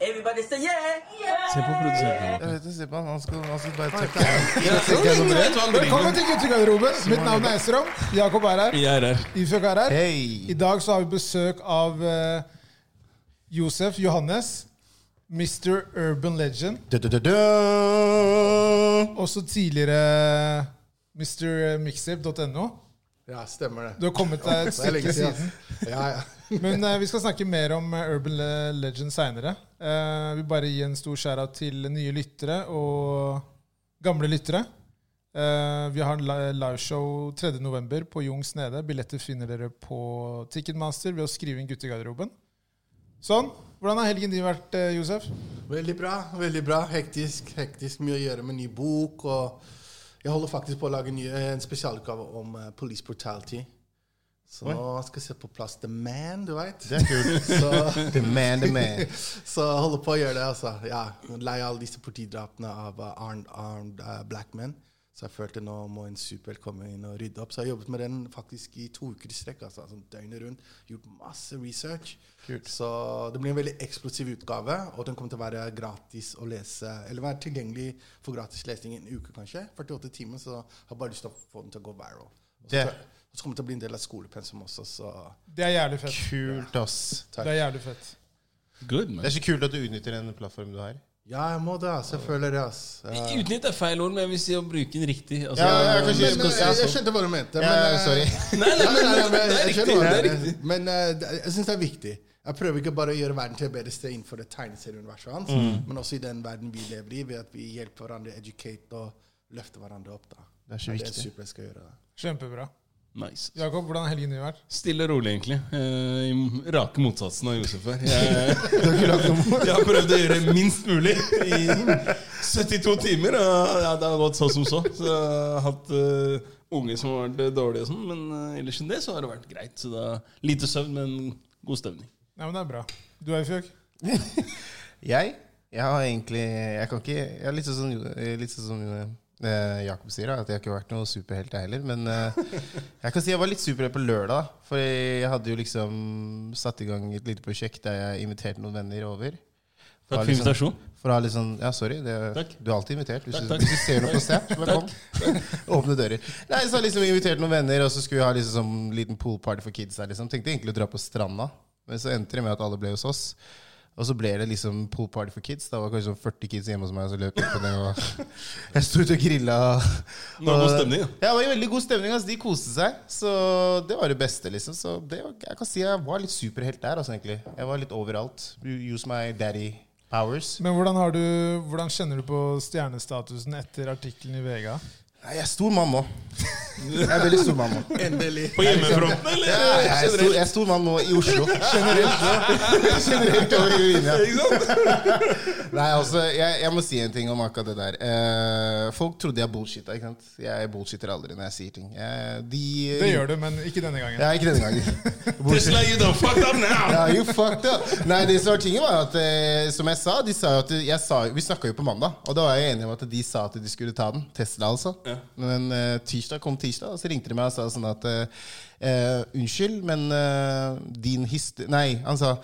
Everybody say yeah! Se på produsenten. Jeg vet ikke, se på han. Han skal, han skal bare trykke. Velkommen til guttegarderoben. Mitt navn er Esrom. Jakob er her. Jeg er her. Ifjok er her. Hey. I dag så har vi besøk av uh, Josef Johannes. Mr. Urban Legend. Du-du-du-du. Også tidligere Mr. Mixtape.no. Ja, stemmer det. Du har kommet deg et stykke siden. Ja, ja. Men uh, vi skal snakke mer om eh, Urban Legend seinere. Uh, vil bare gi en stor shout-out til nye lyttere og gamle lyttere. Uh, vi har en li- liveshow 3.11. på Jungs Nede. Billetter finner dere på Ticketmaster ved å skrive inn Guttegarderoben. Sånn. Hvordan har helgen din vært, eh, Josef? Veldig bra. veldig bra. Hektisk. hektisk Mye å gjøre med ny bok. og Jeg holder faktisk på å lage en, ny, en spesialutgave om uh, police brutality. Så nå skal jeg se på plass The Man, du veit. Det er kult. Så, The man, the man. så jeg holder på å gjøre det. altså. Ja, Lei alle disse politidrapene av uh, armed, armed uh, black men. Så jeg følte nå må en superhelt komme inn og rydde opp. Så jeg har jobbet med den faktisk i to uker i strekk. altså, sånn døgnet rundt. Gjort masse research. Kult. Så det blir en veldig eksplosiv utgave, og den kommer til å være gratis å lese. Eller være tilgjengelig for gratis lesning i en uke, kanskje. 48 timer, så jeg har bare lyst til å få den til å gå viral. Og så, kommer det til å bli en del av skolepensum også, så Det er jævlig fett. Kult, ass. Det er jævlig fett. Good, Det er så kult at du utnytter den plattformen du har. Ja, jeg må det. ass. Jeg føler det. ass. Ja. Utnytt er feil ord, men jeg vil si å bruke den riktig. Altså, Ja, ja, kanskje- Men, jeg, jeg skjønte hva du mente. Men, eh, sorry. Nei, nei, men, nei, nei, men det er jeg riktig. skjønner hva Det er riktig. Men eh, det- jeg syns det er viktig. Jeg prøver ikke bare å gjøre verden til et bedre sted innenfor det tegneserieuniverset hans, Mm. men også i den verden vi lever i, ved at vi hjelper hverandre, educate og løfter hverandre opp. da. Det er så Det er viktig. super skal gjøre. da. Kjempebra. Nice. Jakob, hvordan har helgen din vært? Stille og rolig, egentlig. Eh, I rake motsatsen av Josef her. Jeg, jeg har prøvd å gjøre minst mulig i 72 timer. Og ja, det har gått så som så. Så jeg har hatt uh, unge som har vært dårlige og sånn, men uh, ellers enn det så har det vært greit. Så det er lite søvn, men god stemning. Ja, men det er bra. Du er i fjøk. Jeg? Jeg har egentlig Jeg kan ikke Jeg er litt sånn, litt sånn eh, Jakob sier, at jeg har ikke vært noe superhelt, jeg heller. Men eh, jeg kan si jeg var litt superhelt på lørdag. For jeg hadde jo liksom satt i gang et lite prosjekt der jeg inviterte noen venner over. For Takk for sånn- invitasjon. For å ha litt sånn Ja, sorry. Det. Du er alltid invitert. Hvis, Takk, du, hvis du ser noe på Snap, bare kom. Åpne dører. Nei, Så har liksom invitert noen venner, og så skulle vi ha liksom sånn liten poolparty for kids. der liksom Tenkte egentlig å dra på stranda, men så endte det med at alle ble hos oss. Og så ble det liksom pool party for kids. Da var det kanskje sånn 40 kids hjemme hos meg. Så løp jeg på det og Jeg sto ute og grilla. Det var god stemning, da. Ja, det var veldig god stemning. Altså. De koste seg. Så det var det beste, liksom. Så det, var- jeg kan si jeg var litt superhelt der, altså, egentlig. Jeg var litt overalt. Use my daddy powers. Men hvordan, har du, hvordan kjenner du på stjernestatusen etter artikkelen i VG? Jeg er stor mann nå. Jeg er veldig stor mann nå. Endelig. På hjemmefronten, eller? Ja, jeg, er stor, jeg er stor mann nå i Oslo. Generelt. Generelt over i linja. Nei, altså, jeg, jeg må si en ting om akkurat det der. Eh, folk trodde jeg bullshitta. ikke sant? Jeg bullshitter aldri når jeg sier ting. Jeg, de, Det gjør du, men ikke denne gangen. Ja, ikke denne gangen. Tesla, you don't fuck up now! Ja, you fucked up. Nei, det som var tingen var at eh, Som jeg sa, de sa jo at jeg sa, Vi snakka jo på mandag, og da var jeg enig om at de sa at de skulle ta den. Tesla, altså. Ja. Men uh, tirsdag kom tirsdag, og så ringte de meg og sa sånn at eh, Unnskyld, men uh, din hist... Nei, han sa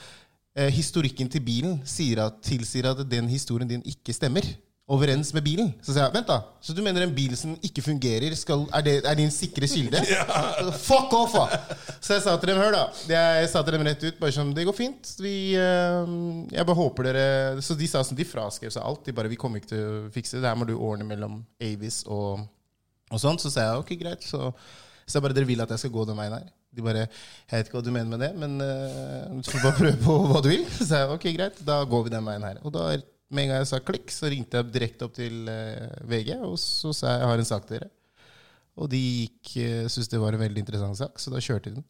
historikken til bilen sier at, tilsier at den historien din ikke stemmer. Overens med bilen. Så sa jeg vent, da. Så du mener en bil som ikke fungerer, skal, er, det, er din sikre kilde? Fuck off! da Så jeg sa til dem, hør da. Jeg sa til dem rett ut, bare sånn, det går fint. Vi, jeg bare håper dere Så de sa sånn, de fraskrev seg alt. De bare, vi kommer ikke til å fikse det. Det her må du ordne mellom Avis og, og sånn, Så sa jeg ok, greit. Så, så bare, dere vil at jeg skal gå den veien her? De bare Jeg vet ikke hva du mener med det, men uh, du får bare prøve på hva du vil. Så sa jeg ok, greit, da går vi den veien her. Og da med en gang jeg sa klikk, så ringte jeg direkte opp til uh, VG, og så sa jeg jeg har en sak til dere. Og de gikk, uh, syntes det var en veldig interessant sak, så da kjørte de den.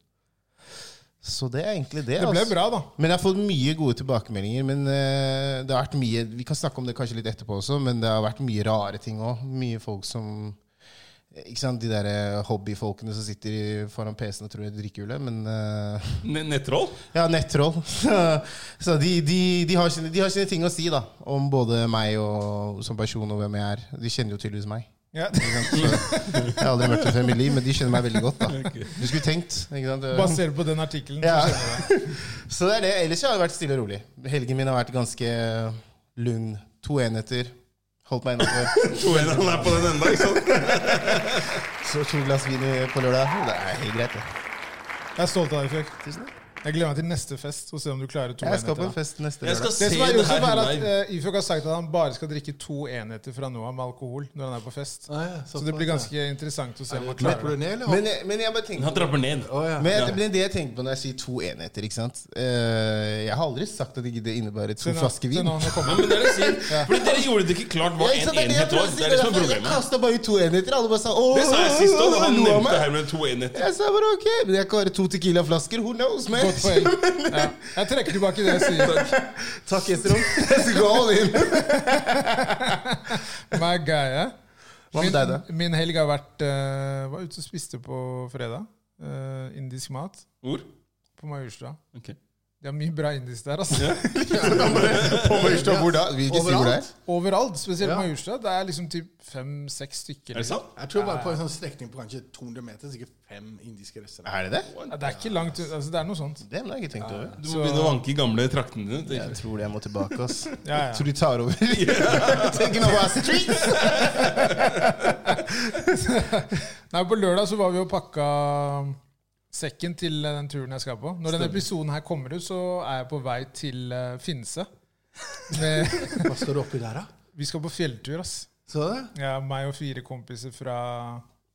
Så det er egentlig det. Det ble altså. bra, da. Men jeg har fått mye gode tilbakemeldinger. Men uh, det har vært mye Vi kan snakke om det kanskje litt etterpå også, men det har vært mye rare ting òg. Mye folk som ikke sant, De der eh, hobbyfolkene som sitter foran PC-en og tror de er drikkehule. Men uh, Nettroll? ja, nettroll. Så de, de, de, har sine, de har sine ting å si da om både meg og som person og hvem jeg er. De kjenner jo tydeligvis meg. Ja. Så, jeg har aldri møtt dem før i mitt liv, men de kjenner meg veldig godt. da Du skulle tenkt. ikke sant? Basert på den artikkelen. Ja. så det. Så det er det. Ellers har det vært stille og rolig. Helgen min har vært ganske lugn. To enheter. Holdt meg innafor. To en han er på den enda, ikke sant? Så to glass vin på lørdag. Det er helt greit, det. Jeg er stolt av deg, Fjøk. Tusen takk. Jeg gleder meg til neste fest og se om du klarer to Jeg skal på en fest neste Jeg skal lørdag. se Det som er det Josef, er at uh, Ifjok har sagt at han bare skal drikke to enheter fra nå av med alkohol når han er på fest. Ah, ja, Så det blir ganske interessant å se om han klarer det. ned, eller? Men, men jeg bare tenker Han trapper ned. Oh, ja. Men, det, det jeg tenker på når jeg sier to enheter ikke sant? uh, Jeg har aldri sagt at ikke det innebærer to flasker vin. Ja, men er sier. Fordi dere gjorde det ikke klart hva en er enhet var. Det er det som er problemet. Jeg kasta bare ut to enheter. Alle bare sa åh, Det sa jeg sist òg, da han nevnte det her med to enheter. Jeg sa bare ok, men jeg kan være to Tequila-flasker. Who knows, man? Godt poeng. Ja. Jeg trekker tilbake det jeg sier. Takk, Takk Jeg Let's go all in. My guy, ja. Hva med deg, da? Min, min helg har vært uh, Var ute og spiste på fredag. Uh, indisk mat Hvor? på Majorstua. Ok. De har mye bra indisk der, altså. På Majorstua, hvor da? Vi vil ikke si hvor det er. Overalt, spesielt Ja. Majorstua. Det er liksom typ fem-seks stykker. Er det sant? Jeg tror bare på en sånn strekning på kanskje 200 meter, sikkert fem indiske restauranter. Er det det? Ja, det er ikke langt. Altså, det er noe sånt. Det har jeg ikke tenkt over. Du må Så- begynne å vanke i gamle traktene dine. Jeg jeg. tror jeg må tilbake, ass. Ja, ja. Tror de tar over. Taking over our streets. Nei, På lørdag så var vi og pakka sekken til den turen jeg skal på. Når denne episoden her kommer ut, så er jeg på vei til eh, Finse. Med, Hva står det oppi der, da? vi skal på fjelltur, ass. Så det? Ja, meg og fire kompiser fra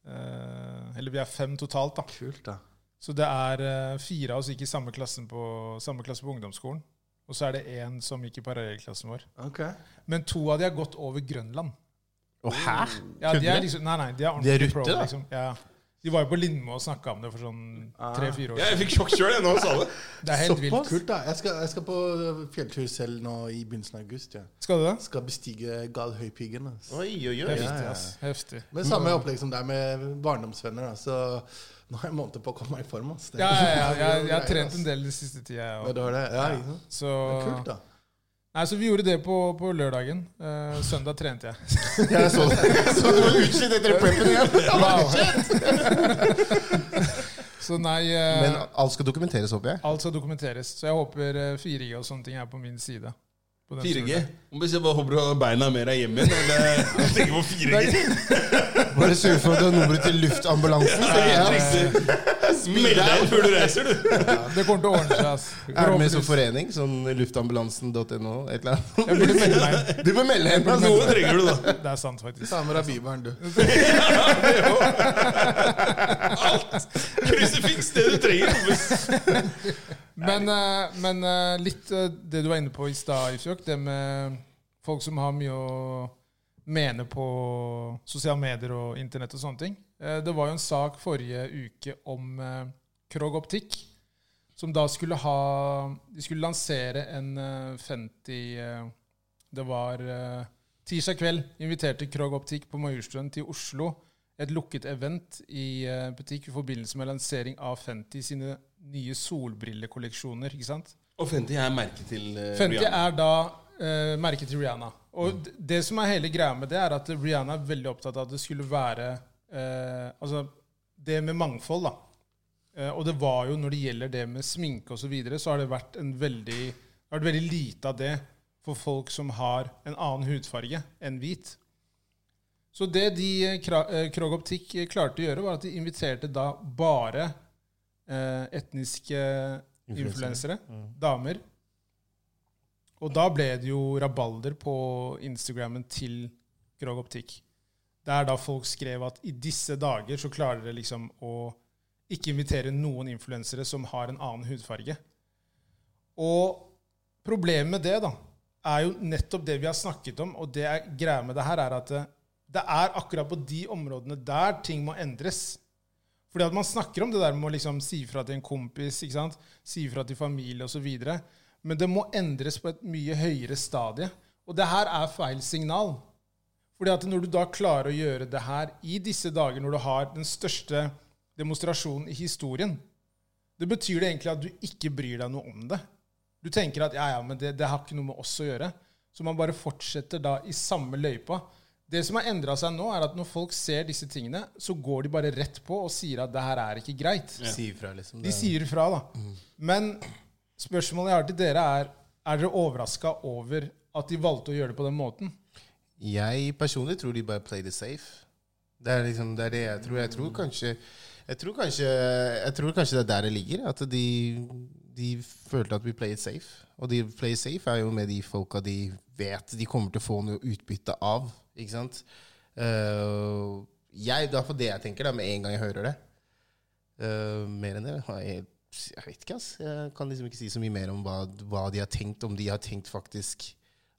eh, Eller vi er fem totalt, da. Kult, da. Så det er eh, fire av oss gikk i samme, klassen på, samme klasse på ungdomsskolen. Og så er det én som gikk i parallellklassen vår. Ok. Men to av de har gått over Grønland. Å, hæ? Ja, de er liksom, nei, nei, de er De er rutte, pro, da. liksom. Ja. De var jo på Lindmo og snakka om det for sånn tre-fire år Ja, jeg fikk sjokk sjøl nå, han sa det. Det er helt vilt. Kult, da. Jeg skal, jeg skal på fjelltur selv nå i begynnelsen av august. Ja. Skal du det? Skal bestige Galhøypiggen. Altså. Oi, oi, oi. Heftig, ja, ja. Heftig. Men samme opplegg som deg med barndomsvenner. Da. Så nå har jeg måneder på å komme meg i form. Altså. Ja, ja, ja. Jeg, jeg har trent en del den siste tida, jeg Ja, det var det. Ja, ja. Så, Det er kult, da. Nei, så vi gjorde det på, på lørdagen. Uh, søndag trente jeg. Jeg så det. Så du var utslitt etter preppen igjen. Wow. Så nei uh, Men alt skal dokumenteres, håper jeg. Alt skal dokumenteres. Så jeg håper eh, 4G og sånne ting er på min side. på den 4G. turen. Om jeg bare håper du har beina mer av hjemme igjen, eller tenker på 4G. Bare sørg for at du har nummeret til luftambulansen. Meld deg inn før du reiser, du. Det kommer til å ordne seg. ass. Er du med som forening? Sånn luftambulansen.no? Et eller annet? Jeg burde melde meg inn. Du bør melde deg inn. Noe trenger du, da. Det er sant, faktisk. Ta med deg bibelen, du. Krusifiks, det du trenger. Men, eh, men eh, litt eh, det du var inne på i stad, Ifjok, det med folk som har mye å mene på sosiale medier og internett og sånne ting. Eh, Det var jo en sak forrige uke om eh, Krog Optikk, som da skulle ha De skulle lansere en eh, 50 eh, Det var tirsdag kveld inviterte Krog Optikk på Majorstuen til Oslo. Et lukket event i butikk i forbindelse med lansering av Fenty sine nye solbrillekolleksjoner. ikke sant? Og Fenty er merket til uh, Fenty er da merket til Rihanna. Og det som er hele greia med det, er at Rihanna er veldig opptatt av at det skulle være eh, Altså det med mangfold, da. Eh, og det var jo når det gjelder det med sminke osv., så, videre, så har det vært en veldig det har vært veldig lite av det for folk som har en annen hudfarge enn hvit. Så det de eh, eh, Krog Optikk eh, klarte å gjøre, var at de inviterte da bare eh, etniske influensere, damer. Og da ble det jo rabalder på Instagrammen til Grog Optikk. Der da folk skrev at i disse dager så klarer dere liksom å ikke invitere noen influensere som har en annen hudfarge. Og problemet med det da, er jo nettopp det vi har snakket om, og det er greia med det her, er at det, er akkurat på de områdene der ting må endres. Fordi at man snakker om det der med å liksom si fra til en kompis, ikke sant? si fra til familie osv. Men det må endres på et mye høyere stadie. Og det her er feil signal. Fordi at når du da klarer å gjøre det her i disse dager, når du har den største demonstrasjonen i historien, det betyr det egentlig at du ikke bryr deg noe om det. Du tenker at ja, ja, men det, det har ikke noe med oss å gjøre. Så man bare fortsetter da i samme løypa. Det som har endra seg nå, er at når folk ser disse tingene, så går de bare rett på og sier at det her er ikke greit. De sier fra, liksom. De sier ifra, da. Men spørsmålet jeg har til dere, er er dere overraska over at de valgte å gjøre det på den måten? Jeg personlig tror de bare played it safe. Det er liksom det, er det jeg tror. Jeg tror kanskje jeg tror kanskje, jeg tror kanskje det er der det ligger. At de, de følte at vi play it safe. Og de play safe er jo med de folka de vet de kommer til å få noe utbytte av. Ikke sant? Uh, jeg, det er for det jeg tenker da, med en gang jeg hører det. Uh, mer enn det har jeg, jeg vet ikke, ass. Jeg kan liksom ikke si så mye mer om hva, hva, de har tenkt. Om de har tenkt faktisk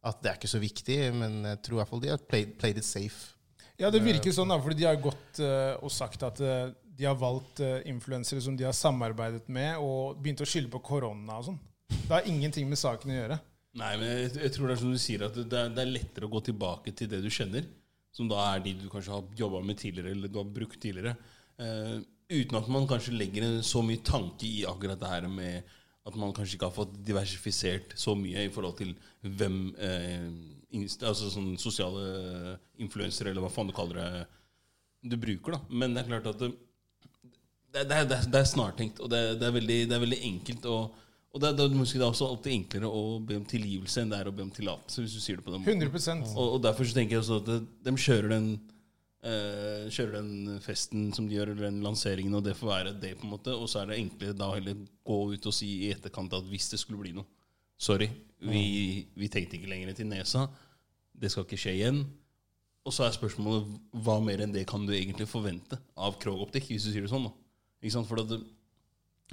at det er ikke så viktig. Men jeg tror i hvert fall de har played, played it safe. Ja, det virker sånn, da, fordi de har gått uh, og sagt at uh, de har valgt uh, influensere som de har samarbeidet med, og begynt å skylde på korona og sånn. Det har ingenting med saken å gjøre. Nei, men jeg, jeg, tror det er som du sier, at det er, det er, lettere å gå tilbake til det du kjenner. Som da er de du kanskje har jobba med tidligere, eller du har brukt tidligere. Uh, uten at man kanskje legger så mye tanke i akkurat det her med at man kanskje ikke har fått diversifisert så mye i forhold til hvem eh, Altså sånn sosiale influensere, eller hva faen du kaller det, du bruker. da Men det er klart at det, det, det, det, det er snartenkt, og det, er, veldig, det er veldig enkelt. Og, og det, det, det, er også alltid enklere å be om tilgivelse enn det er å be om tillatelse. hvis du sier det på den måten. 100% Og, og derfor så tenker jeg også at de kjører den Uh, kjører den festen som de gjør, eller den lanseringen, og det får være det. på en måte Og så er det enklere da heller gå ut og si i etterkant at hvis det skulle bli noe Sorry, vi, vi tenkte ikke lenger til nesa. Det skal ikke skje igjen. Og så er spørsmålet hva mer enn det kan du egentlig forvente av Krog-optikk, hvis du sier det sånn. da Ikke sant? For det,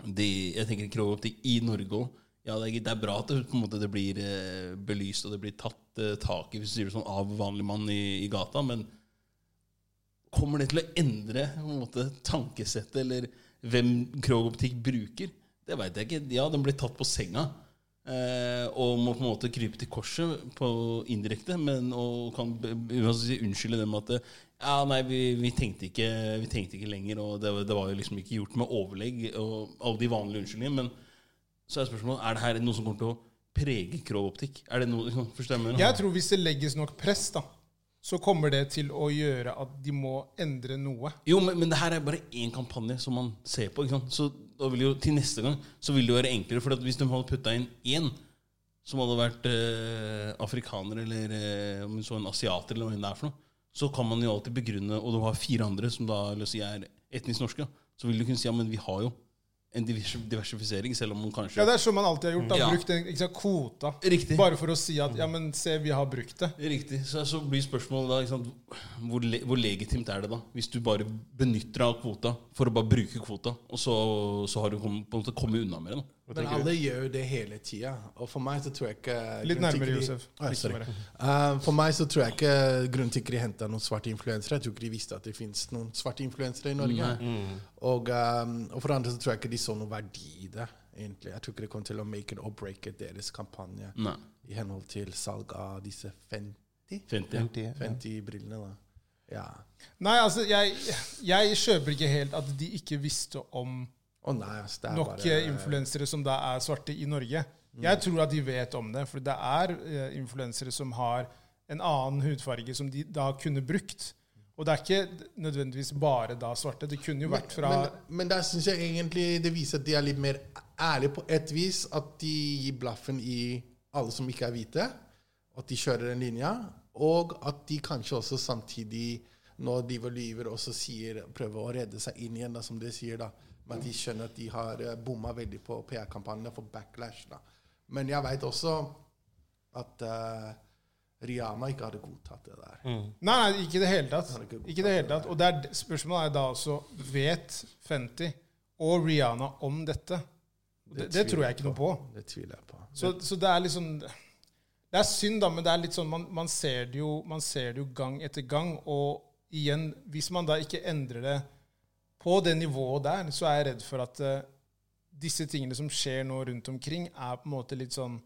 de, jeg tenker Krog-optikk i Norge òg ja, det er, det er, bra at det, måte, det blir eh, belyst og det blir tatt eh, tak i hvis du sier det sånn, av vanlig mann i, i gata. Men Kommer det til å endre måte, tankesettet eller hvem Krog-optikk bruker? Det veit jeg ikke. Ja, den blir tatt på senga. Eh, og må på en måte krype til korset på indirekte, men og kan si, unnskylde dem at ja, nei, vi, vi, tenkte ikke, vi, tenkte ikke, lenger, og det, det, var jo liksom ikke gjort med overlegg og alle de vanlige unnskyldningene. Men så er spørsmålet er det her noe som kommer til å prege Krog-optikk. Er det noe, liksom, jeg, jeg tror hvis det legges nok press, da så kommer det til å gjøre at de må endre noe. Jo, men, men det her er bare én kampanje som man ser på. Så da vil jo, til neste gang så vil det være enklere. For hvis de hadde putta inn én som hadde vært eh, afrikaner eller eh, om så en asiater, eller hva det er for noe, så kan man jo alltid begrunne Og du har fire andre som da si, er etnisk norske. Så vil du kunne si ja, men vi har jo en diversifisering, selv om man kanskje Ja, Det er som man alltid har gjort. Da, ja. Brukt en sant, kvota. Riktig. Bare for å si at ja, men se, vi har brukt det. Riktig. Så, så blir spørsmålet da sant, hvor, le, hvor, legitimt er det da? Hvis du bare benytter deg av kvota for å bare bruke kvota, og så, så har du kommet, på en måte kommet unna med det. da men alle gjør jo det hele tida. Og for meg så tror jeg ikke Litt nærmere, Josef. Oh, uh, for meg så tror jeg ikke grunnen til ikke de henta noen svarte influensere Jeg tror ikke de visste at det fins noen svarte influensere i Norge. Mm. Og, um, og, for andre så tror jeg ikke de så noe verdi i det. egentlig Jeg tror ikke det kom til å make it or break it, deres kampanje Nei. i henhold til salg av disse 50 50, 50 brillene. da ja. Nei, altså, jeg, jeg kjøper ikke helt at de ikke visste om Oh, nei, altså, nok bare... influensere som da er svarte i Norge. Mm. Jeg tror at de vet om det, for det er uh, influensere som har en annen hudfarge som de da kunne brukt. Og det er ikke nødvendigvis bare da svarte. Det kunne jo vært fra Men, men, men der syns jeg egentlig det viser at de er litt mer ærlige på et vis. At de gir blaffen i alle som ikke er hvite. At de kjører den linja. Og at de kanskje også samtidig, når de lyver, også sier, prøver å redde seg inn igjen, da, som de sier, da men de skjønner at de har eh, bomma veldig på PR-kampanjene for backlash. Da. Men jeg veit også at uh, Rihanna ikke hadde godtatt det der. Mm. Nei, ikke i det hele tatt. Ikke det hele tatt. Og der, spørsmålet er da også Vet Fenty og Rihanna om dette? Det, det, det tror jeg ikke noe på. Det tviler jeg på. Så, så, det er liksom Det er synd, da, men det er litt sånn man, man, ser det jo, man ser det jo gang etter gang. Og igjen, hvis man da ikke endrer det på det nivået der så er jeg redd for at uh, disse tingene som skjer nå rundt omkring, er på en måte litt sånn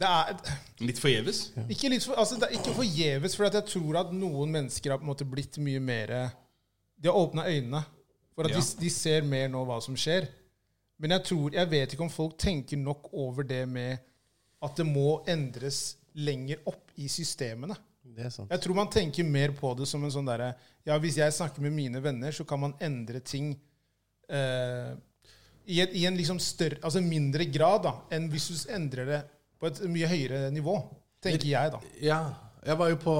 det er, litt forgjeves? Ikke, litt for, altså det er ikke forgjeves, for jeg tror at noen mennesker har på en måte blitt mye mer De har åpna øynene for at ja. de, de, ser mer nå hva som skjer. Men jeg tror, jeg vet ikke om folk tenker nok over det med at det må endres lenger opp i systemene. Jeg tror man tenker mer på det som en sånn derre Ja, hvis jeg snakker med mine venner, så kan man endre ting eh, i, en, i en liksom større Altså mindre grad da enn hvis du endrer det på et mye høyere nivå. Tenker jeg, da. Ja, jeg var jo på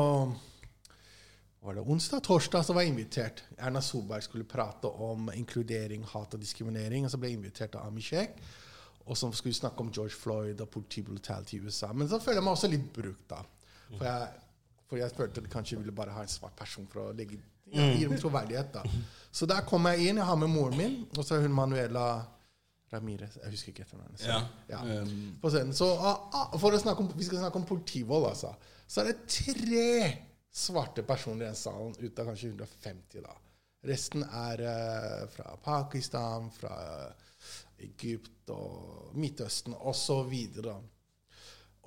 var det onsdag? Torsdag så var jeg invitert. Erna Solberg skulle prate om inkludering, hat og diskriminering. Og så ble jeg invitert av Ami Sheikh. Og så skulle vi snakke om George Floyd og politibrutality i USA. Men så føler jeg meg også litt brukt, da. For jeg, for jeg følte at kanskje ville bare ha en svart person for å legge ja, gi dem troverdighet. da. Så der kom jeg inn. Jeg har med moren min, og så er hun Manuela Ramirez. Jeg husker ikke etternavnet. Ja. Ja. Um. Så ah, ah, for å snakke om, Vi skal snakke om politivold, altså. Så er det tre svarte personer i den salen, ut av kanskje 150. da. Resten er uh, fra Pakistan, fra Egypt og Midtøsten osv.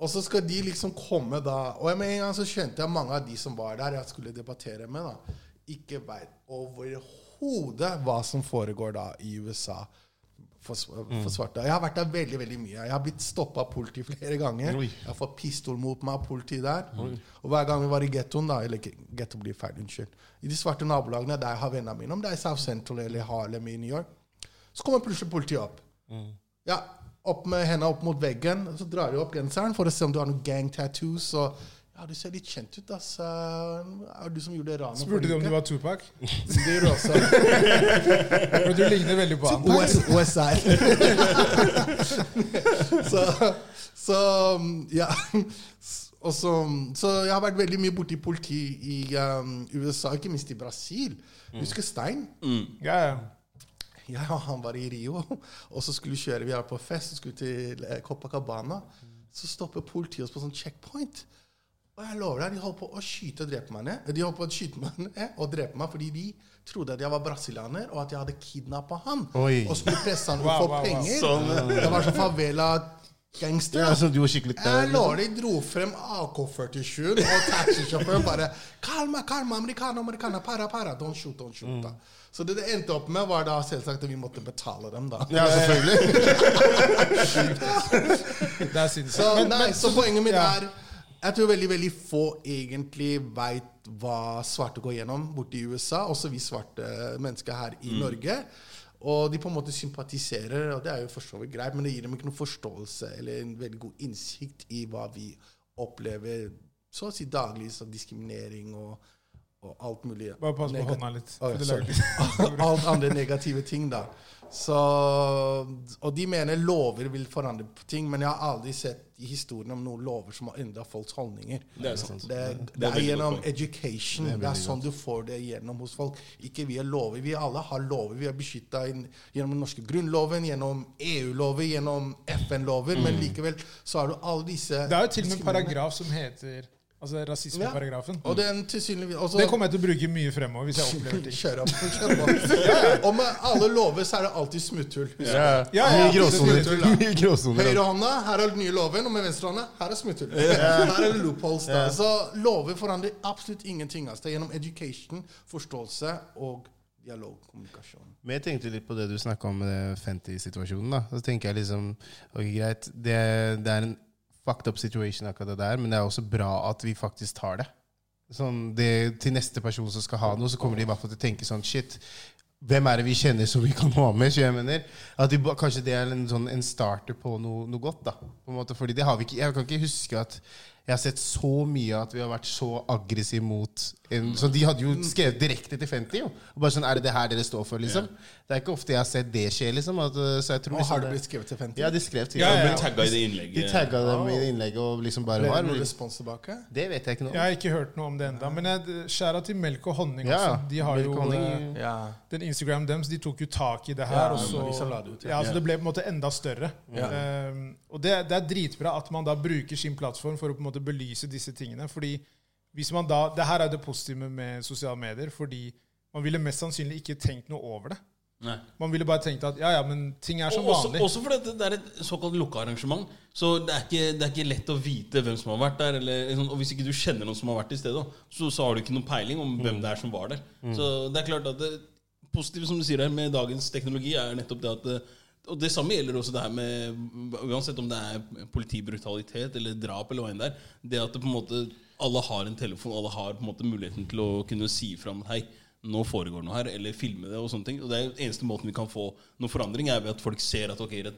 Og så skal de liksom komme da Og med en gang så skjønte jeg mange av de som var der jeg skulle debattere med, da, ikke veit overhodet hva som foregår da i USA for, for svarte. Jeg har vært der veldig veldig mye. Jeg har blitt stoppa av politi flere ganger. Jeg har fått pistol mot meg av politi der. Og hver gang vi var i gettoen, da Eller getto blir feil, unnskyld. I de svarte nabolagene der jeg har vennene mine, om det er South Central eller Harlem i New York, så kommer plutselig politiet opp. Ja, opp med hendene opp mot veggen, og så drar du opp genseren for å se om du har noen gang tattoos. Og ja, du ser litt kjent ut, ass. Er du som gjorde ranet Spurte du om du var Tupac? Det gjorde du også. Men du ligner veldig på han. OSR. så, så ja. Også, så, så jeg har vært veldig mye borti politi i um, USA, ikke minst i Brasil. Husker Stein? Ja, ja. Jeg og han var i Rio, og så skulle vi kjøre. Vi var på fest og skulle til eh, Copacabana. Så stopper politiet oss på sånn checkpoint. Og jeg lover deg, de holdt på å skyte og drepe meg ned. De holdt på å skyte meg ned og drepe meg fordi de trodde at jeg var brasilianer, og at jeg hadde kidnappa han. Oi. Og skulle presse han Wow, å wow, wow. penger. Sånn, Det var sånn favela-gangster. Ja, så du var skikkelig Jeg lover de dro frem AK-47 og taxisjåføren bare Calma, calma, americana, americana, para, para, don't shoot, don't shoot. Da. Så det det endte opp med, var da selvsagt at vi måtte betale dem, da. Ja, selvfølgelig. Det er sinnssykt. Så, nei, så poenget mitt er Jeg tror veldig veldig få egentlig veit hva svarte går gjennom borte i USA, også vi svarte mennesker her i Norge. Og de på en måte sympatiserer, og det er jo for så vidt greit, men det gir dem ikke noen forståelse eller en veldig god innsikt i hva vi opplever så å si daglig, som diskriminering og, og alt mulig. Bare pass på hånda litt. Oh, lager- Alt andre negative ting, da. Så, og de mener lover vil forandre på ting, men jeg har aldri sett i historien om noen lover som har endra folks holdninger. Det er sant. Det, det, Det er er gjennom education. Det er, sånn du får det gjennom hos folk. Ikke via lover. Vi alle har lover. Vi er beskytta gjennom den norske grunnloven, gjennom EU-lover, gjennom FN-lover. Men likevel så har du alle disse Det er jo til og med en paragraf som heter Altså rasismeparagrafen. Og den også- Det kommer jeg til å bruke mye fremover hvis jeg opplever ting. Kjør opp. Kjør på. Og med alle lover så er det alltid smutthull. Ja, Ja, ja, Mye gråsoner. Mye. Høyrehånda, her er den nye loven, og med venstrehånda, her er smutthull. Her er det loopholes. Da. Så lover forandrer absolutt ingenting. Altså. Det er gjennom education, forståelse og dialog, kommunikasjon. Men jeg tenkte litt på det du snakka om med Fenty-situasjonen. da. Så tenker jeg liksom Ok, greit, det, det er en fucked up situation, akkurat det der, men det er også bra at vi faktisk tar det. Sånn, det til neste person som skal ha noe, så kommer de i hvert fall til å tenke sånn Shit, hvem er det vi kjenner som vi kan ha med? Så jeg mener, at de, Kanskje det er en, sånn, en starter på noe, noe godt. da, på en måte, fordi det har vi ikke, Jeg kan ikke huske at jeg har sett så mye at vi har vært så aggressive mot en, Så de hadde jo skrevet direkte til Fenty. Jo. Og bare sånn, Er det det her dere står for? liksom? Det er ikke ofte jeg har sett det skje. liksom. At, uh, så jeg tror liksom har det det- blitt skrevet til 50? Ja, de skrev til Ja, ja, ja. De, tagga i det De innlegget. tagga dem i innlegget og liksom bare Ble var det noen respons tilbake? Det vet jeg ikke noe Jeg har ikke hørt noe om det ennå. Men skjæra til Melk og honning Ja, også. De har jo honning- eh, Ja. Den Instagram deres, de tok jo tak i det her. Ja, og så, Marisa det ut, ja. ja, så det ble på en måte enda større. Ja. Um, og det, det er dritbra at man da bruker sin plattform for å på en måte belyse disse tingene. fordi hvis man da, Det her er det positive med sosiale medier. fordi man ville mest sannsynlig ikke tenkt noe over det. Nei. Man ville bare tenkt at ja, ja, men ting er som Og også, vanlig. også fordi det, er et såkalt lukka arrangement. Så det er, ikke, det er ikke lett å vite hvem som har vært der. Eller, sånn, og hvis ikke du kjenner noen som har vært i stedet, så, så har du ikke noen peiling om hvem det er som var der. Så det er klart at det positive som du sier her med dagens teknologi, er nettopp det at eh, og det samme gjelder også det her med Uansett om det er politibrutalitet eller drap, eller hva enn det er. Det at det på en måte alle har en telefon, alle har på en måte muligheten til å kunne si fra om Hei, nå foregår noe her, eller filme det. Og sånne ting Og det er eneste måten vi kan få noe forandring, er ved at folk ser at ok, det,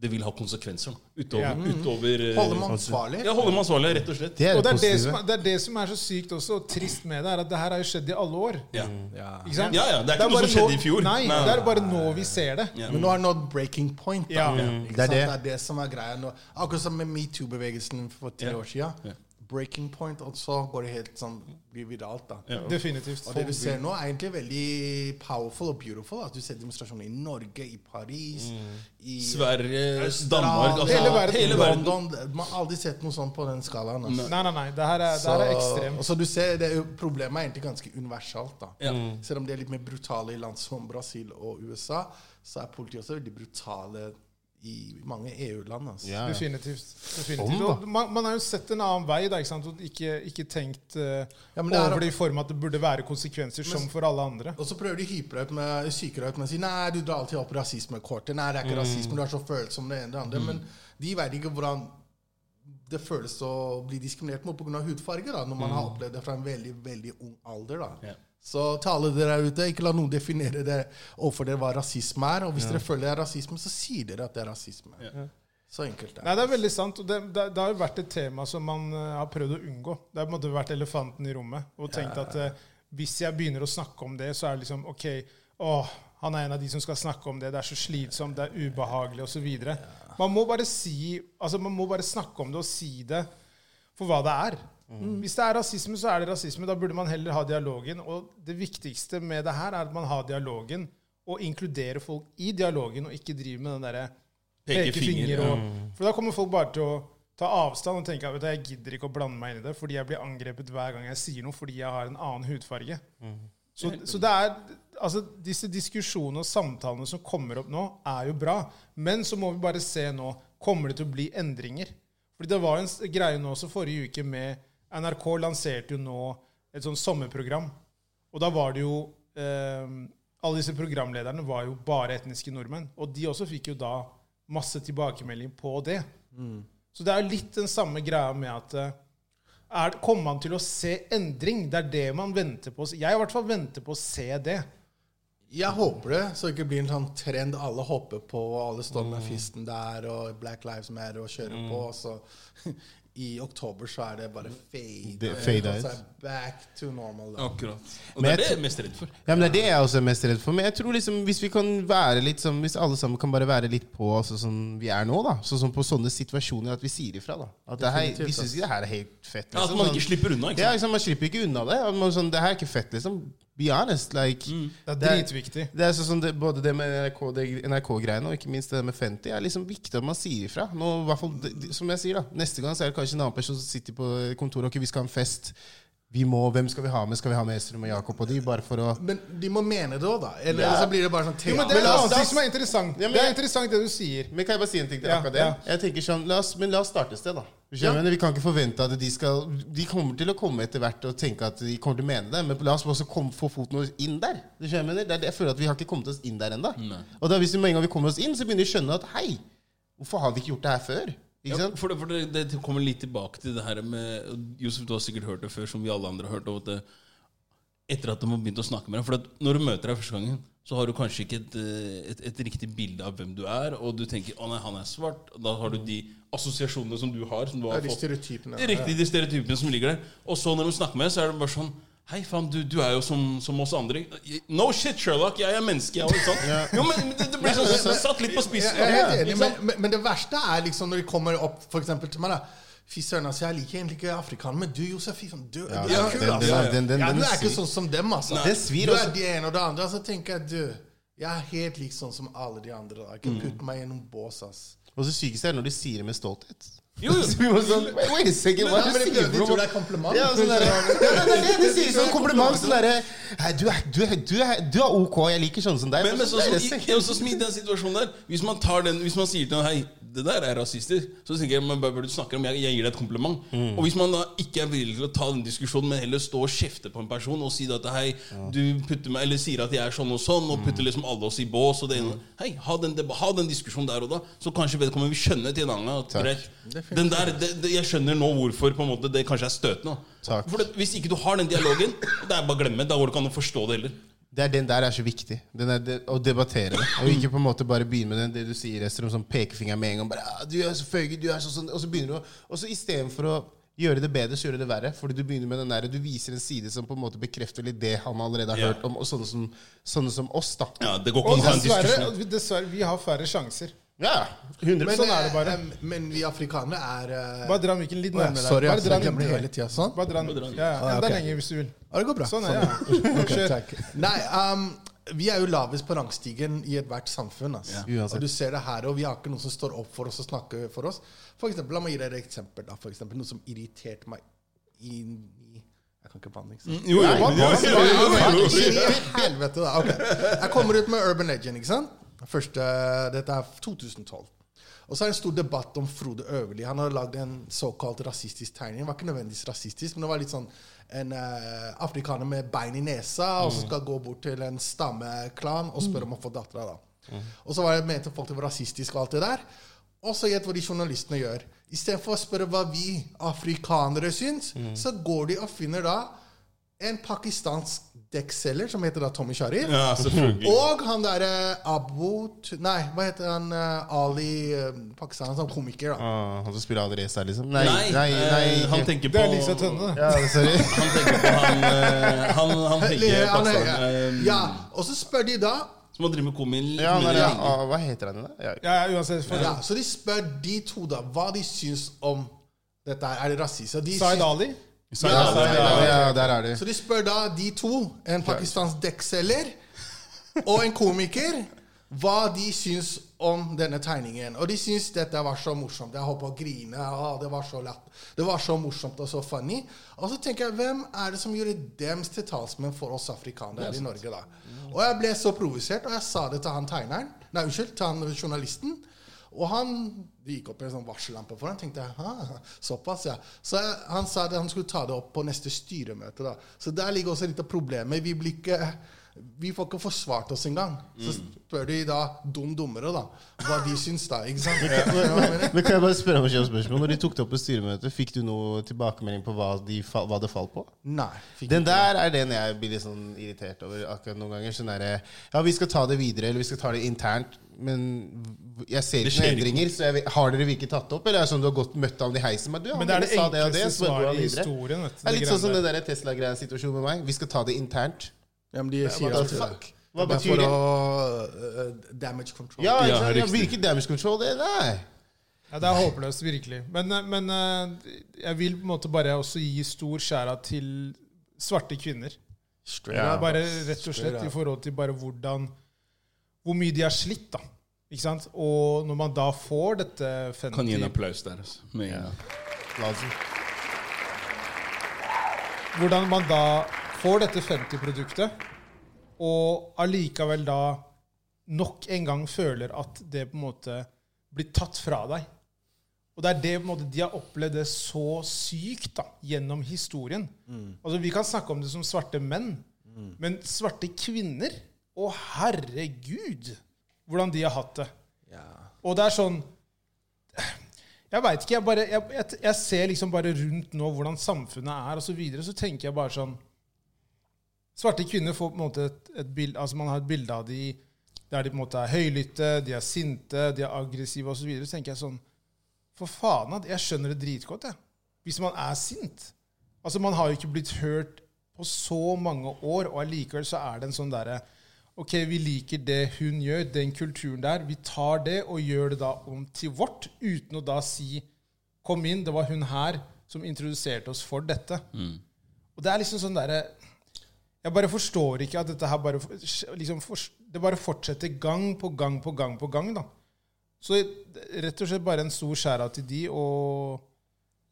det vil ha konsekvenser. da. Utover, Ja. utover Holde Holder man ansvarlig? Ja, holder man ansvarlig, rett og slett. Det er Og det det er det, som, det er det som er så sykt også, og trist med det, er at det her har jo skjedd i alle år. Ja. Ja. Ikke sant? Ja, ja, det er ikke noe som skjedde nå- i fjor. Nei, Nei, det er bare nå vi ser det. Ja. Men nå er det nådd breaking point. Da. Ja. Ikke Det er sant? det. det er det som er greia nå. Akkurat som med metoo-bevegelsen for ti Ja. år siden. Breaking point, og så går det helt sånn blir viralt. da. Ja. Definitivt. Og det du ser nå, er egentlig veldig powerful og beautiful. At du ser demonstrasjoner i Norge, i Paris, i Sverige, Danmark altså, Hele verden. Hele verden. London. Man har aldri sett noe sånt på den skalaen. Altså. Nei, nei, nei. Det her er, det her er ekstremt. og så du ser, det Problemet er egentlig ganske universalt. da. Ja. Selv om de er litt mer brutale i land som Brasil og USA, så er politiet også veldig brutale i mange EU-land. Altså. Ja, ja. Definitivt. definitivt. Om. Og man, man har jo sett en annen vei, da, ikke sant? og ikke, ikke tenkt uh, Ja, er- over det i form at det burde være konsekvenser som for alle andre. Og så prøver de å hype deg ut med, psyke ut med å si nei, du drar alltid opp rasismekortet. Nei, det er ikke rasisme, du er så følsom det ene og det andre. Men de vet ikke hvordan det føles å bli diskriminert mot pga. hudfarge, da, når man har opplevd det fra en veldig veldig ung alder. da. Ja. Så til alle dere der ute, ikke la noen definere det overfor dere hva rasisme er. Og hvis dere føler det er rasisme, så sier dere at det er rasisme. Ja. Så enkelt er det. Nei, det er veldig sant. og Det, det, det har jo vært et tema som man eh, har prøvd å unngå. Det har på en måte vært elefanten i rommet. Og tenkt at eh, hvis jeg begynner å snakke om det, så er det liksom OK åh, han er en av de som skal snakke om det. Det er så slitsomt, det er ubehagelig osv. Man må bare si Altså, man må bare snakke om det og si det for hva det er. Hvis det er rasisme, så er det rasisme. Da burde man heller ha dialogen. Og det viktigste med det her er at man har dialogen, og inkluderer folk i dialogen, og ikke driver med den derre Peke peke finger, finger. Og, for da kommer folk bare til å ta avstand og tenke at jeg gidder ikke å blande meg inn i det, fordi jeg blir angrepet hver gang jeg sier noe fordi jeg har en annen hudfarge. Så, så det er, altså disse diskusjonene og samtalene som kommer opp nå, er jo bra. Men så må vi bare se nå kommer det til å bli endringer. Fordi det var en greie nå også forrige uke med NRK lanserte jo nå et sånn sommerprogram. Og da var det jo eh, Alle disse programlederne var jo bare etniske nordmenn. Og de også fikk jo da masse tilbakemelding på det. Så det er litt den samme greia med at eh, er, Kommer man til å se endring? Det er det man venter på. Jeg i hvert fall venter på å se det. Jeg håper det, så det ikke blir en sånn trend alle hopper på, og alle står med fisten der, og Black Lives Matter og kjører på. og Så i oktober så er det bare fade. Det- fade er back to normal. Da. Akkurat. Og Men det er det jeg er mest redd for. Ja, men Det er det jeg også er mest redd for. Men jeg tror liksom hvis vi kan være litt sånn Hvis alle sammen kan bare være litt på altså, som vi er nå, da sånn som på sånne situasjoner at vi sier ifra. da At det her, Vi syns ikke det her er helt fett. Ja, at liksom. man Sånn- ikke slipper unna. ikke Ja, liksom, Man slipper ikke unna det. At Man, sånn, det her er ikke fett, liksom. Be honest. like Det er Det er- dritviktig. Det er sånn som det, Både det med NRK-greiene NRK-greiene og ikke minst det med Fenty er liksom viktig at man sier ifra. Nå, hvert fall, som jeg sier da Neste gang så er det kanskje en annen person som sitter på kontoret og ikke vi skal ha en fest. Vi må, Hvem skal vi ha med? Skal vi ha med Esrum og Jakob og de? Bare for å Men de må mene det òg, da. Eller Ja. så blir det bare sånn Jo, men Det er en annen ting som er interessant. Ja, men Det er interessant det du sier. Men kan jeg bare si en ting til Ja, akkurat det? ja. Jeg tenker sånn, la oss, Men la oss starte et sted, da. Skjønner, Vi kan ikke forvente at de skal De kommer til å komme etter hvert og tenke at de kommer til å mene det, men la oss også komme, få foten inn der. Du jeg mener? det er det jeg føler at Vi har ikke kommet oss inn der ennå. Og da hvis vi med en gang vi kommer oss inn, så begynner vi å skjønne at hei, hvorfor har vi ikke gjort det her før? Ikke Ja, for det, for det, det kommer litt tilbake til det her med Josef, du har sikkert hørt det før, som vi alle andre har hørt. Og at det, etter at de har begynt å snakke med deg For at når du møter deg første gangen, så har du kanskje ikke et, eh, et, et riktig bilde av hvem du er. Og du tenker 'Å nei, han er svart'. Og da har du de assosiasjonene som du har. Som du har Ja, de stereotypene. Er Riktig, de stereotypene som ligger der. Og så når de snakker med deg, så er det bare sånn Hei, faen, du, du er jo som, som oss andre. No shit, Sherlock. Jeg er menneske, jeg òg, Ja. Jo, men det, det blir sånn satt litt på spissen. Helt Ikke enig, men, men, men det verste er liksom når de kommer opp for eksempel til meg. da Fy søren, altså, jeg liker egentlig ikke afrikanere, men du, Josef, fy faen, du, Ja, du er den- kul, altså. den- den- ja, du er ikke sånn som dem, altså. Det svir du er det ene og det andre. Så tenker jeg, du, jeg er helt lik sånn som alle de andre. da Ikke putt meg i noen bås, ass. Og så sykeste er når de sier det med stolthet. Jo, jo. Så vi var sånn, Wait a second, hva er det du sier de tror det er kompliment. Ja, sånn der, ja, det er det de sier Sånn kompliment. Sånn derre du, du, du, du er ok, jeg liker sånn som deg. Men, men Så så, i, som i den situasjonen der Hvis man tar den Hvis man sier til noen Hei, det der er rasistisk, så tenker jeg men hva bør du snakke om? Jeg, jeg gir deg et kompliment. Mm. Og hvis man da ikke er villig til å ta den diskusjonen, men heller stå og kjefte på en person og si at hei, du putter meg, eller sier at jeg er sånn og sånn, og putter liksom alle oss i bås og det ene Mm. Hei, ha den, ha den diskusjonen der og da, så kanskje vedkommende vil skjønne til en annen gang den der, det, det, Jeg skjønner nå hvorfor på en måte det kanskje er støtende. Takk. For det, Hvis ikke du har den dialogen, det er bare å glemme. Da går det ikke an å forstå det heller. Det er, den der er så viktig. Den er det, å debattere det. Og ikke på en måte bare begynne med den, det du sier, Esther, om sånn pekefinger med en gang. Bare, ah, du er så føyge, du er så sånn Og så begynner du å Og så istedenfor å gjøre det bedre, så gjør du det verre. Fordi du begynner med den der, du viser en side som på en måte bekrefter litt det han allerede har hørt om, og sånne som, sånne som oss, da. Ja, Det går ikke Og dessverre, dessverre, vi har færre sjanser. Ja, 100 Men, Sånn er det eh, bare. eh, men vi afrikanere er eh, Bare dra mikken litt ja, nærmere. Sorry, Bare altså, dra jeg den glemmer det hele tida. Sånn? Bare dra den. Ja, ja, Ah, enda lenger hvis du vil. Ja, det går bra. Sånn, ja. Ok, takk. Nei, um, vi er jo lavest på rangstigen i ethvert samfunn. Altså. Ja. Og du ser det her, og vi har ikke noen som står opp for oss og snakker for oss. For eksempel, La meg gi deg et eksempel. Da. For eksempel, noe som irriterte meg i, i Jeg kan ikke banne, ikke sant? Jo, jo, jo, jo, helvete, da. Okay. Jeg kommer ut med Urban Legend, ikke sant? Første, dette er 2012. Og så er det en stor debatt om Frode Øverli. Han har lagd en såkalt rasistisk tegning. Det var ikke nødvendigvis rasistisk, men det var litt sånn en uh, afrikaner med bein i nesa og så skal gå bort til en stammeklan og spørre om å få dattera. da. Og så var det mente folk det var rasistisk og alt det der. Og så gjett hva de journalistene gjør. Istedenfor å spørre hva vi afrikanere syns, så går de og finner da en pakistansk dekkselger som heter da Tommy Sharif. Ja. Og han derre Abut Nei, hva heter han eh, Ali uh, Pakistan, som komiker, da. Ah, han som spiller Alreza, liksom? Nei, Nei, nei, nei, eh, han tenker på Det er Lisa Tønne, ja, Sorry. Han tenker på han eh, Han, han tenker Han Pakistan eh, Ja, og så spør de da som har drevet med komi Ja, er, ah, hva heter han da? Ja. Ja, ja, uansett. For, ja, Så de spør de to da hva de syns om dette her. Er det rasist? Og de Zaid Ali? Så, Ja, der er de. Så de spør da de to, en pakistansk dekkselger og en komiker, hva de syns om denne tegningen. Og de syns dette var så morsomt. Jeg holdt på å grine. Å, det var så lett. Det var så morsomt og så funny. Og så tenker jeg, hvem er det som gjorde dem til talsmenn for oss afrikanere i Norge, da? Og jeg ble så provosert, og jeg sa det til han tegneren. Nei, unnskyld, til han journalisten. Og han det gikk opp en sånn varsellampe for ham. tenkte jeg, såpass, ja. Så han sa at han skulle ta det opp på neste styremøte. da. Så der ligger også litt av problemet. Vi blir ikke vi får ikke forsvart oss engang. Så spør de da dum dummere da, hva de syns, da. ikke sant? Ja? Men kan jeg bare spørre om et spørsmål? Når de tok det opp på styremøtet, fikk du noe tilbakemelding på hva, de, hva det falt på? Nei. fikk Den der er den jeg blir litt sånn irritert over akkurat noen ganger. Sånn derre Ja, vi skal ta det videre, eller vi skal ta det internt. Men jeg ser ikke noen ikke endringer. Så jeg har dere virkelig tatt det opp? Eller er det sånn du har gått møtt alle i heisen? Men, du, Men det er det det det, enkleste han svaret i historien. Vet du, Det er litt sånn som det den der Tesla-greia-situasjonen med meg. Vi skal ta det internt. Ja, men de sier at fuck? Hva Det betyr for det? å uh, damage control. Ja, Ja? Ja. Virker damage control, det? Nei. Ja, Det er håpløst, virkelig. Men, eh, men eh, jeg vil på en måte bare også gi stor skjæra til svarte kvinner. Straight up. Bare rett og slett i forhold til bare hvordan Hvor mye de har slitt, da. Ikke sant? Og når man da får dette Kan gi en applaus der. Altså. Med. Hvordan man da får dette 50-produktet, og allikevel da nok en gang føler at det på en måte blir tatt fra deg. Og det er det på en måte, De har opplevd det så sykt da, gjennom historien. Altså Vi kan snakke om det som svarte menn, men svarte kvinner Å, herregud! Hvordan de har hatt det. Ja. Og det er sånn Jeg veit ikke. Jeg, bare, jeg, jeg, jeg ser liksom bare rundt nå hvordan samfunnet er, og så videre, så tenker jeg bare sånn Svarte kvinner får på en måte et, et bild, altså Man har et bilde av de der de på en måte er høylytte, de er sinte, de er aggressive osv. Så, videre. så tenker jeg sånn For faen, jeg skjønner det dritgodt, jeg. Hvis man er sint. Altså Man har jo ikke blitt hørt på så mange år, og allikevel så er det en sånn derre Ok, vi liker det hun gjør, den kulturen der. Vi tar det og gjør det da om til vårt, uten å da si Kom inn, det var hun her som introduserte oss for dette. Og det er liksom sånn derre Jeg bare forstår ikke at dette her bare liksom, Det bare fortsetter gang på gang på gang på gang, da. Så rett og slett bare en stor skjæra til de, og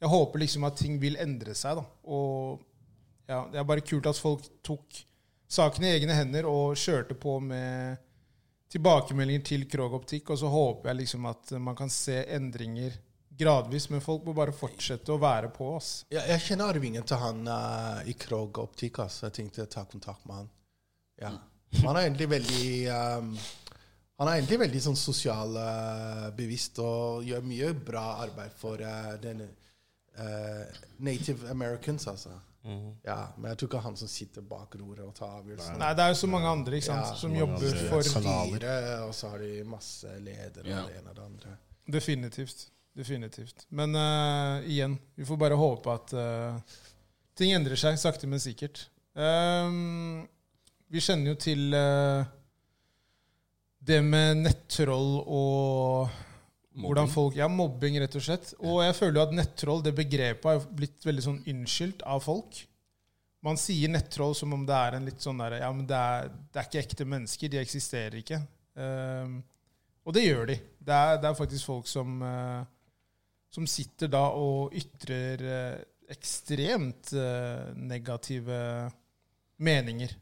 jeg håper liksom at ting vil endre seg, da. Og ja, det er bare kult at folk tok saken i egne hender og kjørte på med tilbakemeldinger til Krog Optikk, og så håper jeg liksom at man kan se endringer gradvis. Men folk må bare fortsette å være på oss. Jeg, jeg kjenner arvingen til han uh, i Krog Optikk. Altså. Jeg tenkte ta kontakt med han. Ja. Han er egentlig veldig um, Han er egentlig veldig sånn sosialbevisst og gjør mye bra arbeid for uh, den eh, native americans, altså. Ja, men jeg tror ikke han som sitter bak roret og tar avgjørelsen. Nei, det er jo så mange andre ikke sant, Ja, som jobber andre. for fire, og så har de masse ledere Ja. og det ene og det andre. Definitivt. Definitivt. Men uh, igjen, vi får bare håpe at uh, ting endrer seg sakte, men sikkert. Um, vi kjenner jo til uh, det med nettroll og hvordan folk Ja, mobbing, rett og slett. Og jeg føler jo at nettroll, det begrepet, har blitt veldig sånn unnskyldt av folk. Man sier nettroll som om det er en litt sånn derre Ja, men det er, det er ikke ekte mennesker. De eksisterer ikke. Um, og det gjør de. Det er, det er faktisk folk som, eh, som sitter da og ytrer eh, ekstremt eh, negative meninger.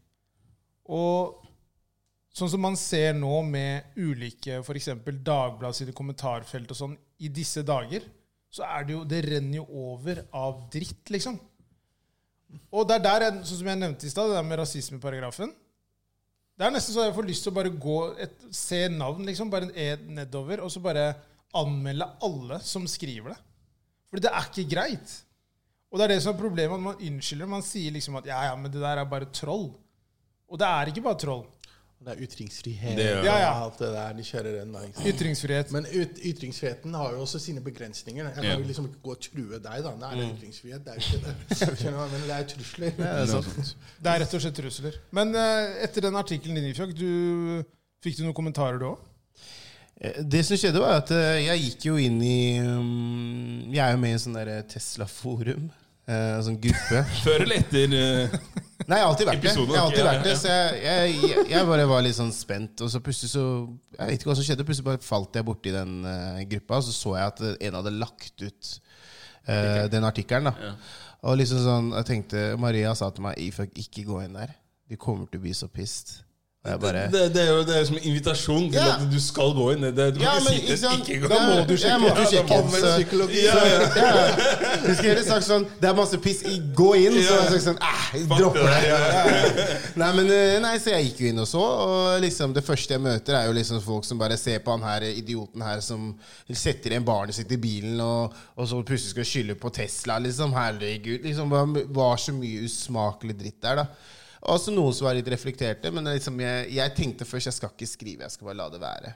Og sånn som man ser nå med ulike f.eks. Dagbladet sine kommentarfelt og sånn i disse dager, så er det jo Det renner jo over av dritt, liksom. Og det er der, sånn som jeg nevnte i stad, det der med rasismeparagrafen. Det er nesten så jeg får lyst til å bare gå et, se navn, liksom, bare en E nedover, og så bare anmelde alle som skriver det. For det er ikke greit. Og det er det som er problemet. Man unnskylder. Man sier liksom at ja, ja, men det der er bare troll. Og det er ikke bare troll. Det er ytringsfrihet Det Ja, ja. alt det der. De kjører den. da. Ytringsfrihet. Men ut, ytringsfriheten har jo også sine begrensninger. Jeg kan Ja. jo liksom ikke gå og true deg, da. Nei, det er ytringsfrihet. Det er jo ikke det. Men det er trusler. Det er sånn. Det er rett og slett trusler. Men uh, etter den artikkelen din, Ifjok, fikk du noen kommentarer du òg? Eh, Det som skjedde, var at eh, jeg gikk jo inn i um, Jeg er jo med i sånn der Tesla-forum. eh, sånn gruppe. Før eller etter eh, Nei, jeg har alltid vært det. Jeg har alltid vært det. Så jeg, jeg, jeg, bare var litt sånn spent, og så plutselig så Jeg vet ikke hva som skjedde. Plutselig bare falt jeg borti den gruppa, og så så jeg at en hadde lagt ut uh, den artikkelen. Ja. Og liksom sånn, jeg tenkte Maria sa til meg Ifak, ikke gå inn der. De kommer til å bli så pissed. Og er, bare det, det er jo det er som en invitasjon til Ja. at du skal gå inn. Det, du kan Ja, men si ikke ikke gå Da må du sjekke. Ja, sjekke. Så- psykologi. Ja, ja. Du skulle heller sagt sånn Det er masse piss, gå inn! Så jeg sånn eh, dropper det det. Nei, men eh, nei, så jeg gikk jo inn og så, og liksom det første jeg møter, er jo liksom folk som bare ser på han her idioten her som setter igjen barnet sitt i bilen, og, og så plutselig skal skylde på Tesla, liksom. Herregud. Liksom, det var så mye usmakelig dritt der, da. Også noen som var litt reflekterte, men liksom jeg, jeg tenkte først jeg skal ikke skrive, jeg skal bare la det være.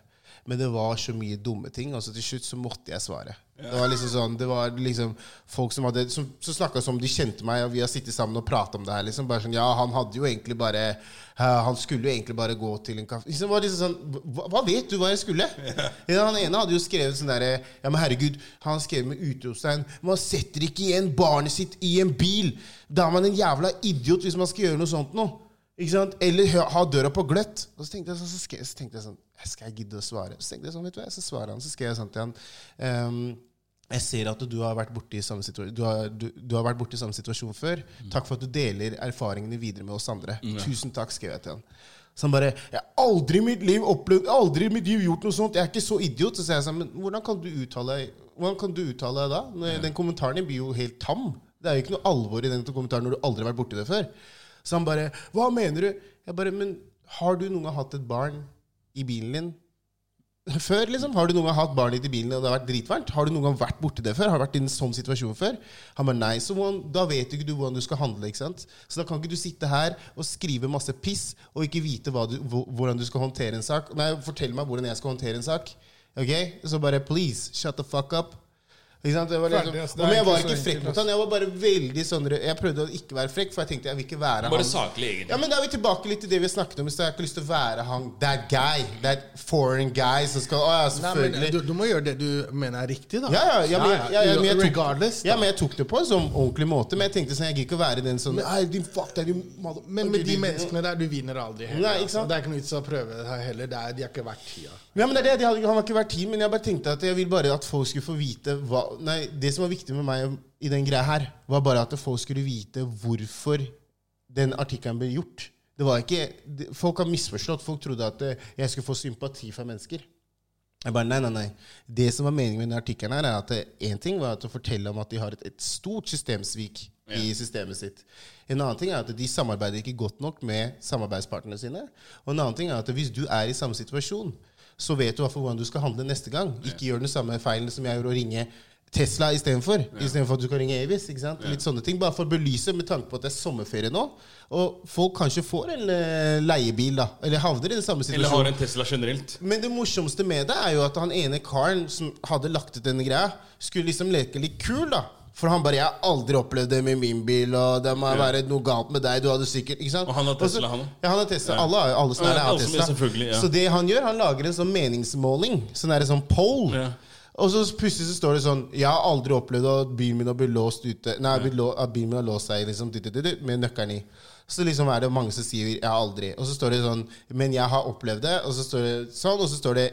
Men det var så mye dumme ting, og så til slutt så måtte jeg svare. Det var liksom sånn, det var liksom folk som hadde Som, som snakka som de kjente meg, og vi har sittet sammen og prata om det her. liksom Bare sånn, Ja, han hadde jo egentlig bare uh, Han skulle jo egentlig bare gå til en kaffe liksom, var liksom sånn, hva, hva vet du hva jeg skulle? Ja, han ene hadde jo skrevet sånn derre Ja, men herregud, han skrev med utropstegn Man setter ikke igjen barnet sitt i en bil! Da er man en jævla idiot hvis man skal gjøre noe sånt noe. Ikke sant? Eller ha døra på gløtt. Og så tenkte jeg sånn, så, skrev, så tenkte jeg sånn Skal jeg gidde å svare? Så tenkte jeg sånn, vet du hva, så svarer han. Så skrev jeg sånn til han um, jeg ser at du har vært borte i samme du har, du, du har vært borte i samme situasjon før. Takk for at du deler erfaringene videre med oss andre. Tusen takk, skrev jeg til han. Så han bare Jeg har aldri i mitt liv opplevd Aldri i mitt liv gjort noe sånt. Jeg er ikke så idiot. Så sier jeg sånn, men hvordan kan du uttale Hvordan kan du uttale deg da? Når Den kommentaren din blir jo helt tam. Det er jo ikke noe alvor i den kommentaren når du aldri har vært borti det før. Så han bare Hva mener du? Jeg bare Men har du noen gang hatt et barn i bilen din før, liksom? Har du noen gang hatt barnet ditt i bilen og det har vært dritvarmt? Har du noen gang vært borti det før? Har du vært i en sånn situasjon før? Han bare nei, så hvordan, da vet ikke du hvordan du skal handle. ikke sant? Så da kan ikke du sitte her og skrive masse piss og ikke vite du, hvordan du skal håndtere en sak. Nei, fortell meg hvordan jeg skal håndtere en sak. Ok? Så bare please, shut the fuck up. Ikke sant? Det var liksom. Det er og men jeg var ikke frekk mot han. Jeg var bare veldig sånn Jeg prøvde å ikke være frekk, for jeg tenkte jeg vil ikke være Bare han. saklig, egentlig. Ja, men Da er vi tilbake litt til det vi snakket om i stad. Jeg har ikke lyst til å være han that guy. That foreign guy som skal Å ja, Nei, selvfølgelig. men du, du må gjøre det du mener er riktig, da. Ja, ja, ja, men, ja, ja, men jeg tok, ja, men jeg tok det på en sånn ordentlig måte. Men jeg tenkte sånn, jeg gidder ikke å være den sånn Nei, din fuck din mother- Men med de menneskene der, du vinner aldri heller. Nei, ikke altså. sant? Det er ikke noe vits å prøve det her heller. Det er, de har ikke vært tida. Ja, men det er det, de hadde, Han har ikke vært tid, men jeg bare tenkte at jeg vil bare at folk skulle få vite hva Nei, det som var viktig med meg i den greia her, var bare at folk skulle vite hvorfor den artikkelen ble gjort. Det var ikke, Folk har misforstått. Folk trodde at eh, jeg skulle få sympati fra mennesker. Jeg bare, nei, nei, nei. Det som var meningen med denne artikkelen, er at én ting var at å fortelle om at de har et, et stort systemsvik i systemet sitt. En annen ting er at de samarbeider ikke godt nok med samarbeidspartnerne sine. Og en annen ting er at hvis du er i samme situasjon, så vet du hvordan du skal handle neste gang. Ikke gjør den samme feilen som jeg gjorde, å ringe Tesla istedenfor. Ja. Istedenfor at du kan ringe Avis. ikke sant? Litt sånne ting, Bare for å belyse med tanke på at det er sommerferie nå. Og folk kanskje får en eh, leiebil, da. Eller havner i den samme situasjonen. Eller har en Tesla generelt. Men det morsomste med det er jo at han ene karen som hadde lagt ut denne greia, skulle liksom leke litt kul, da. For han bare 'Jeg har aldri opplevd det med min bil', og 'det må være noe galt med deg', du hadde sikkert Ikke sant? Og han har Tesla, han òg. Ja, han har Tesla. Ja. Alle, alle er Ja, har Tesla. ja. Så det han gjør, han lager en sånn meningsmåling. Sånn er det sånn poll. Ja. Og så plutselig så står det sånn Jeg har aldri opplevd at bilen min har blitt låst ute Nei, at bilen min har låst seg liksom, dit, dit, dit, dit, med nøkkelen i. Så liksom er det mange som sier 'jeg har aldri'. Og så står det sånn 'men jeg har opplevd det', og så står det sånn, og så står det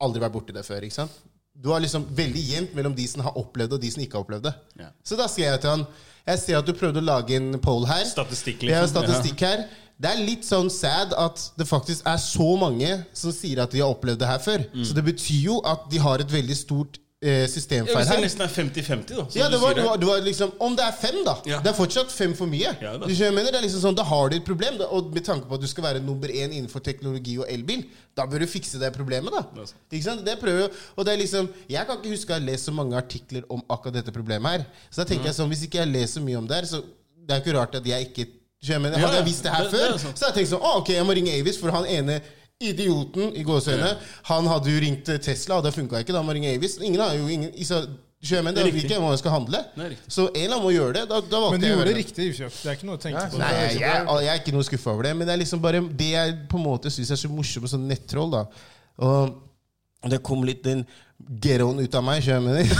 'aldri vært borti det før'. ikke sant? Du har liksom veldig jevnt mellom de som har opplevd det, og de som ikke har opplevd det. Ja. Så da skrev jeg til han Jeg ser at du prøvde å lage en poll her. Statistikk, Jeg har liksom. statistikk her. Det er litt sånn sad at det faktisk er så mange som sier at de har opplevd det her før. Så det betyr jo at de har et veldig stort eh, systemfeil her. hvis det nesten er 50-50, da. Ja, det var, det var, det var liksom Om det er fem, da. Ja. Det er fortsatt fem for mye. Ja, da. mener? Det er liksom sånn, Da har du et problem. Da, og med tanke på at du skal være nummer én innenfor teknologi og elbil, da bør du fikse det problemet. da Det er. Ikke sant? Det prøver jo Og det er liksom Jeg kan ikke huske å ha lest så mange artikler om akkurat dette problemet her. Så da tenker jeg sånn Hvis ikke jeg leser mye om det her, så det er ikke rart at jeg ikke Ja, Hadde jeg visst det her Det- er før, så hadde jeg tenkt sånn ah, ok, jeg må ringe Avis, for han ene idioten i gåseøyne, han hadde jo ringt eh, Tesla, og det funka ikke. Da må jeg ringe Avis. Ingen har jo ingen så, skjønner, det Det er ikke Hva man skal handle. Riktig. Så en eller annen må gjøre det. Da, da Men du gjorde det riktig. Det er ikke noe å tenke Ja, på. Nei, jeg, jeg, jeg er ikke noe skuffa over det, men det er liksom bare det jeg på en måte syns er så morsomt med sånn nettroll. da Og det kom litt den ghettoen ut av meg, skjønner du?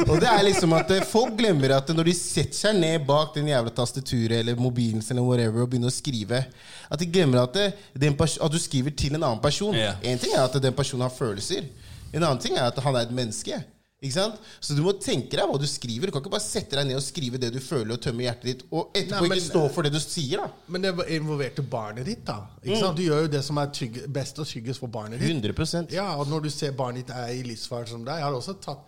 og det er liksom at eh, folk glemmer at når de setter seg ned bak den jævla tastaturet eller mobilen eller whatever og begynner å skrive, at de glemmer at, det, den at du skriver til en annen person. Én En ting er at den personen har følelser. En annen ting er at han er et menneske. Ikke sant? Så du må tenke deg hva du skriver. Du kan ikke bare sette deg ned og skrive det du føler, og tømme hjertet ditt, og etterpå Nei, men- ikke stå for det du sier. da Men det involverte barnet ditt, da. Sant? Du gjør jo det som er trygg, best og tryggest for barnet ditt. 100% Ja, og når du ser barnet ditt er i livsfare som deg Jeg har også tatt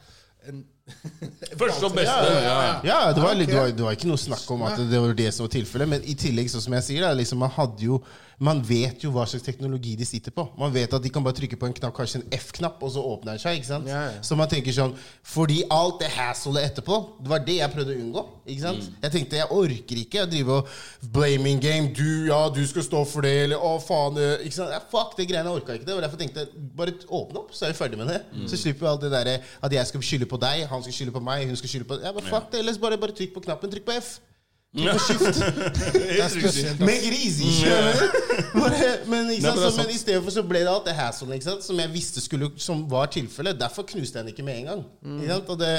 en Første og beste. Ja, Ja, ja. Ja, det var, litt, det, var, det var ikke noe snakk om at det var det som var tilfellet. Men i tillegg, sånn som jeg sier, det, liksom, man hadde jo man vet jo hva slags teknologi de sitter på. Man vet at de kan bare trykke på en knapp, kanskje en F-knapp, og så åpner den seg. ikke sant? Ja, ja. Så man tenker sånn Fordi alt det hasslet etterpå, det var det jeg prøvde å unngå. ikke sant? Mm. Jeg tenkte jeg orker ikke å drive og blaming game. Du, ja, du skal stå for det, eller å, faen eh, ikke sant? Ja, fuck, det greiene orka jeg ikke det. Og derfor tenkte jeg bare åpne opp, så er vi ferdig med det. Mm. Så slipper vi alt det derre at jeg skal skylde på deg, han skal skylde på meg, hun skal skylde på Ja, men fuck det, ellers bare, bare trykk på knappen. Trykk på F. Make it easy. Bare, men ikke sant? men Så, men i stedet for så ble det alt det hassle ikke sant? som jeg visste skulle, som var tilfellet. Derfor knuste jeg den ikke med en gang. Ikke sant? Og det,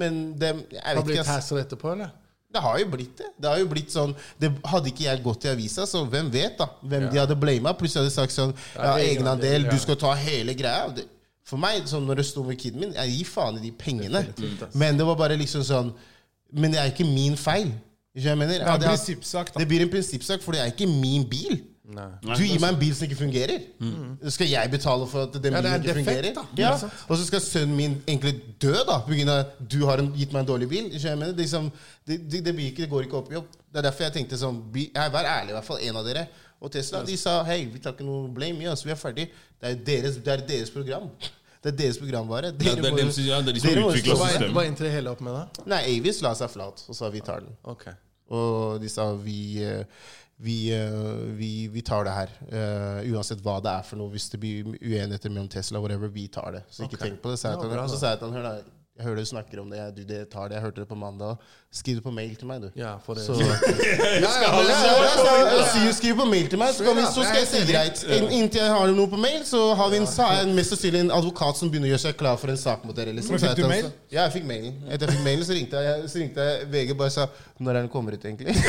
men det, jeg Har blitt ikke, hassle etterpå, eller? Det har jo blitt det. Det har jo blitt sånn det, Hadde ikke jeg gått i avisa, så hvem vet da hvem de hadde blama? Plutselig hadde de sagt sånn Ja, egenandel, ja. du skal ta hele greia. Det, for meg, sånn når det sto med kiden min, jeg gir faen i de pengene. Men det var bare liksom sånn Men det er ikke min feil. Ikke jeg mener? Det er en prinsippsak, da. det blir en prinsippsak, for det er ikke min bil. Nei. Du gir meg en bil som ikke fungerer. Skal jeg betale for at den Ja, bilen ikke defekt, fungerer? Ja. Og så skal sønnen min egentlig dø da pga. at du har en, gitt meg en dårlig bil. Ikke jeg mener? Det, liksom, det, det, det, ikke, det går ikke opp i opp. Det er derfor jeg tenkte sånn jeg, Vær ærlig, i hvert fall en av dere. Og Tesla de sa hei, vi tar ikke noe blame i oss, vi er ferdig. Det er deres, det er deres program. Det er deres programvare. Ja, det er dem som- ja, det er de som dere systemet. hva endte det hele opp med, da? Nei, Avis la seg flat og sa vi tar den. Ok. Og de sa vi, eh, vi, eh, vi, vi tar det her. Uh, uansett hva det er for noe. Hvis det blir uenigheter mellom Tesla, whatever, vi tar det. Så ikke okay. tenk på det. Så jeg til han- så sa jeg til han, hør da, jeg hører du snakker om det, jeg, du, det tar det, jeg hørte det på mandag. Skriv det på mail til meg, du. Ja, for det. Så, ja, ja, skriv- på mail til meg, så, kan vi, så skal jeg si greit. In- Inntil jeg har noe på mail, så har vi en, så har mest sannsynlig en advokat som begynner å gjøre seg klar for en sak mot dere. Liksom. Fikk du mail? Ja, jeg fikk mailen. Etter jeg fikk mailen, så ringte jeg, så ringte jeg VG bare sa Når er den kommer ut, egentlig?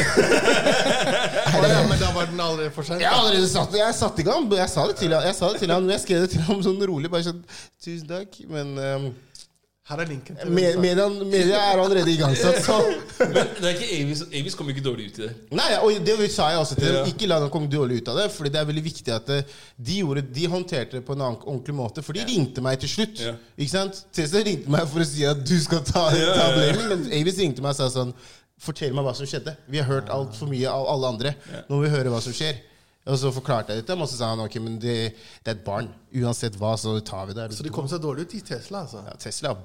Å, ja, men da var den allerede for sent? Jeg allerede satt, jeg satt i gang. Jeg sa det til ham, jeg, jeg skrev det til ham sånn rolig. Bare sånn Tusen takk, men ehm, Her er linken til Me- Media, media er allerede igangsatt, så Men det er ikke Avis Avis kom ikke dårlig ut i det. Nei, og det sa jeg også til dem. Ja. Ikke la dem komme dårlig ut av det. Fordi det er veldig viktig at eh, de, gjorde, de håndterte det på en annen, ordentlig måte. For de ringte meg til slutt. Ja. Ikke sant? Tesla ringte meg for å si at du skal ta, ta blaming, men Avis ringte meg og sa sånn Fortell meg hva som skjedde. Vi har hørt altfor mye av alle andre. Nå må vi høre hva som skjer. Og så forklarte jeg det til ham, og så sa han ok, men det, det er et barn. Uansett hva, så tar vi det. Så de kom seg dårlig ut i Tesla, altså. ja, Tesla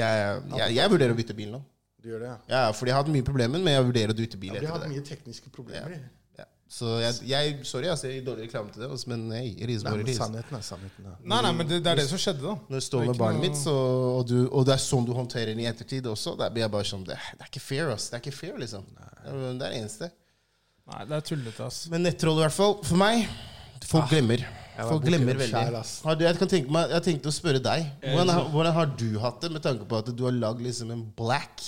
er, jeg, jeg vurderer å bytte bil nå. Du gjør det, ja. Ja, fordi jeg har hatt mye problemer, men jeg vurderer å bytte bil Ja, De har etter hatt det. mye tekniske problemer. Ja. Så jeg, jeg Sorry, jeg ser dårlig reklame til det, altså, men hey, it is Nei, what men sannheten er sannheten. Ja. Nei, nei, men det, det er det som skjedde, da. Når jeg står med barnet noe- mitt, så, og, du, og det er sånn du håndterer den i ettertid også, da blir jeg bare sånn Det, det er ikke fair, ass. Det er ikke fair, liksom. Det er det eneste. Nei, det er tullete, ass. Men nettroll, i hvert fall. For meg Folk glemmer. Folk glemmer veldig. Kjær. Har du, jeg, kan tenke meg, jeg tenkte å spørre deg. Hvordan, har- hvordan har du hatt det, med tanke på at du har lagd liksom en black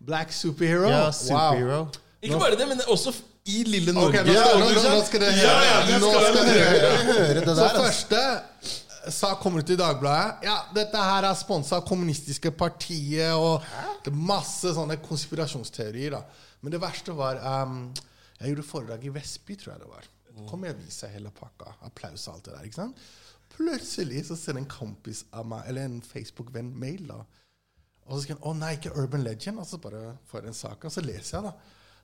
Black superhero? ja, Wow. Ikke bare det, men også i lille Norge. skal, nå, nå, nå skal dere Ja, ja, høre. det Nå skal skal dere dere høre. Høre det Så der, ass. første sak kommer ut i Dagbladet. Ja, dette her er sponsa av kommunistiske partiet og det er masse sånne konspirasjonsteorier. da. Men det verste var um, Jeg gjorde foredrag i Vestby, tror jeg det var. Kom og viser hele pakka. Applaus og alt det der. ikke sant? Plutselig så sender en kompis av meg, eller en Facebook-venn, mail. da. Og så skriver han 'Å nei, ikke Urban Legend'. Og så bare får jeg en sak, og så leser jeg, da.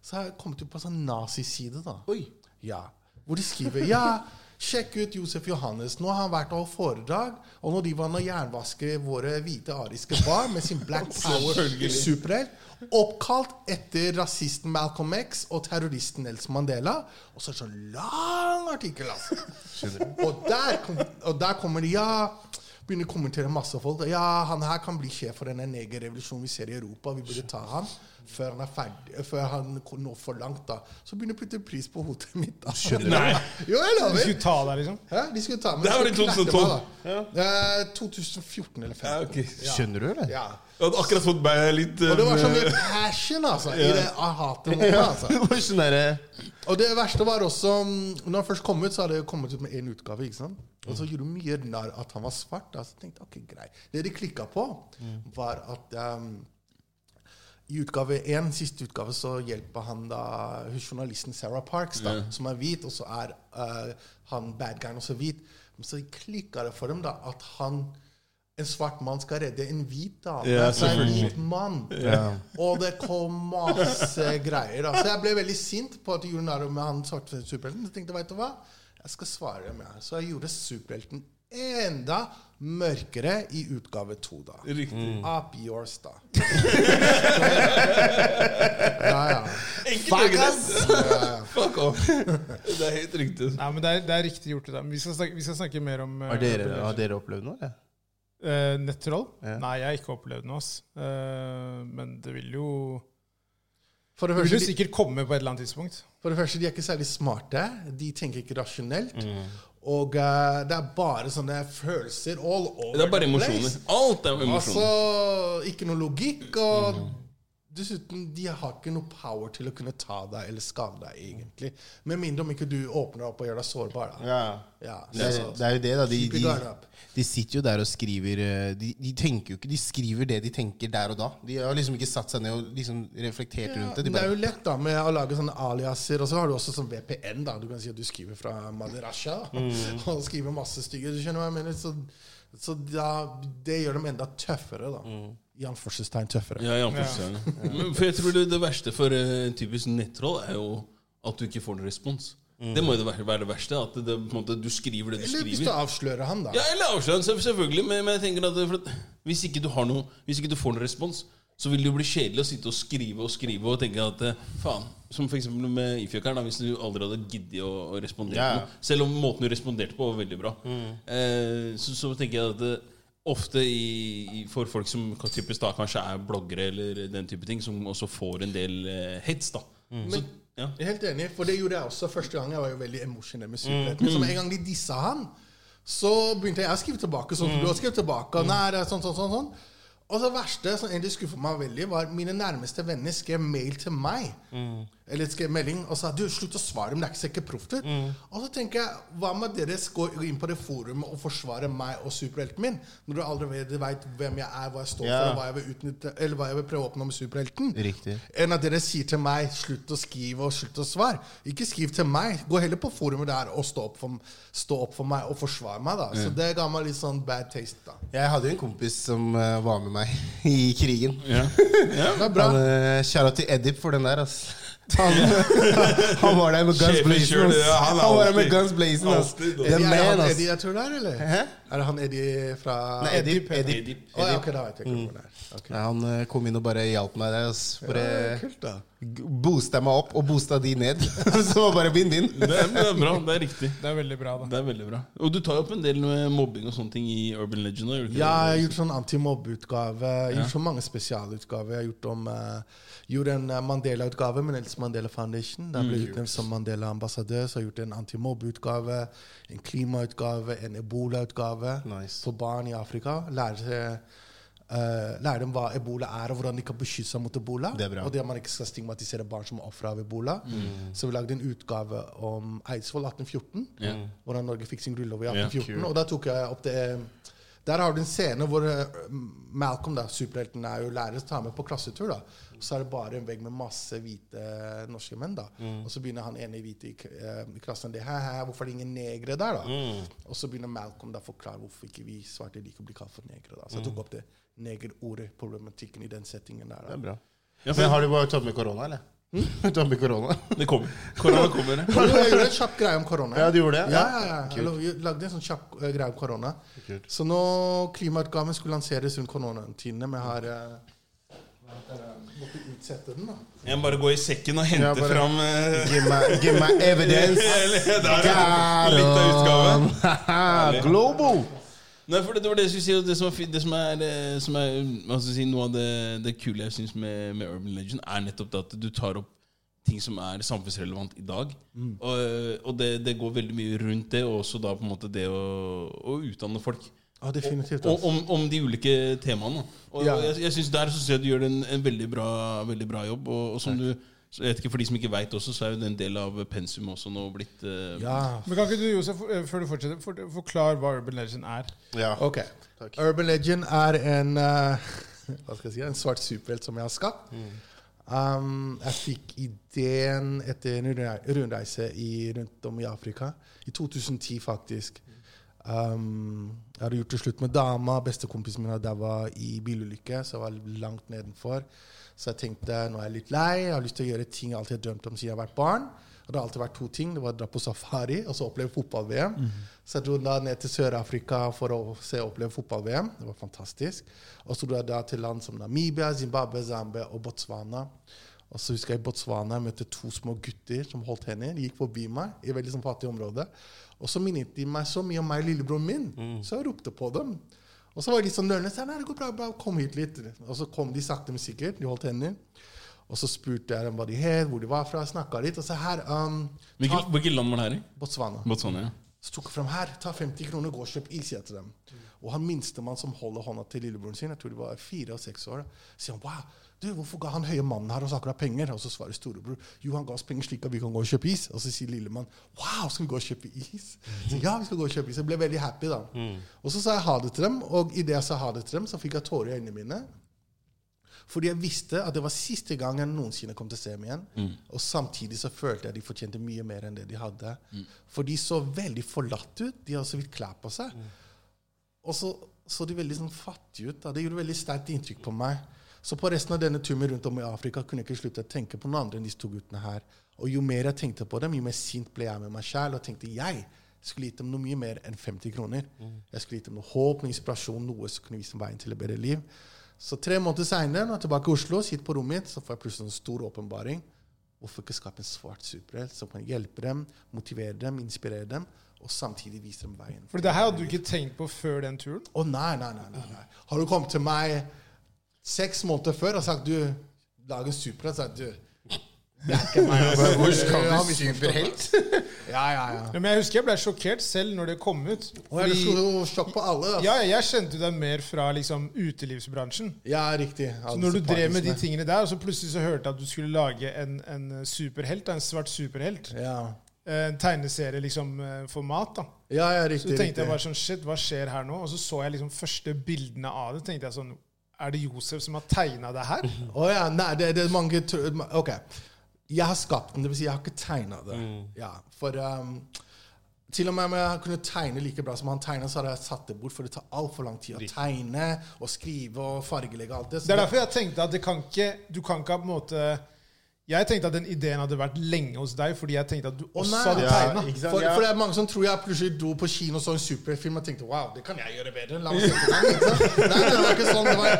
Så har jeg kommet ut på en sånn naziside, da. Oi. Ja. Hvor de skriver Ja, sjekk ut Josef Johannes. Nå har han vært og foredrag, og nå de var og jernvasket våre hvite ariske barn med sin Black Power-superhelt. Oppkalt etter rasisten Malcolm X og terroristen Nelson Mandela. Og så er det sånn lang artikkel, altså. Og der, kom, og der kommer de Ja, begynner å kommentere masse folk. Ja, han her kan bli sjef for denne negerrevolusjonen vi ser i Europa. Vi burde ta han før han er ferdig Før han når for langt, da. Så begynner de å putte pris på hodet mitt. da. Nei. Jo, jeg lover. De skulle ta deg, liksom? Ja, de skulle ta meg. Det var i 2012. knerte meg, da. Eh, 2014 eller Ja, 2015. ok. Skjønner du, eller? Ja. Jeg hadde akkurat fått meg litt Og det var så eh, mye passion altså, i det jeg meg. Altså. Sånn derre Og det verste var også mm, Når han først kom ut, så hadde det kommet ut med én utgave. ikke sant? Og så gjorde du mye narr at han var svart. Da. Så jeg tenkte ok, greit. Det de klikka på, var at um, i utgave én, siste utgave, så hjelper han da journalisten Sarah Parks, da, som er hvit, og så er uh, han bad guyen også hvit. Men så klikka det for dem da at han en svart mann skal redde en hvit dame. Ja, så en hvit mann. Og det kom masse greier. da. Så jeg ble veldig sint på at du gjorde narr med han svarte superhelten. Så tenkte jeg, vet du hva? Jeg skal svare dem. jeg. Så jeg gjorde superhelten enda mørkere i utgave to. da. Riktig. Up yours, da. ja, ja. Fuck, ass! Fuck off. Det er helt riktig. Nei, men det er, det er riktig gjort. Det Vi skal snakke, vi skal snakke mer om eh, Har dere, har dere opplevd noe? eller? Uh, Nettroll? Yeah. Nei, jeg har ikke opplevd noe. Eh, men det vil jo For, det Det vil jo sikkert komme på et eller annet tidspunkt. for det første, de er ikke særlig smarte. De tenker ikke rasjonelt. Mm. Og uh, det er bare sånne følelser all over Det er bare emosjoner. Alt er emosjoner. Altså, ikke noe logikk. Og dessuten, de har ikke noe power til å kunne ta deg eller skade deg, egentlig. Med mindre om ikke du åpner opp og gjør deg sårbar. Da. Ja. Ja, Det er, så- det er jo det, da. De, de, de sitter jo der og skriver eh, de, de tenker jo ikke De skriver det de tenker der og da. De har liksom ikke satt seg ned og liksom reflektert rundt det. De det er jo lett da med å lage sånne aliaser. Og så har du også sånn VPN. da Du kan si at du skriver fra Maderasha. Mm. og skriver masse stygge. Du skjønner hva jeg mener? Så, så da, det gjør dem enda tøffere. da Mm. I anførselstegn tøffere. Ja, i anførselstegn. Men For jeg tror det, det verste for uh, typisk nettroll er jo at du ikke får noen respons. Det må jo være, det verste. At det, på en måte, du skriver det du Eller hvis du avslører han, da. Ja, eller avslører han, selvfølgelig. Men, men jeg tenker at, for at hvis, ikke du har noe, hvis ikke du får noen respons, så vil det jo bli kjedelig å sitte og skrive og skrive og tenke at eh, faen Som f.eks. med Ifjøkeren. Hvis du aldri hadde giddet å, å respondere yeah. på noe. Selv om måten du responderte på, var veldig bra. Eh, så, så tenker jeg at det, ofte i, i, for folk som typisk da kanskje er bloggere eller den type ting, som også får en del eh, hets, da. Så, ja. Jeg er helt enig, for det gjorde jeg også første gang. Jeg var jo veldig emosjonell med superhelten. Men så en gang de dissa han, så begynte jeg å skrive tilbake. Sånn som du har skrevet tilbake. Nei, det er sånn, sånn, sånn, sånn. Og det verste som egentlig skuffet meg veldig, var mine nærmeste venner skrev mail til meg eller skrev melding og sa du, slutt å svare dem, det er ikke, proft ut. Og så tenker jeg, hva med at dere går inn på det forumet og forsvarer meg og superhelten min, når du allerede veit hvem jeg er, hva jeg står Ja. for, og hva jeg vil utnytte, eller hva jeg vil prøve å oppnå med superhelten? Riktig. Enn at dere sier til meg 'slutt å skrive' og 'slutt å svare'. Ikke skriv til meg. Gå heller på forumet der og stå opp for, stå opp for meg og forsvare meg. da Så det ga meg litt sånn bad taste. da Jeg hadde jo en kompis som uh, var med meg i krigen. Ja. Det var bra. Han, uh, til Edip for den der, ass. Han, han var der med guns blazing. han Han var der med guns blazing. The er det man, han ass. Eddie jeg tror det er, eller? Hæ? Er det han Eddie fra Nei, Edip. Edip. Edip. Oh, ja, ok, da vet jeg ikke hvor det er. Okay. Nei, han eh, kom inn og bare hjalp meg der. ass. Ja, kult, da. boosta meg opp og boosta de ned. Så var bare vinn-vinn. Det det er bra. Det er riktig. Det er veldig bra, da. Det er veldig bra. Og du tar jo opp en del med mobbing og sånne ting i Urban Legend. Ja, jeg har gjort sånn antimobbeutgave. Gjort så mange spesialutgaver. Jeg har gjort om eh, gjorde en eh, Mandela-utgave med Nelson Mandela Foundation. Der ble jeg utnevnt som Mandela-ambassadør. Så har gjort en antimobbeutgave, en klimautgave, en ebola-utgave Nice. for barn i Afrika. Lære, uh, lære dem hva ebola er, og hvordan de kan beskytte seg mot ebola. Det. Og det at man ikke skal stigmatisere barn som er ofre av ebola. Så vi lagde en utgave om Eidsvoll 1814. yeah. Hvordan Norge fikk sin grunnlov i 1814. Yeah, og da tok jeg opp det Der har du en scene hvor eh, Malcolm, da, superhelten, er jo lærer, tar med på klassetur. da Så er det bare en vegg med masse hvite norske menn. da Og så begynner han ene hvite i, k- eh, i klassen det, hæ, hæ, Hvorfor er det ingen negre der? da Og så begynner Malcolm da forklare hvorfor ikke vi svarte liker å bli kalt for negre. da Så jeg tok opp det negerordet, problematikken i den settingen der. Det er bra. Ja, Men for har du bare tatt med korona, eller? tatt med korona? det kommer. Korona kommer. Jeg gjorde en kjapp greie om korona. Ja, du gjorde det? Ja, Ja. ja, ja. Jeg lagde en sånn kjapp eh, greie om korona. Kult. Så nå klimautgaven skulle lanseres rundt koronatidene, måtte utsette den. da Jeg må bare gå i sekken og hente Ja, bare- fram uh... Give my, give me evidence. Der litt av utgaven. Global! Nei, for det, det var det jeg skulle si. Det som er, det som er, som er hva skal si, Noe av det, det kule jeg syns med, med Urban Legend, er nettopp det at du tar opp ting som er samfunnsrelevant i dag. Og, og det, det går veldig mye rundt det, og også da på en måte det å, å utdanne folk. Ja, definitivt. Og, om, om de ulike temaene. Og Ja. jeg, jeg synes Der så ser jeg du gjør en, en veldig, bra, veldig bra jobb. Og, og som du jeg vet ikke For de som ikke veit også, så er jo det en del av pensum også nå blitt uh, Ja, Men kan ikke du, Josef, eh, før du fortsetter, for, forklare hva Urban Legend er? Ja. ok. Urban Legend er en uh, Hva skal jeg si En svart superhelt som jeg har skapt. Um, jeg fikk ideen etter en rundreise i, rundt om i Afrika. I 2010, faktisk. Um, jeg hadde gjort det slutt med dama. Bestekompisen min hadde daua i bilulykke, så jeg var langt nedenfor. Så jeg tenkte nå er jeg litt lei. Jeg har lyst til å gjøre ting jeg alltid har drømt om siden jeg har vært barn. Og det har alltid vært to ting. Det var å dra på safari og så oppleve fotball-VM. Så jeg dro da ned til Sør-Afrika for å se og oppleve fotball-VM. Det var fantastisk. Og så dro jeg da til land som Namibia, Zimbabwe, Zambia og Botswana. Og så husker jeg i Botswana jeg møtte to små gutter som holdt hender. De gikk forbi meg i et veldig sånn fattig område. Og så minnet de meg så mye om meg og lillebroren min, så jeg ropte på dem. Og så var jeg litt sånn nølende. Nei, det går bra, bra, kom hit litt. Og så kom de sakte, men sikkert. De holdt hender. Og så spurte jeg dem hva de het, hvor de var fra, snakka litt. Og så her um, Hvilket, land var det her i? Botswana. Botswana, ja. Så tok jeg frem her, ta 50 kroner, gå og kjøp is, sier jeg til dem. Og han minstemann som holder hånda til lillebroren sin, jeg tror de var fire og seks år, sier han wow, du, hvorfor ga han høye mannen her oss akkurat penger? Og så svarer storebror jo, han ga oss penger slik at vi kan gå og kjøpe is. Og så sier lillemann wow, skal vi gå og kjøpe is? Så, ja, vi skal gå og kjøpe is. Jeg ble veldig happy da. Og så sa jeg ha det til dem, og idet jeg sa ha det til dem, så fikk jeg tårer i øynene mine. Fordi jeg visste at det var siste gang jeg noensinne kom til å se dem igjen. Og samtidig så følte jeg de fortjente mye mer enn det de hadde. For de så veldig forlatt ut. De hadde så vidt klær på seg. Og så så de veldig sånn fattige ut. Da. Det gjorde veldig sterkt inntrykk på meg. Så på resten av denne turen rundt om i Afrika kunne jeg ikke slutte å tenke på noen andre enn disse to guttene her. Og jo mer jeg tenkte på dem, jo mer sint ble jeg med meg sjæl. Og tenkte jeg skulle gitt dem noe mye mer enn 50 kroner. Jeg skulle gitt dem noe håp, noe inspirasjon, noe som kunne vise dem veien til et bedre liv. Så tre måneder seinere, når jeg er tilbake i Oslo, sitter på rommet mitt, så får jeg plutselig en stor åpenbaring. Hvorfor ikke skape en svart superhelt som kan hjelpe dem, motivere dem, inspirere dem, og samtidig vise dem veien? For det her hadde du ikke tenkt på før den turen? Å nei, nei, nei, nei, nei. Har du kommet til meg seks måneder før og sagt du, lag en superhelt, så du altså. Hvor skal har du superhelt? Ja, ja, ja. Men jeg husker jeg ble sjokkert selv når det kom ut. Fordi, så sjokk på alle? Altså. ja, jeg kjente deg mer fra liksom utelivsbransjen. Ja, riktig. Så når du drev med de tingene der, og så plutselig så hørte jeg at du skulle lage en, en superhelt, en svart superhelt, Ja, en tegneserie liksom format. for mat, da. ja, ja Så riktig. tenkte riktig. jeg bare sånn Shit, hva skjer her nå? Og så så jeg liksom første bildene av det. tenkte jeg sånn Er det Josef som har tegna det her? Å ja, nei, det, det er mange Ok. Jeg har skapt den, det vil si jeg har ikke tegna det. Ja, for um, til og med om jeg kunne tegne like bra som han tegna, så hadde jeg satt det bort, for det tar altfor lang tid å tegne og skrive og fargelegge alt det. Så Det er derfor jeg tenkte at det kan ikke, du kan ikke på en måte Jeg tenkte at den ideen hadde vært lenge hos deg, fordi jeg tenkte at du også oh, hadde Ja, tegna. For, for det er mange som tror jeg plutselig dro på kino og så en superfilm og tenkte wow, det kan jeg gjøre bedre. La meg se på den. Nei, det var ikke sånn. Det var,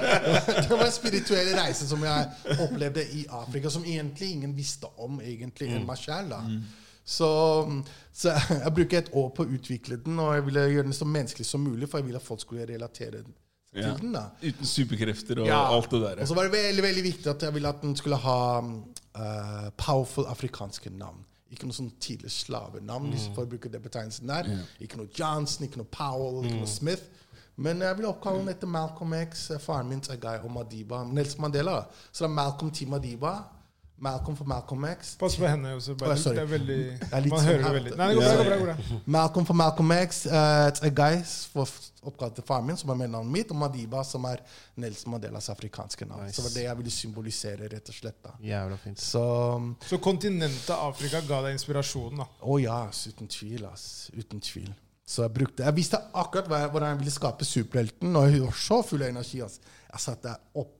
det var en spirituell reise som jeg opplevde i Afrika, som egentlig ingen visste om egentlig enn meg sjæl. Så, så jeg bruker et år på å utvikle den, og jeg ville gjøre den så menneskelig som mulig, for jeg ville at folk skulle relatere til Ja. den. da. Uten superkrefter og Ja. alt det der. Og så var det veldig veldig viktig at jeg ville at den skulle ha uh, powerful afrikanske navn. Ikke noe sånn tidlig slavenavn, hvis mm. folk bruker det betegnelsen der. Ikke noe Johnson, ikke noe Powell, ikke noe Smith. Men jeg vil oppkalle den etter Malcolm X, eh, faren min Agai og Madiba. Nelson Mandela. Så det er Malcolm T. Madiba. Malcolm for Malcolm X. Pass på henne. Bare, sorry. det er veldig, er man sånn hører det veldig. Nei, det går bra. det går bra. Malcolm for Malcolm X, uh, guys for oppkalt til faren min, som er mellomnavnet mitt, og Madiba, som er Nelson Mandelas afrikanske navn. Nice. Så det var det jeg ville symbolisere, rett og slett. da. Jævla fint. Så Så kontinentet Afrika ga deg inspirasjonen, da. Å ja, ass, uten tvil. ass. Uten tvil. Så jeg brukte Jeg visste akkurat hvordan jeg ville skape superhelten, og jeg var så full av energi. ass. Jeg satt der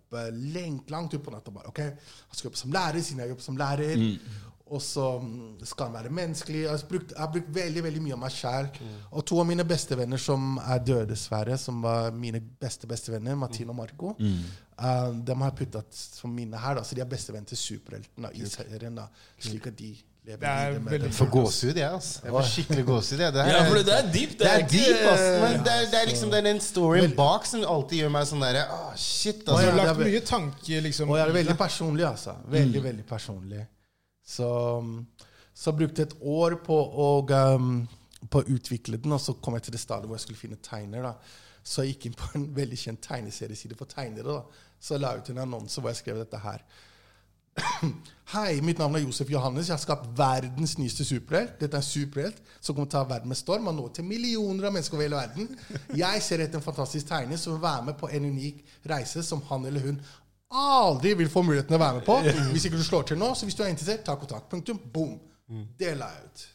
oppe lengt, langt utpå natta bare. ok, Han skal jobbe som lærer, siden jeg jobber som lærer. Og så mm, skal han være menneskelig. Jeg har brukt, jeg har brukt veldig veldig mye av meg sjæl. Og to av mine bestevenner som er døde, dessverre, som var mine beste bestevenner, Martin og Marco, eh, dem har jeg puttet som mine her. da, Så de er bestevenner til superhelten da, i serien. da, Slik at de lever Det er veldig. Jeg får gåsehud, jeg. altså. Jeg får skikkelig gåsehud. Det, Ja, for det er deep. det er ikke- deep, altså. Men det er, det er liksom den storyen bak som alltid gjør meg sånn derre oh, Shit, altså. har jeg har lagt mye tanke liksom, Og jeg er veldig personlig, altså. Veldig, veldig personlig. Så, så jeg et år på å, um, på å utvikle den, og så kom jeg til det stadiet hvor jeg skulle finne tegner. da. Så jeg gikk inn på en veldig kjent tegneserieside for tegnere. da. Så jeg la ut en annonse hvor jeg skrev dette her. Hei, mitt navn er Josef Johannes. Jeg har skapt verdens nyeste superhelt. Dette er en superhelt som kommer til å ta verden med storm og nå til millioner av mennesker over hele verden. Jeg ser etter en fantastisk tegner som vil være med på en unik reise som han eller hun aldri vil få muligheten til å være med på. Hvis ikke du slår til nå, så hvis du er interessert, ta kontakt. Punktum. Boom. Det la jeg ut.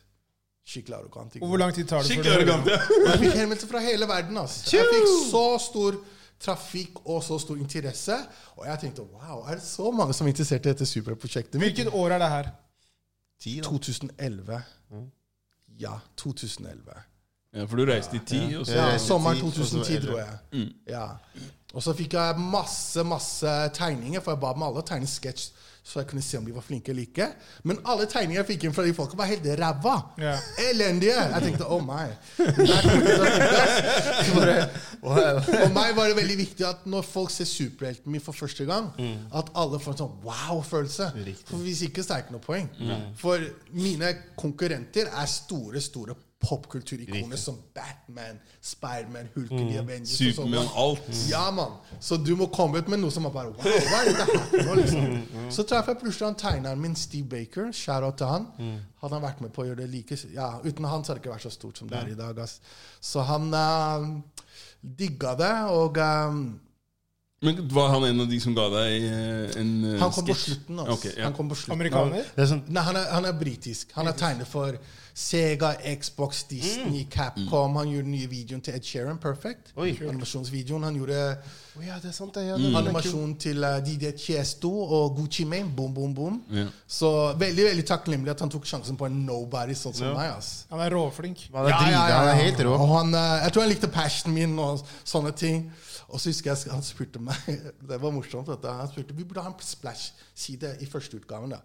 Skikkelig arrogant. Og hvor lang tid tar det Skikkelig arrogant, ja. jeg fikk henvendelser fra hele verden. Altså. Jeg fikk så stor trafikk og så stor interesse. Og jeg tenkte wow, er det så mange som er interessert i dette superprosjektet? Hvilket år er det her? 10 da. 2011. Ja, 2011. ja. For du reiste i ti, og så Ja, Sommeren ti, og så 2010 tror dro jeg. Ja. Og så fikk jeg masse masse tegninger, for jeg ba dem alle å tegne sketsj, så jeg kunne se om de var flinke eller ikke. Men alle tegninger jeg fikk inn fra de folka, var helt ræva. Ja. Elendige. Jeg tenkte oh my. For meg var det veldig viktig at når folk ser superhelten min for første gang, at alle får en sånn wow-følelse. For Hvis ikke, så er det ikke noe poeng. For mine konkurrenter er store, store popkulturikoner som Batman, Spiderman, Hulken, The Avengers og sånn. Superman, alt. Ja, mann. Så du må komme ut med noe som er bare Wow, hva er dette her for noe? Liksom. Så traff jeg plutselig han tegneren min, Steve Baker. Shout-out til han. Hadde Han vært med på å gjøre det like Ja, Uten han så hadde det ikke vært så stort som det er i dag. Ass. Så han uh, digga det, og um, Men Var han en av de som ga deg eh, en uh, han kom på slutten. Ass. Ok, ja. Han kom på slutten. Amerikaner? Det er sånn Nei, han er, han er britisk. Han er tegner for Sega, Xbox, Disney, Capcom. Han gjorde den nye videoen til Ed Sheeran, Perfect. Oi. Animasjonsvideoen. Han gjorde oh, ja, det er sant, det. Ja, det er animasjon til uh, DJ Chiesto og Gucci Mane. Boom, boom, boom. Ja. Så veldig veldig takknemlig at han tok sjansen på en nobody sånn som Ja. meg. ass. Han er råflink. Han er dritbra, han er helt rå. Og han, uh, jeg tror han likte passionen min og sånne ting. Og så husker jeg han spurte meg Det var morsomt. Han spurte vi burde ha en splash-side i første utgaven. da.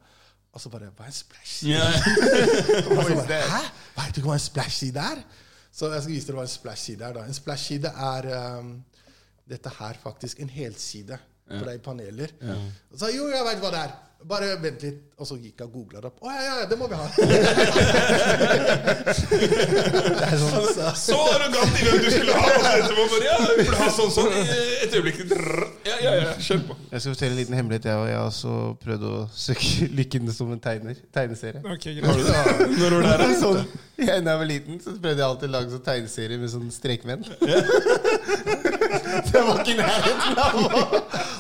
Og så bare Hva er en splash? Yeah. Og så bare, Hæ? Veit du ikke hva en splash-side er? Så jeg skal vise dere hva en splash-side er. da. En splash-side er um, dette her faktisk. En helside på deg i paneler. Og så, jo, jeg veit hva det er. Bare vent litt. Og så gikk jeg og googla det opp. Å ja, ja, det må vi ha. Så arrogant i hvem du skulle ha! Og etterpå bare, ja, vi burde ha sånn sånn. Et øyeblikk. Ja, ja, ja, kjør på. Jeg skal fortelle en liten hemmelighet. Jeg, og jeg har også prøvd å søke lykken som en tegner. Tegneserie. Ok, greit. Når var det? Sånn, ja, da jeg var liten, så prøvde jeg alltid å lage sånn tegneserie med sånn strekmenn. det var ikke nærheten av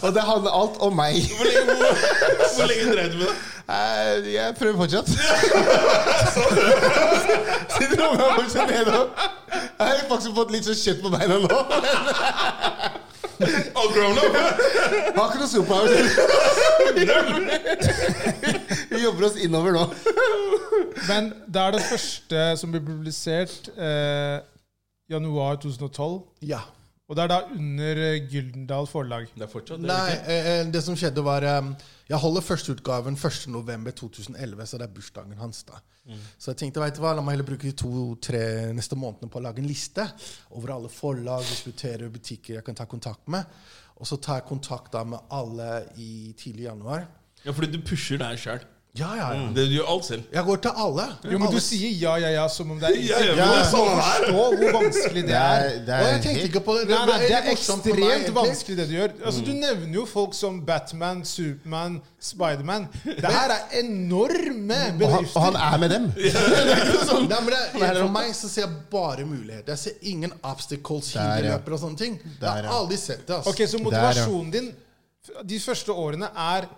Og det handler alt om meg. Hvor lenge, hvor, hvor lenge drev du med det? Eh, Jeg prøver fortsatt. Siden ungen er fortsatt nede. Jeg har faktisk fått litt sånn kjøtt på beina nå. All grown up? Har ikke noe superpower. Vi jobber oss innover nå. Men det er det første som blir publisert eh, januar 2012. Ja. Og det er da under eh, Gyldendal forlag. Det er fortsatt det. Nei, eh, eh, det som skjedde var eh, Jeg holder førsteutgaven 1.11.2011, så det er bursdagen hans. da. Så jeg tenkte, vet du hva, la meg heller bruke de to-tre neste månedene på å lage en liste over alle forlag, distributere butikker jeg kan ta kontakt med. Og så tar jeg kontakt da med alle i tidlig januar. Ja, fordi du pusher deg sjøl. Ja, ja, ja. Du gjør alt selv. Jeg går til alle. Jo, men alle. du sier ja, ja, ja som om det er Ja, ja, men det er sånn det er. forstår hvor vanskelig det er. det er, jeg tenkte ikke på det. Nei, nei, det er ekstremt meg, vanskelig, det du gjør. Altså, Du nevner jo folk som Batman, Supermann, Spiderman. Det her er enorme Og han, og han er med dem. Nei, men det, for meg så ser jeg bare muligheter. Jeg ser ingen obstacles, hinderløper og sånne ting. Jeg har aldri sett det. altså. Ok, Så motivasjonen din de første årene er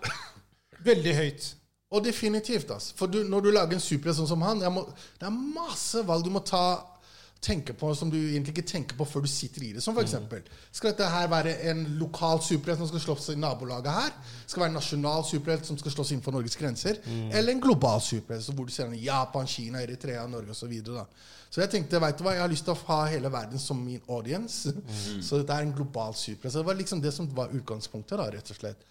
veldig høyt. Og definitivt. Altså. For du, når du lager en superhelt sånn som han, må, det er masse valg du må ta tenke på som du egentlig ikke tenker på før du sitter i det. Som for eksempel, Skal dette her være en lokal superhelt som skal slåss i nabolaget her? Skal det være en nasjonal superhelt som skal slåss innenfor Norges grenser? Eller en global superhelt hvor du ser den i Japan, Kina, Eritrea, Norge osv. Så, så jeg tenkte vet du hva, jeg har lyst til å ha hele verden som min audience. Så dette er en global superhelt. Så det var liksom det som var utgangspunktet, da, rett og slett.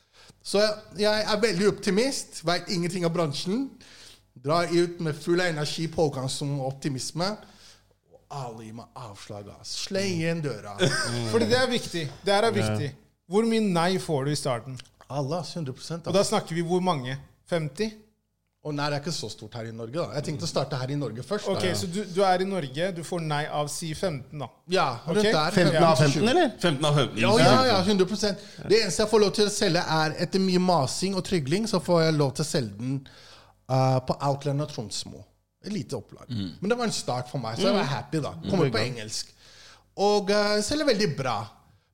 Så jeg, er veldig optimist. Veit ingenting av bransjen. Drar ut med full energi, pågangssom og optimisme. Og alle gir meg avslag. ass. Sleng igjen døra. Fordi det er viktig. Det er viktig. Hvor mye nei får du i starten? Alle, ass, 100 Og da snakker vi hvor mange? 50? Og nei, det er ikke så stort her i Norge. da. Jeg tenkte å starte her i Norge først. Ok, da. Så du, du er i Norge, du får nei av si 15, da. Ja, rundt der. 15 av 15, eller? 15 av 15. Ja, ja, ja, 100% Det eneste jeg får lov til å selge, er etter mye masing og trygling, så får jeg lov til å selge den uh, på Outland og Tromsmo. Et lite opplag. Men det var en start for meg, så jeg var happy, da. Kommer på engelsk. Og uh, selger veldig bra.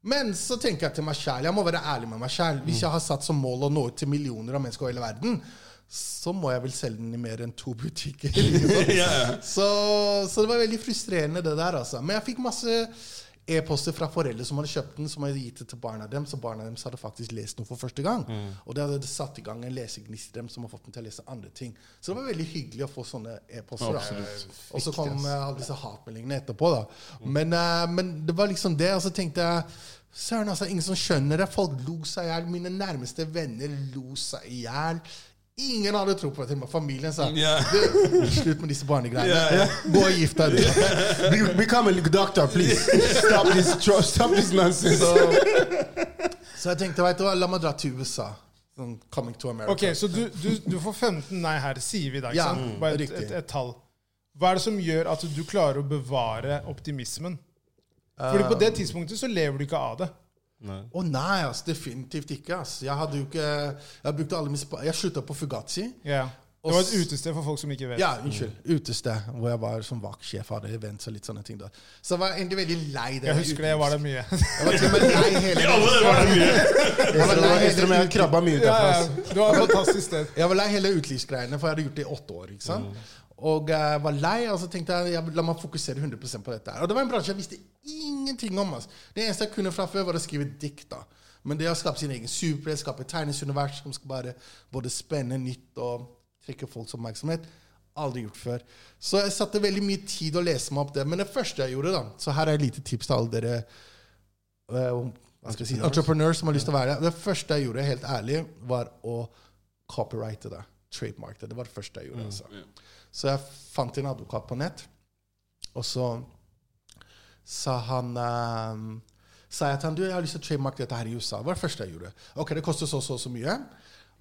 Men så tenker jeg til meg sjæl, jeg må være ærlig med meg sjæl. Hvis jeg har satt som mål å nå ut til millioner av mennesker over hele verden, så må jeg vel selge den i mer enn to butikker. Så, så det var veldig frustrerende, det der. altså. Men jeg fikk masse e-poster fra foreldre som hadde kjøpt den, som hadde gitt det til barna dem, så barna deres hadde faktisk lest noe for første gang. Og det hadde satt i gang en lesegnist i dem som har fått dem til å lese andre ting. Så det var veldig hyggelig å få sånne e-poster. Og så kom eh, alle disse hatmeldingene etterpå. da. Men, eh, men det var liksom det. Og så tenkte jeg Søren, altså, ingen som skjønner det. Folk lo seg i hjel. Mine nærmeste venner lo seg i hjel. Ingen hadde tro på det. Familien sa yeah. Slutt med disse barnegreiene. Yeah, yeah. Gå og gift deg. Be- Become a doctor, please. Stop this, stop this nonsense. Så, så jeg tenkte, vet du hva, la meg dra til USA. Sånn coming to America. Ok, Så du, du, du får 15 nei her, sier vi da. ikke Ja, sant? Bare et, et, et tall. Hva er det som gjør at du klarer å bevare optimismen? Fordi på det tidspunktet så lever du ikke av det. Å nei, ass, definitivt ikke. Ass. Jeg hadde jo ikke Jeg brukte alle mine Jeg slutta på Fugazi. Yeah. Det var et utested for folk som ikke vet. Ja, unnskyld. Utested. Hvor jeg var som vaktsjef, hadde events og litt sånne ting. da. Så jeg var egentlig veldig lei det. Jeg husker det, jeg var der mye. Jeg var til og med lei hele Alle var det mye. Jeg var krabba mye derfra. ja. ass. Det var et fantastisk sted. jeg var lei hele utelivsgreiene, for jeg hadde gjort det i åtte år. ikke sant? Og jeg var lei, og så tenkte jeg ja, la meg fokusere 100% på dette. her. Og det var en bransje jeg visste ingenting om. Altså. Det eneste jeg kunne fra før, var å skrive dikt. da. Men det å skape sin egen superhelt, skape et tegnesunivers som skal bare både spenne nytt og trekke folks oppmerksomhet, aldri gjort før. Så jeg satte veldig mye tid å lese meg opp det. Men det første jeg gjorde, da Så her er et lite tips til alle dere uh, si, entrepreneurs som har lyst til å være det. Det første jeg gjorde, helt ærlig, var å copyrighte det. Trademark det. Det var det første jeg gjorde. altså. Så jeg fant en advokat på nett, og så sa han um, sa jeg til han, du, jeg har lyst til å trademarke dette her i USA. Det var det første jeg gjorde. Ok, det koster så så så mye.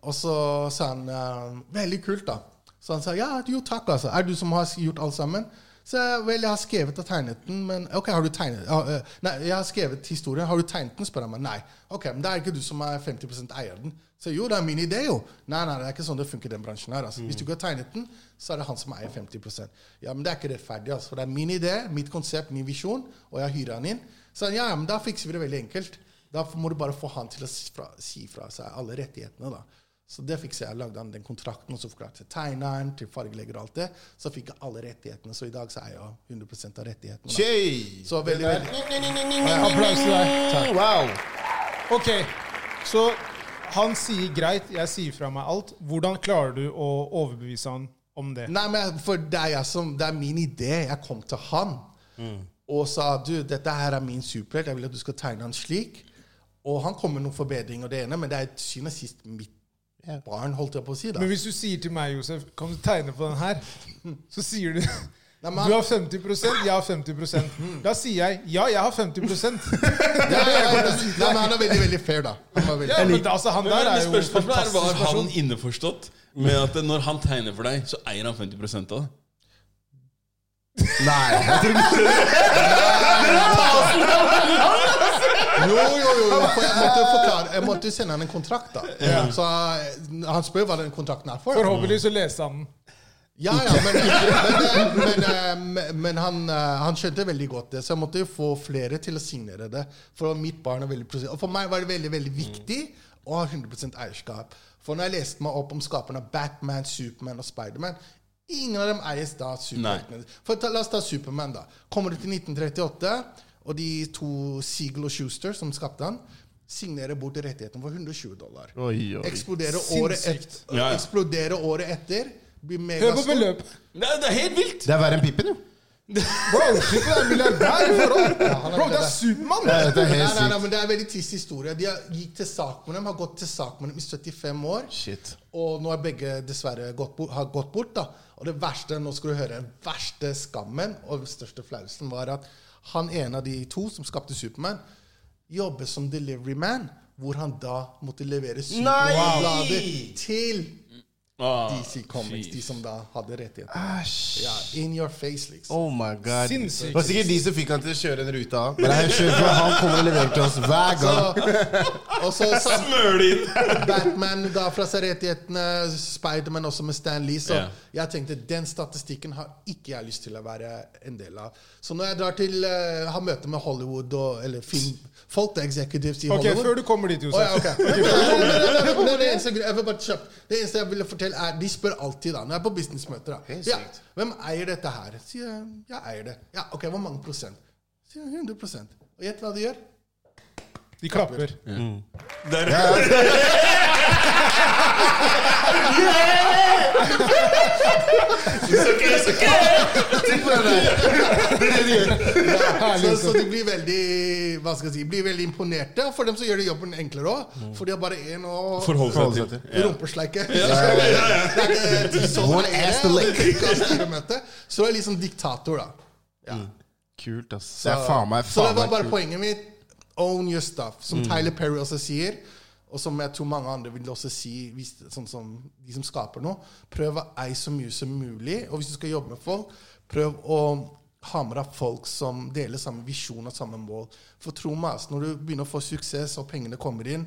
Og så sa han eh, Veldig kult, da. Så han sa ja, jo takk, altså. Er du som har gjort alt sammen? Så vel, jeg har skrevet og tegnet den, men ok, har du tegnet eh, Nei, jeg har skrevet historien. Har du tegnet den? spør han meg. Nei. Ok, men det er ikke du som er 50 eier den. Så jo, det er min idé, jo. Nei, nei, det er ikke sånn det funker i den bransjen her. Altså. Hvis du ikke har tegnet den, så er det han som eier 50% Ja, men det er ikke rettferdig, altså. For det er min idé, mitt konsept, min visjon, og jeg hyrer han inn. Så ja, men da fikser vi det veldig enkelt. Da må du bare få han til å si fra seg alle rettighetene, da. Så det fikk jeg. lagde han den kontrakten, og så forklarte jeg tegneren til fargelegger og alt det. Så fikk jeg alle rettighetene. Så i dag så er jeg jo 100 av rettighetene. da. Så veldig, veldig Applaus til deg. Wow! Ok, så han sier greit, jeg sier fra meg alt. Hvordan klarer du å overbevise han om det? Nei, men for det er, jeg som, det er min idé. Jeg kom til han og sa du, dette her er min superhelt. Jeg vil at du skal tegne han slik. Og han kom med noen forbedringer, det ene, men det er til syvende og sist mitt barn, holdt jeg på å si. da. Men hvis du sier til meg, Josef, kan du tegne på den her? Så sier du Nei, men- du har 50 jeg har 50% Da sier jeg ja, jeg har 50 Ja, ja, ja, ja. Nei, men han er veldig, veldig fair, da. Han veldig, ja, men altså, Han der men er jo er, Var han person. innforstått med at når han tegner for deg, så eier han 50 av det? Nei, jeg tror ikke Jo, jo, jo, jo, for jeg måtte forklare Jeg måtte sende han en kontrakt, da. Så eh, han spør hva den kontrakten er for. Forhåpentligvis så leste han den. Ja, ja, men, men, men, men, men han, eh, han skjønte veldig godt det, så jeg måtte jo få flere til å signere det. For mitt barn er veldig Og for meg var det veldig veldig viktig å ha 100 eierskap. For når jeg leste meg opp om skaperne av Batman, Superman og Spiderman Ingen av dem eies da Superman. For ta, La oss ta Superman, da. Kommer du til 1938, og de to Siegel og Schuster som skapte han, signerer bort rettighetene for 120 dollar. Oi, oi. Eksploderer året, et, Ja, ja. eksploderer året etter. Blir Hør på megastor. beløpet. Det er, det er helt vilt! Det er verre enn Pippen, jo. Bro, Pippen er milliardær i forhold. Bro, det er Supermann! Det, er helt nei, nei, sykt. men Det er en veldig trist historie. De har, gikk til sak med dem, har gått til sak med dem i 75 år. Shit. Og nå har begge dessverre gått bort, har gått bort. da. Og det verste nå skal du høre, den verste skammen og den største flausen var at han ene av de to som skapte Supermann, jobber som delivery man, hvor han da måtte levere Supermann-blader til Ah, DC Comics, fy. de som da hadde rettigheter. Æsj. Ja, in your face, liksom. Oh my god. Sinnssykt. Det var sikkert de som fikk han til å kjøre en rute av. Men jeg kjører for han kommer og leverer til oss hver gang. Og så Smør inn! Batman da fra seg rettighetene, Spiderman også med Stan Lee. Så yeah. jeg tenkte den statistikken har ikke jeg lyst til å være en del av. Så når jeg drar til uh, har møte med Hollywood og, eller film folk er executives i Ok, Hollywood Før du kommer dit, Josef. Oh, ja, okay. det, eneste, jeg vil bare kjapt. det eneste jeg ville fortelle, er De spør alltid, da, når jeg er på businessmøter da. Ja. Hvem eier dette her? Sier jeg, jeg eier det. Ja, ok, Hvor mange prosent? Sier jeg 100 Og gjett hva de gjør? De klapper. Der. Så, så de blir veldig hva skal jeg si, blir veldig imponerte. Og for dem så gjør det jobben enklere òg. For de har bare én å Forholde seg til. Rumpesleike. One ass. Så er liksom diktator, da. Ja. Kult, ass. Så det var bare poenget mitt. Own your stuff. Som Tyler Perry også sier. Og som jeg tror mange andre vil også si, hvis, sånn som de som skaper noe. Prøv å eie så mye som mulig. Og hvis du skal jobbe med folk, prøv å ha med deg folk som deler samme visjon og samme mål. For tro meg, altså, når du begynner å få suksess og pengene kommer inn,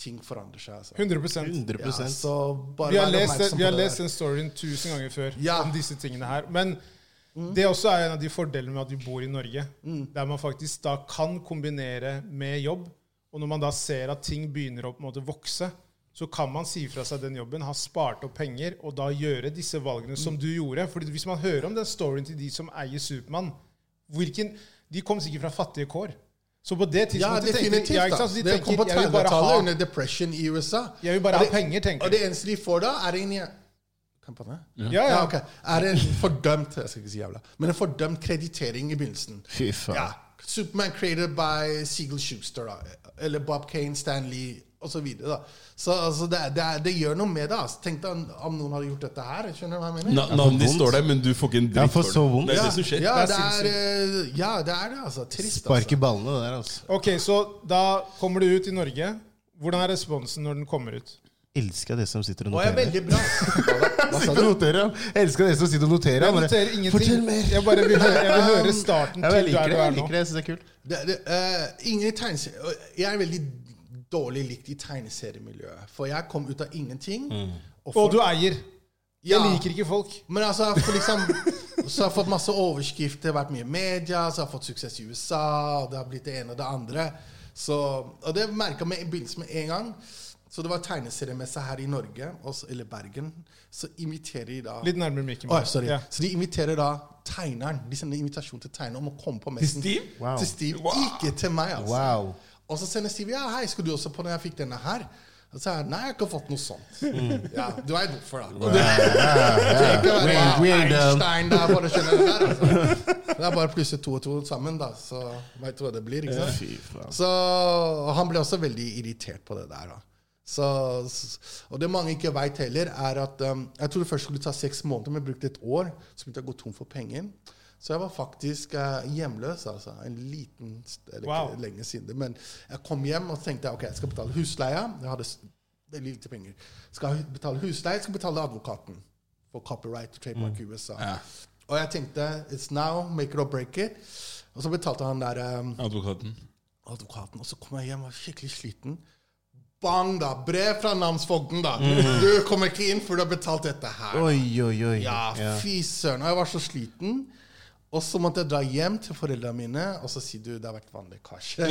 ting forandrer seg. Altså. 100 100 Ja, så bare Vi har lest, vi har lest den storyen tusen ganger før Ja. om disse tingene her. Men det også er en av de fordelene med at vi bor i Norge. Mm. Der man faktisk da kan kombinere med jobb. Og når man da ser at ting begynner å på en måte vokse, så kan man si fra seg den jobben, ha spart opp penger, og da gjøre disse valgene Mm. som du gjorde. Fordi hvis man hører om den storyen til de som eier Supermann De kom sikkert fra fattige kår. Så på det Ja, tidspunktet tenker definitivt. ja, ikke da. sant? Så de Det kom på tenker jeg vil bare 30-tallet under depression i USA. jeg vil bare det, ha penger, tenker Og det eneste de får da, er en Det? Ja, Ja, ja. ok. Er en fordømt Jeg skal ikke si jævla Men en fordømt kreditering i begynnelsen. Fy faen. Ja. Superman created by Siegel Schuster, da. Eller Bob Kane, Stan Lee osv. Så, så altså, det, det, det gjør noe med det. Altså. Tenk deg om- noen hadde gjort dette her. Skjønner du hva jeg mener? Na- Navnet ditt står der, men du får ikke en dritt for så det. vondt. Det er det som skjer. ja, Det det er er, eh, ja, det er det. altså. Trist, Spark i ballene, ballene der, altså. Ok, så da kommer du ut i Norge. Hvordan er responsen når den kommer ut? Elsker det som sitter og Og jeg er noterer. veldig bra. Hva sa du? Noterer, ja. Jeg elsker det som sitter og noterer. Jeg noterer ingenting. Fortell mer! Jeg bare vil høre, jeg vil høre starten Ja, jeg til der du Jeg er nå. liker det, jeg synes det er kult. Det, det, uh, ingen tegneserie Jeg er veldig dårlig likt i tegneseriemiljøet. For jeg kom ut av ingenting. Og Og folk- du eier. Ja. Jeg liker ikke folk. Men altså, for liksom, så har jeg fått masse overskrifter, vært mye i media, så har jeg fått suksess i USA, og det har blitt det ene og det andre. Så, og det merka vi i begynnelsen med en gang. Så det var tegneseriemesse her i Norge, også, eller Bergen. Så inviterer de da Litt nærmere mikken. Oh, sorry. Yeah. Så de inviterer da tegneren. De sender invitasjon til tegneren om å komme på messen. Steve? Wow. Til Steve. Ikke til meg, altså. Wow. Og så sender Steve ja, hei, skulle du også på når jeg fikk denne her? Og så sa jeg nei, jeg har ikke fått noe sånt. Ja, Du veit hvorfor, da. Wow, yeah, yeah. Einstein der, bare skjønner det der. Altså. Det er bare plusse to og to sammen, da. Så veit du hva det blir. ikke sant? Så han ble også veldig irritert på det der. da. Så, og det mange ikke veit heller, er at um, jeg trodde først skulle ta seks måneder, men brukte et år. Så begynte jeg å gå tom for penger. Så jeg var faktisk uh, hjemløs. altså. En liten Eller Wow. ikke lenge siden. Men jeg kom hjem og tenkte ok, jeg skal betale husleia. Jeg hadde veldig lite penger. Skal jeg betale husleie, skal jeg betale advokaten for copyright og trademark i USA. Ja. Og jeg tenkte it's now, make it or break it. Og så betalte han der um, Advokaten. advokaten. Og så kom jeg hjem og var skikkelig sliten. Bang, da! Brev fra namsfogden, da. Mm. Du kommer ikke inn før du har betalt dette her. Oi, oi, oi. Ja, fy søren. Og jeg var så sliten. Og så måtte jeg dra hjem til foreldrene mine, og så sier du det har vært vannlekkasje.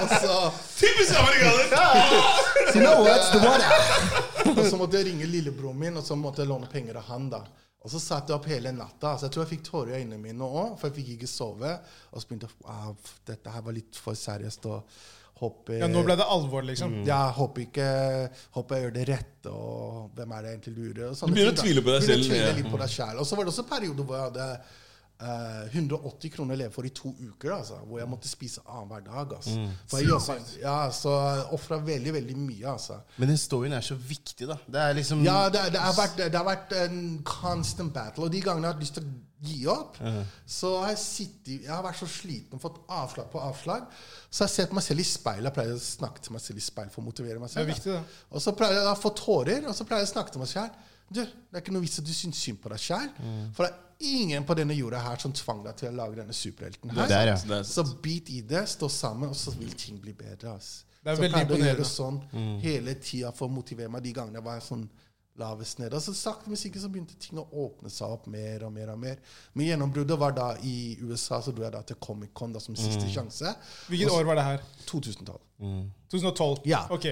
og, så, Typisk amerikaner! Og så måtte jeg ringe lillebroren min, og så måtte jeg låne penger av han. da. Og så satt jeg opp hele natta. Så jeg tror jeg fikk tårer i øynene mine òg, for jeg fikk ikke sove. Og så begynte jeg wow, Dette her var litt for seriøst. og håper Ja, nå ble det alvor, liksom. Ja, håper ikke Håper jeg gjør det rett, og hvem er det egentlig lurer? Og Du begynner ting, å tvile på deg selv, tvile ja. litt på deg selv. Og så var det også perioder hvor jeg hadde eh, 180 kroner å leve for i to uker. Altså, hvor jeg måtte spise annenhver dag. Altså. Mm. For jeg jobbet, ja, så jeg ofra veldig, veldig mye. Altså. Men den storyen er så viktig, da. Det er liksom Ja, det, det, har vært, det har vært en constant battle. Og de gangene jeg har hatt lyst til å gi opp, så har jeg sittet Jeg har vært så sliten og fått avslag på avslag. Så jeg har sett meg selv i speilet. Jeg pleier å snakke til meg selv i speil for å motivere meg Det selv. er viktig, da. Og så pleier jeg å få tårer, og så pleier jeg å snakke til meg selv. Du, det er ikke noe vits at du syns synd på deg sjøl. For det er ingen på denne jorda her som tvang deg til å lage denne superhelten her. Der, ja. Så bit i det, stå sammen, og så vil ting bli bedre. ass. Det er så kan du gjøre sånn hele tida for å motivere meg de gangene jeg var sånn lavest ned. Altså så sakte, men sikkert så begynte ting å åpne seg opp mer og mer. og mer. Men gjennombruddet var da i USA, så dro jeg da til Comic-Con som siste sjanse. Hvilket år var det her? 2012. 2012? Ja. Ok.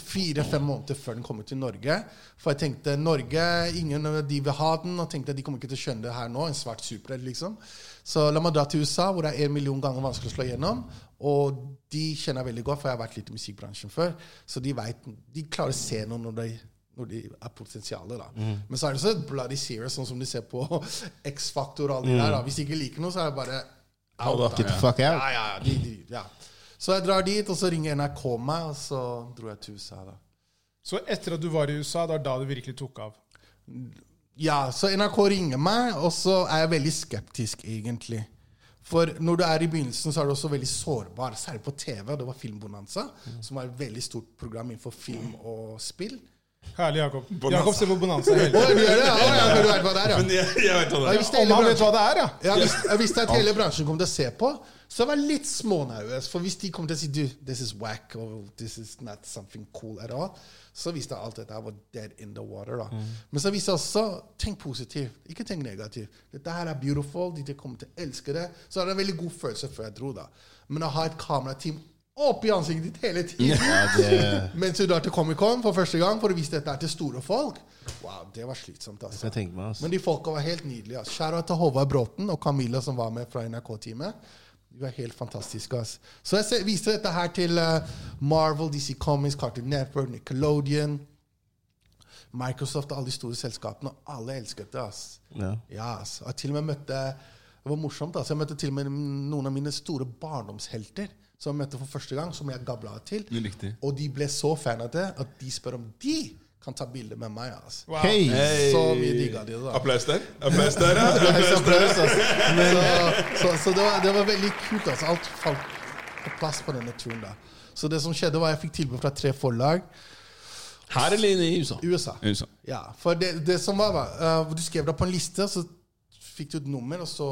Fire-fem måneder før den kommer til Norge. For jeg tenkte Norge, ingen av de vil ha den, og tenkte de kommer ikke til å skjønne det her nå. En svart superhelt, liksom. Så la meg dra til USA, hvor det er en million ganger vanskelig å slå igjennom. Og de kjenner jeg veldig godt, for jeg har vært litt i musikkbransjen før. Så de vet, de klarer å se noe når de, når de er potensialet. da. Men så er det så bloody serious, sånn som de ser på X-Faktor og alt det der. da. Hvis de ikke liker noe, så er det bare out. da. Get the fuck out. ja, ja, de, de, ja. Så jeg drar dit, og så ringer NRK meg, og så dro jeg til USA. da. Så etter at du var i USA, det var da det virkelig tok av? Ja, så NRK ringer meg, og så er jeg veldig skeptisk, egentlig. For når du er i begynnelsen, så er du også veldig sårbar. Særlig på TV. Det var Filmbonanza, som var et veldig stort program innenfor film og spill. Herlig, Jakob. Bonanza. Jakob ser på Bonanza hele tiden. du gjør det? Ja, men du vet hva det er, ja. Men jeg, jeg vet hva det er. Om han vet hva det er, ja? Jeg visste, jeg visste at hele bransjen kommer til å se på, så jeg litt smånervøs. For hvis de kommer til å si du, this is whack, or this is not something cool at all, så visste jeg alt dette var dead in the water. da. Men så visste jeg også tenk positivt, ikke tenk negativt. Dette her er beautiful, de kommer til å elske det. Så det en veldig god følelse før jeg dro. da. Men å ha et kamerateam oppi ansiktet ditt hele tiden Ja, det mens du drar til Comic-Con for første gang for å vise dette til store folk, wow, det var slitsomt. altså. meg, altså. Men de folka var helt nydelige. Altså. Shout-out til Håvard Bråten og Camilla som var med fra NRK-teamet. De var helt fantastiske. Altså. Så jeg viste dette her til eh, Marvel, DC Comics, Cartoon Network, Nickelodeon, Microsoft og alle de store selskapene. Og alle elsket det. ass. Ja. Ja, ass. Og til og med møtte Det var morsomt. ass. Jeg møtte til og med noen av mine store barndomshelter som jeg møtte for første gang, som jeg gabla til. Riktig. Og de ble så fan av det at de spør om de kan ta bilde med meg. altså. Wow. Hey. Hey. Så mye digga de det. Applaus der. Applaus der, ja. Applaus der. Applaus, altså. så så, så det, var, det var veldig kult. altså. Alt falt på plass på denne turen. da. Så det som skjedde, var jeg fikk tilbud fra tre forlag. Her eller i USA? USA. USA. Ja, for det, det som var, var uh, Du skrev deg på en liste, så fikk du et nummer, og så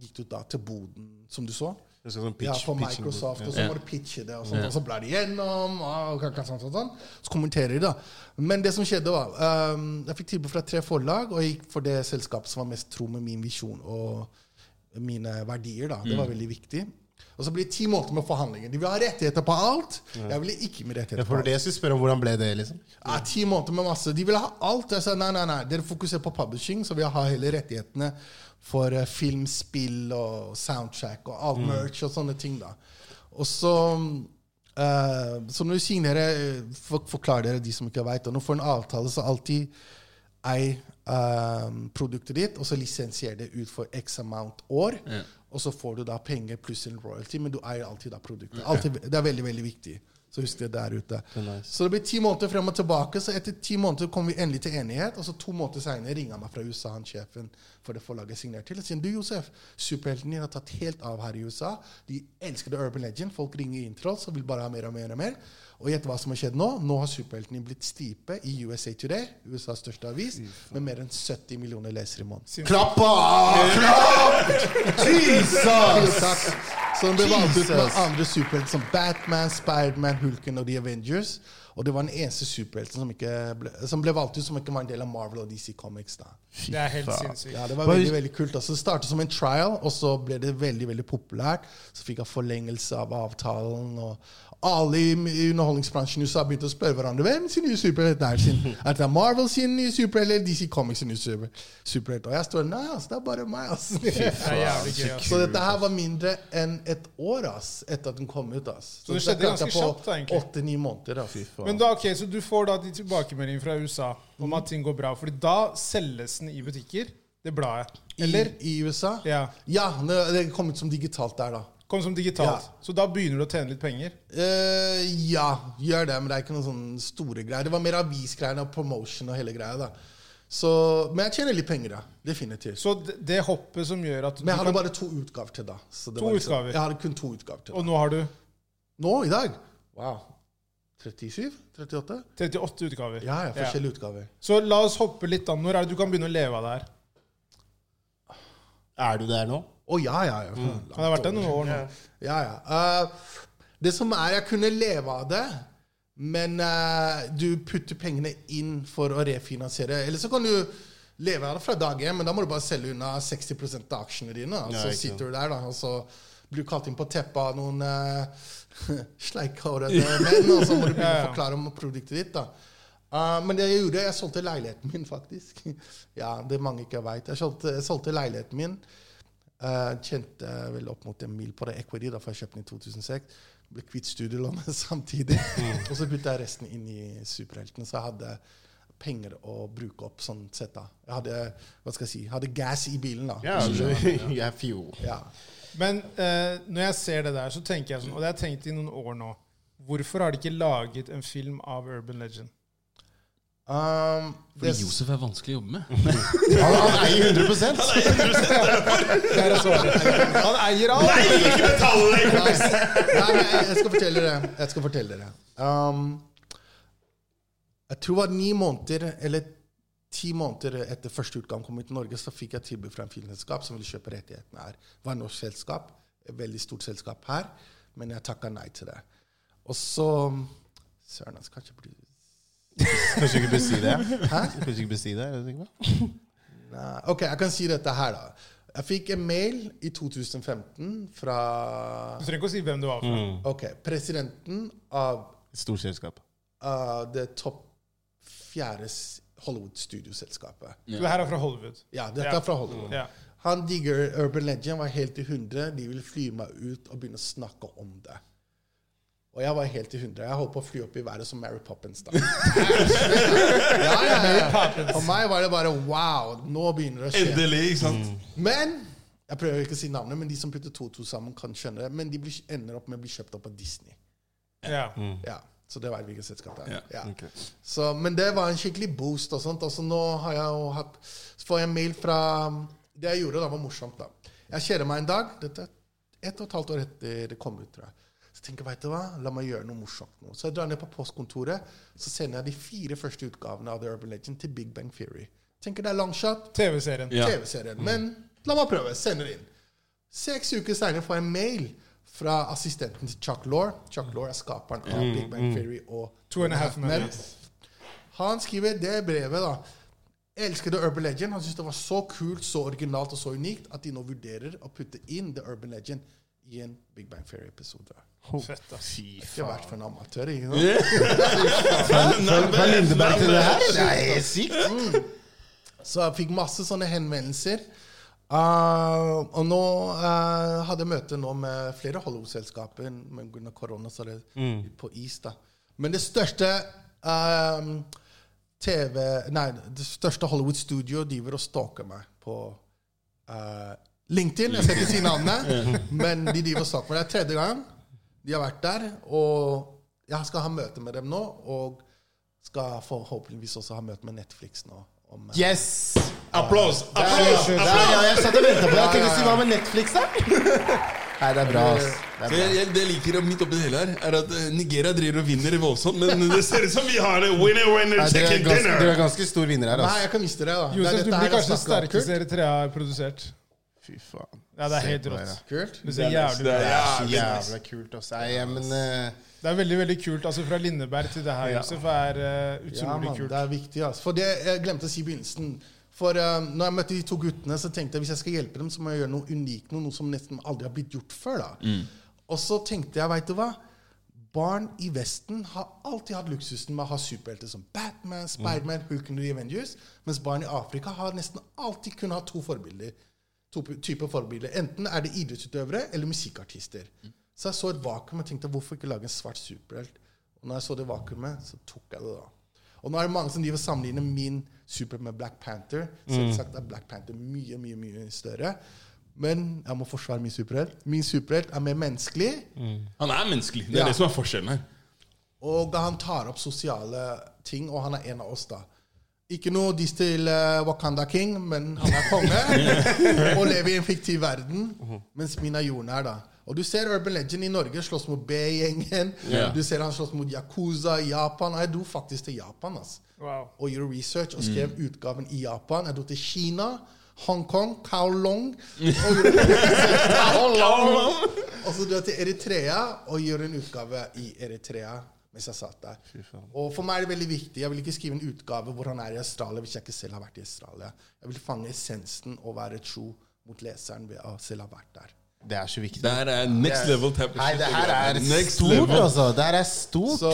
gikk du da til boden, som du så. Det sånn Ja, pitch- på for Microsoft, og så må du pitche det, og, sånt, og så blar de gjennom, og sånn, sånn, sånn, sånn. så kommenterer de, da. Men det som skjedde, var um, Jeg fikk tilbud fra tre forlag, og jeg gikk for det selskapet som var mest tro med min visjon og mine verdier. da. Det var veldig viktig. Og så blir det ti måneder med forhandlinger. De vil ha rettigheter på alt. Jeg ville ikke med Ja, rettigheter for på det alt. jeg spørre om hvordan ble det, liksom? Ja, Ti måneder med masse. De ville ha alt. Jeg sa nei, nei, nei. Dere fokuserer på publishing, så vil jeg ha hele rettighetene for uh, filmspill og soundtrack og alt merch og sånne ting. da. Og så Uh, Så når du signerer eh, for, Forklar dere de som ikke vet det. Når du får en avtale, så alltid ei uh, produktet ditt, og så lisensierer det ut for x amount år. Ja. Og så får du da penger pluss en royalty, men du eier alltid da produktet. Alltid, det er veldig, veldig viktig. Så husk det der ute. Det nice. Så det blir ti måneder frem og tilbake. Så etter ti måneder kom vi endelig til enighet. Og så to måneder senere ringer han meg fra USA, han sjefen for det forlaget jeg signerte til. Og sier du, Josef, superhelten din har tatt helt av her i USA. De elsker The Urban Legend. Folk ringer inn til oss og vil bare ha mer og mer og mer. Og gjett hva som har skjedd nå? Nå har superhelten din blitt stipe i USA Today, USAs største avis, med mer enn 70 millioner lesere i måneden. Klapp av! Jesus! Den ble ut med andre superhelter som Batman, Spiderman, Hulken og The Avengers. Og det var den eneste superhelten som, ble, som ble valgt ut som ikke var en del av Marvel og DC Comics. da. Det er helt sinnssykt. Ja, Det var veldig veldig kult. Altså, det startet som en trial, og så ble det veldig veldig populært. Så fikk jeg forlengelse av avtalen. og alle i i underholdningsbransjen i USA begynte å spørre hverandre hvem sin nye superhelt er. Sin, er det Marvel sin nye superhelt eller DC Comics sin nye super, superhelt? Og jeg står nei, altså, det er bare meg. Altså. Fy faen, gøy. Så dette her var mindre enn et år ass, etter at den kom ut. ass. Så det skjedde ganske kjapt, da, egentlig. åtte-ni måneder. ass. Men da, ok, Så du får da de tilbakemeldingene fra USA om at ting går bra. Fordi da selges den i butikker, det bladet. Eller? I, I USA? Ja. Ja, det, det kom ut som digitalt der, da. Kom som digitalt. Ja. Så da begynner du å tjene litt penger. Uh, ja, gjør det, men det er ikke noen sånne store greier. Det var mer avisgreiene og promotion og hele greia. da. Så, men jeg tjener litt penger, da. Definitivt. Så det, det hoppet som gjør at Men jeg hadde kan, bare to utgaver til da. Så det To liksom- utgaver? Jeg hadde kun to utgaver til Og da. nå har du Nå, i dag? Wow. 37? 38? 38 utgaver. Ja, ja, forskjellige utgaver. Så la oss hoppe litt an. Når er det du kan begynne å leve av det her? Er du der nå? Å ja, ja. ja. Det har vært der noen år nå. Ja, ja. Uh, det som er, jeg kunne leve av det, men uh, du putter pengene inn for å refinansiere. Eller så kan du leve av det fra dag én, men da må du bare selge unna 60% av aksjene dine. Og så altså, sitter du der, da, og så blir kalt inn på teppet av noen uh, sleikhårede menn, og så må du begynne Ja, ja. å forklare om produktet ditt. da. Uh, men det jeg gjorde, jeg solgte leiligheten min, faktisk. ja, Det mange ikke veit. Jeg solgte, jeg solgte leiligheten min. Uh, tjente vel opp mot en mil på det equity, da, for jeg kjøpte den i 2006. Ble kvitt studielånet samtidig. Og så putta jeg resten inn i superheltene. Så jeg hadde penger å bruke opp sånn sett. da. Jeg hadde hva skal jeg si, hadde gas i bilen. da. Ja, du, jeg er fuel. Ja. Men eh, når jeg ser det der, så tenker jeg sånn, og det har jeg tenkt i noen år nå Hvorfor har de ikke laget en film av Urban Legend? Um, Fordi det, Josef er vanskelig å jobbe med. Han, han eier 100 Det er svaret. Han eier alt! Nei, nei, men jeg, jeg skal fortelle dere. Jeg skal fortelle dere. Um, jeg tror det var ni måneder, eller ti måneder etter første utgang kom jeg til Norge, så fikk jeg tilbud fra en filmselskap som ville kjøpe rettighetene her. Det var et norsk selskap, et veldig stort selskap her, men jeg takka nei til det. Og så Søren, jeg skal ikke bli Kanskje ikke bør si det? Hæ? Kanskje ikke bør si det? er det ikke? Nei, Ok, jeg kan si dette her, da. Jeg fikk en mail i 2015 fra Du trenger ikke å si hvem du var fra. Ok, presidenten av Stort selskap. uh, det topp fjerde Hollywood-studioselskapet. Yeah. det her er fra Hollywood. Ja, dette er fra Hollywood. Yeah. Han digger Urban Legend, var helt i hundre. De ville fly meg ut og begynne å snakke om det. Og jeg var helt i hundre. Jeg holdt på å fly opp i været som Mary Poppins. da. ja, ja. For meg var det bare wow, nå begynner det å skje. Endelig, ikke sant? Men jeg prøver ikke å si navnet, men de som putter to og to sammen, kan skjønne det. Men de blir, ender opp med å bli kjøpt opp av Disney. Ja. Ja, Så det var hvilket selskap det er. Ja, Ja. ok. Så, men det var en skikkelig boost. og sånt. Altså, nå har jeg jo hatt, så får jeg en mail fra Det jeg gjorde da, var morsomt. da. Jeg kjeder meg en dag. Dette er ett og et halvt år etter det kom ut. tror jeg. Så tenker jeg, vet du hva, la meg gjøre noe morsomt nå. Så jeg drar ned på postkontoret, så sender jeg de fire første utgavene av The Urban Legend til Big Bang Theory. Tenker det er longshot, TV-serien. Ja. TV-serien. Men la meg prøve. Sender inn. Seks uker senere får jeg en mail fra assistenten til Chuck Law. Chuck Law er skaperen av Big Bang Theory og Two and a Half Men. Han skriver det brevet, da. Elsker The Urban Legend. Han syntes det var så kult, så originalt og så unikt at de nå vurderer å putte inn The Urban Legend i en Big Bang Theory-episode. Fett, ass. Ikke vært for en amatør. ikke sant? Fra Lindeberg til det her? Det er sykt. sykt. Så jeg fikk masse sånne henvendelser. Uh, og nå uh, hadde jeg møte nå med flere Hollywood-selskaper, pga. korona så det litt på is. da. Men det største uh, TV Nei, det største Hollywood-studio driver og stalker meg på uh, LinkedIn. Jeg skal ikke si navnet, men de driver og stalker meg. Det er tredje gang de har vært der. Og jeg skal ha møte med dem nå, og skal forhåpentligvis også ha møte med Netflix nå. Om, uh, Yes! Applaus! Applaus! Ja, ja, jeg satt og venta på det. Jeg tenkte å si hva med Netflix, da? Nei, det er bra. ass. Det er bra. jeg, jeg, det jeg liker midt oppi det hele her, er at eh, Nigeria driver og vinner voldsomt, men det ser ut som vi har det winner, winner, Nei, dere, er chicken ganske, dere dinner! er ganske stor vinner her, Nei, altså. jeg kan miste det. da. Det er Josef, du dette blir jeg kanskje snakker om. sterkeste Eritrea har produsert. Fy faen. Ja, det er helt rått. Kult. Det ser jævlig Det ut. er jævlig nice. jævla kult, ass. Nei, men eh, Det er veldig veldig kult. altså Fra Lindeberg til det her, Josef, er uh, Ja, utrolig man, kult. det er viktig. Altså. For det jeg glemte å si i begynnelsen For uh, når jeg møtte de to guttene, så tenkte jeg hvis jeg skal hjelpe dem, så må jeg gjøre noe unikt, noe, noe som nesten aldri har blitt gjort før. da. Og så tenkte jeg, veit du hva? Barn i Vesten har alltid hatt luksusen med å ha superhelter som Batman, Spiderman, Hulk and the Avengers, mens barn i Afrika har nesten alltid kunnet ha to forbilder. To typer forbilder. Enten er det idrettsutøvere eller musikkartister. Så jeg så et vakuum og tenkte hvorfor ikke lage en svart superhelt? Og når jeg så det vakuumet, så tok jeg det da. Og nå er det mange som driver sammenligner min super med Black Panther. Selvsagt er Black Panther mye, mye mye større. Men jeg må forsvare min superhelt. Min superhelt er mer menneskelig. Han er menneskelig. Det er Ja. det som er forskjellen her. Og han tar opp sosiale ting, og han er en av oss, da. Ikke noe diss til eh, Wakanda King, men han er konge og lever i en fiktiv verden, mens min er jordnær, da. Og du ser Urban Legend i Norge slåss mot B-gjengen. Yeah. Du ser han slåss mot Yakuza i Japan. Jeg dro faktisk til Japan ass. Wow. og gjorde research og skrev utgaven i Japan. Jeg dro til Kina, Hongkong, Kowloon og og så dro jeg til Eritrea og gjorde en utgave i Eritrea mens jeg satt der. Og for meg er det veldig viktig. Jeg vil ikke skrive en utgave hvor han er i Australia hvis jeg ikke selv har vært i Australia. Jeg vil fange essensen og være tro mot leseren ved å selv ha vært der. Det er så viktig. Det her er next level tap. Nei, det her er Next stort, altså. Det her er stort. Så,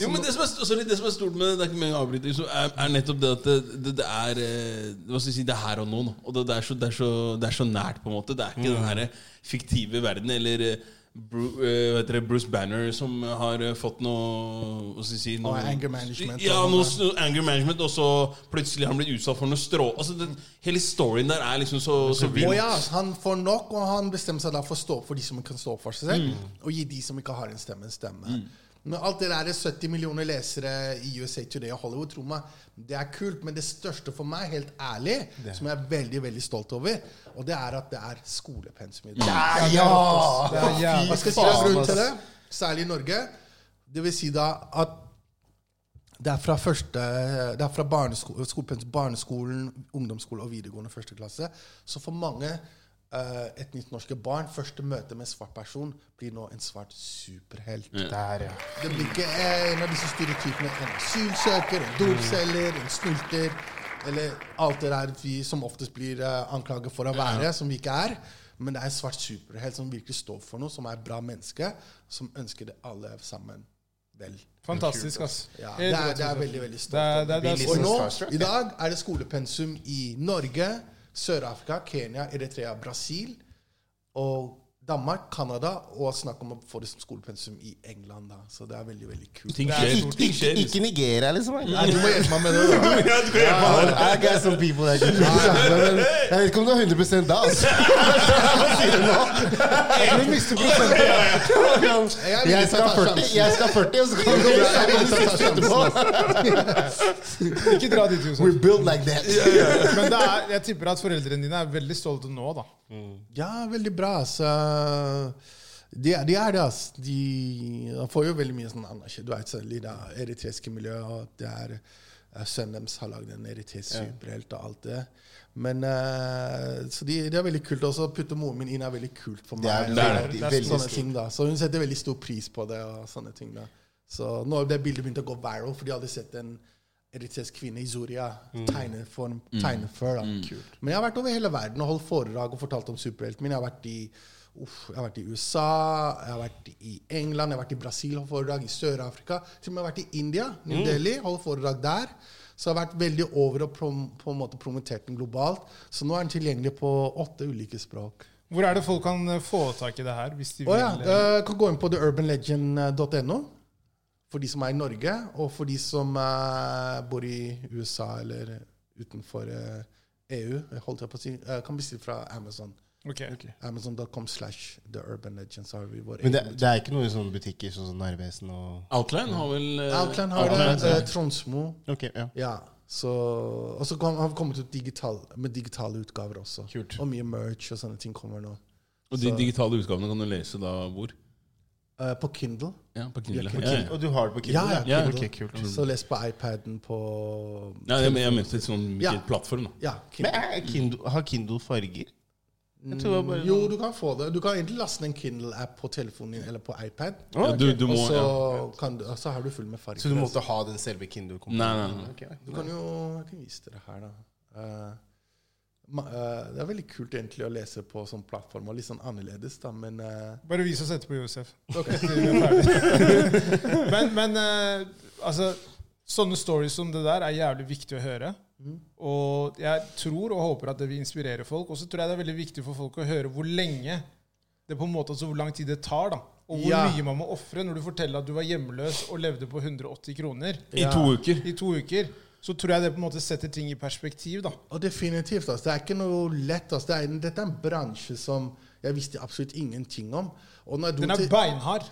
Jo, men det som, er, sorry, det som er stort med det, er ikke meningen å er, er nettopp det at det, det, det er eh, Hva skal jeg si, det er her og nå. Og det, er så, det, så, det er så nært, på en måte. Det er ikke den her fiktive verden eller eh, Bruce Banner som har eh, fått noe Hva skal jeg si noe, oh, anger management. Ja, noe anger management, og så plutselig har han blitt utsatt for noe strå... Altså, den, hele storyen der er liksom så, så vill. Oh, ja, han får nok, og han bestemmer seg da for å stå opp for de som kan stå opp for seg selv, og gi de som ikke har en stemme, en stemme. Men alt det der er 70 millioner lesere i USA Today og Hollywood, tro meg, det er kult. Men det største for meg, helt ærlig, som jeg er veldig veldig stolt over, og det er at det er skolepensum i dag. ja! Det er ja. Hva skal jeg si er grunnen til det? Særlig i Norge. Det vil si da at det er fra, første, det er fra barnesko, barneskolen, ungdomsskole og videregående første klasse. Så for mange eh, nytt norske barn, første møte med en svart person blir nå en svart superhelt. Der, ja. Det blir ikke en av disse stereotypene. En asylsøker, en dopselger, en snulter. Eller alt det der vi som oftest blir uh, anklaget for å være, som vi ikke er. Men det er en svart superhelt som virkelig står for noe, som er et bra menneske, som ønsker det alle sammen vel. Fantastisk, ass. Ja, det, er, det er veldig, veldig stolt. Det er- det er- det er Vi Og nå, i dag, er det skolepensum i Norge, Sør-Afrika, Kenya, Eritrea, Brasil og Danmark, Canada, og snakk om å få det som skolepensum i England. da. Så det er veldig, veldig kult. Ting Det er skjer. Ting skjer. Ikke Nigeria, liksom. Nei, du må hjelpe meg med det. da. Ja, du kan hjelpe meg. I got some people that can Jeg vet ikke om du er 100 da, altså. Du mister prosenter. er Jeg skal ta 40, jeg skal 40 og så kan du Jeg er villig til å ta sjansen. Ikke dra dit, Josef. We're built like that. Men det er, jeg tipper at foreldrene dine er veldig stolte nå, da. Ja, veldig bra. Så De, er- de er det, altså. De, de får jo veldig mye sånn anerkjennelse. Du vet i det eritreiske miljøet, og det er eh, Sønnen deres har lagd en eritreisk superhelt og alt det. Men uh, Så de, det er veldig kult. Også å putte moren min inn er veldig kult for meg. Det er veldig, så- veldig sånne ting da Så hun setter veldig stor pris på det. og sånne ting da Så nå har det bildet begynt å gå viral, for de hadde sett en eritreisk kvinne i Zoria tegne for tegne før. da Men jeg har vært over hele verden og holdt foredrag og fortalt om superhelten min. Jeg har vært i Uff, jeg har vært i USA, jeg har vært i England, jeg har vært i Brasil holdt foredrag, i Sør-Afrika. Til og med vært i India, New Delhi, holdt foredrag der. Så jeg har vært veldig over og prom på en måte promotert den globalt. Så nå er den tilgjengelig på åtte ulike språk. Hvor er det folk kan eh, få tak i det her? Hvis de oh, ja, vil eh, kan gå inn på theurbanlegend.no for de som er i Norge, og for de som uh, bor i USA eller utenfor uh, EU. Holdt jeg på å si, kan bestille fra Amazon. Ok. Amazon.com slash theurbanlegend. Legends har vi vår Men det, det er ikke noen sånne butikker sånn som Narvesen og Outline har vel uh, Outland har Outland, det. eh, Tronsmo. Okay, ja. Ja. Så, og så kom, har vi kommet ut digital, med digitale utgaver også. Kult. Og mye merch og sånne ting kommer nå. Og de Så- digitale utgavene kan du lese da hvor? Uh, på Kindle. Ja, på Kindle. Ja, Ja, ja. Og du har det på Kindle? Ja, ja, Ok, kult. Så les på iPaden på Ja, jeg, jeg mente sånn plattform. da Ja, Men Kindle. er Kindle, har Kindle farger? Jeg tror det var bare Jo, du kan få det. Du kan egentlig laste ned en Kindle-app på telefonen din eller på iPad. Ja, du, du Og så, ja. kan du, så har du full med farger. Så du måtte ha den selve Kindle-komponenten? Nei, nei, nei. Ok. Du kan jo Jeg kan vise dere her, da. Uh, ma- eh, det er veldig kult egentlig å lese på sånn plattform, og litt sånn annerledes, da, men uh, Bare vis oss etterpå, Josef. Ferdig. men men altså, sånne stories som det der er jævlig viktig å høre. Og jeg tror og håper at det vil inspirere folk. Og så tror jeg det er veldig viktig for folk å høre hvor lenge det på en måte altså hvor lang tid det tar. da. Og hvor Ja. mye man må ofre når du forteller at du var hjemløs og levde på 180 kroner I to uker. i to uker. Så tror jeg det på en måte setter ting i perspektiv. da. Og definitivt. Altså, det er ikke noe lett. Altså, det er, dette er en bransje som jeg visste absolutt ingenting om. Den er beinhard.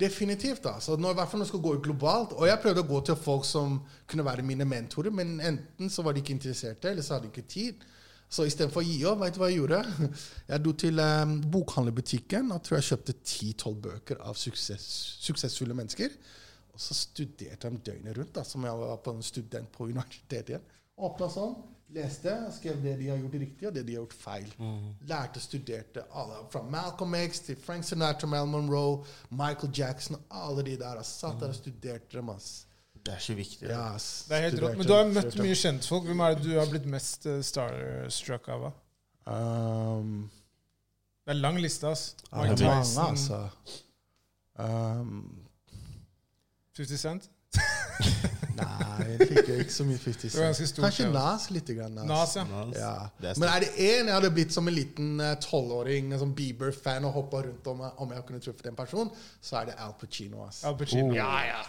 Definitivt. da. Så når, I hvert fall når jeg skulle gå ut globalt. Og jeg prøvde å gå til folk som kunne være mine mentorer, men enten så var de ikke interesserte, eller så hadde de ikke tid. Så istedenfor å gi opp, vet du hva jeg gjorde? Jeg dro til um, bokhandlerbutikken og tror jeg kjøpte 10-12 bøker av suksess, suksessfulle mennesker. Og så studerte jeg døgnet rundt, da, som jeg var på en student på universitetet igjen. Åpna sånn, leste, skrev det de har gjort riktig, og det de har gjort feil. Lærte, studerte alle. Fra Malcolm X til Frank Sinatra, Mal Monroe, Michael Jackson, alle de der. ass. Satt der og studerte dem, ass. Det er så viktig. Ja, ass. Det er helt rått. Studerte Men du har møtt studerte mye kjentfolk. Hvem er det du har blitt mest eh, starstruck av? Um, Det er lang liste, ass. er mange, Tyson, altså. Um, 50 Cent. Nei, jeg fikk ikke så mye 50 Det var ganske Cent. Kanskje. Nas litt. Grann, Nas. Nas, ja. Ja. Men er det én jeg hadde blitt som en liten eh, tolvåring, uh, Bieber-fan og hoppa rundt om, om jeg kunne truffet en person, så er det Al Pacino. ass. Al Pacino. Ja, ja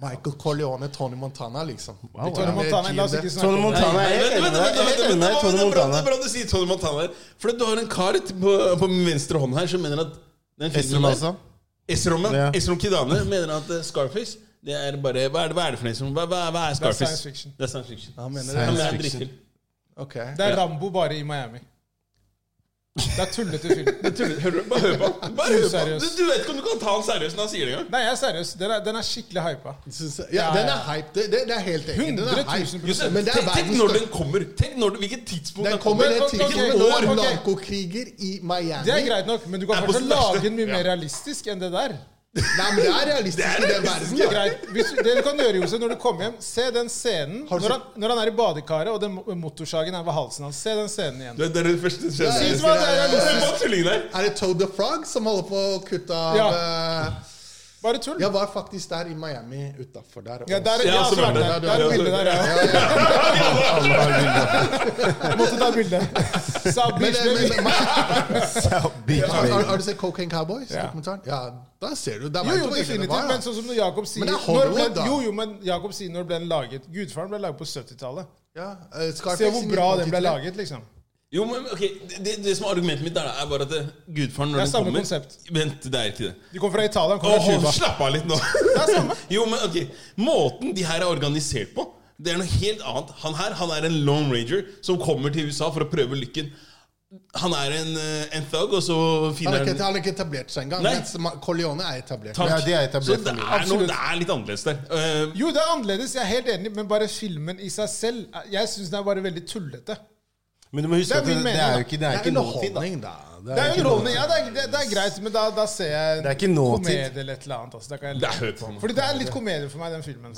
Michael Corleone, Tony Montana, liksom. Wow, Tony. Montana, la oss ikke Tony. Montana er enig med deg. det er bra- Montana. Det er bra du sier Tony Montana. For du har en kar på, på min venstre hånd her som mener at den Esrom filmen. Esrom Kidane mener at eh, Scarface det er bare, hva, er det, hva er det for noe? som, Hva, hva, hva er Det er Scarface? science fiction. Det er science fiction. Han mener det. Han det. er drittfilm. Det er Rambo bare i Miami. Det er tullete film. Hør, du- bare hør på Bare hør på. Du, du vet ikke om du kan ta han seriøst når han sier det engang. Nei, jeg er seriøs. Den er, den er skikkelig hypa. Synes Ja, den er hype. Det, det, det er helt enig. Den er 100 000 hype. Men det er tenk, tenk når den kommer. Tenk når, Hvilket tidspunkt Den kommer Den kommer ok, til ok, hvilket år ok. narkokriger i Miami. Det er greit nok, men du kan kanskje lage den mye Ja. mer realistisk enn det der. Nei, men det er realistisk i den verden. Det er da. greit. Hvis, det du kan gjøre, Josef, når du kommer hjem, se den scenen Har du når han, når han er i badekaret og den motorsagen er ved halsen hans. Se den scenen igjen. Det, det er det første. Ja, Synes det er Det er der. Er det Toad the Frog som holder på å kutte av Ja. eh, Bare tull. Jeg var faktisk der i Miami utafor der. Ja, der, Ja, ja, så var det. Der, der, er et bilde der, ja. Jeg måtte ta bilde. South Beach, men, baby. men, South Beach, har, har, baby. har du sett Cocaine Cowboys? Ja. dokumentaren? Ja, da ser du. Jo, jo, definitivt. Men sånn som når Jakob sier Men er når ble, Jo, jo, men Jakob sier når ble den laget? Gudfaren ble laget på 70-tallet. Ja, eh, Se hvor bra den ble laget, liksom. Jo, men ok, det, det som er argumentet mitt der, er bare at det, Gudfaren når Det er den samme kommer konsept. Vent, det er ikke det. De kommer fra Italia, kommer kom fra Åh, Cuba. slapp av litt nå. Det er samme. Jo, men ok, Måten de her er organisert på, det er noe helt annet. Han her han er en Lone Ranger som kommer til USA for å prøve lykken. Han er en, eh, en thug, og så Han finner har ikke, han han har ikke etablert seg engang. Nei. Mens Ma- Corleone er etablert. Takk. Ja, de er etablert Så det familie. er, noe, Absolutt. det er litt annerledes der. Eh, Jo, det er annerledes, jeg er helt enig, men bare filmen i seg selv Jeg syns den er bare veldig tullete. Men du må huske Det er at det, det er jo ikke, det er Det er ikke nåtid, da. Det er ikke underholdning, ja, det er, det, det er greit, men da, da ser jeg Det er ikke nåtid. komedie eller et eller annet. Altså. Da kan jeg det er Fordi det er litt komedie for meg, den filmen.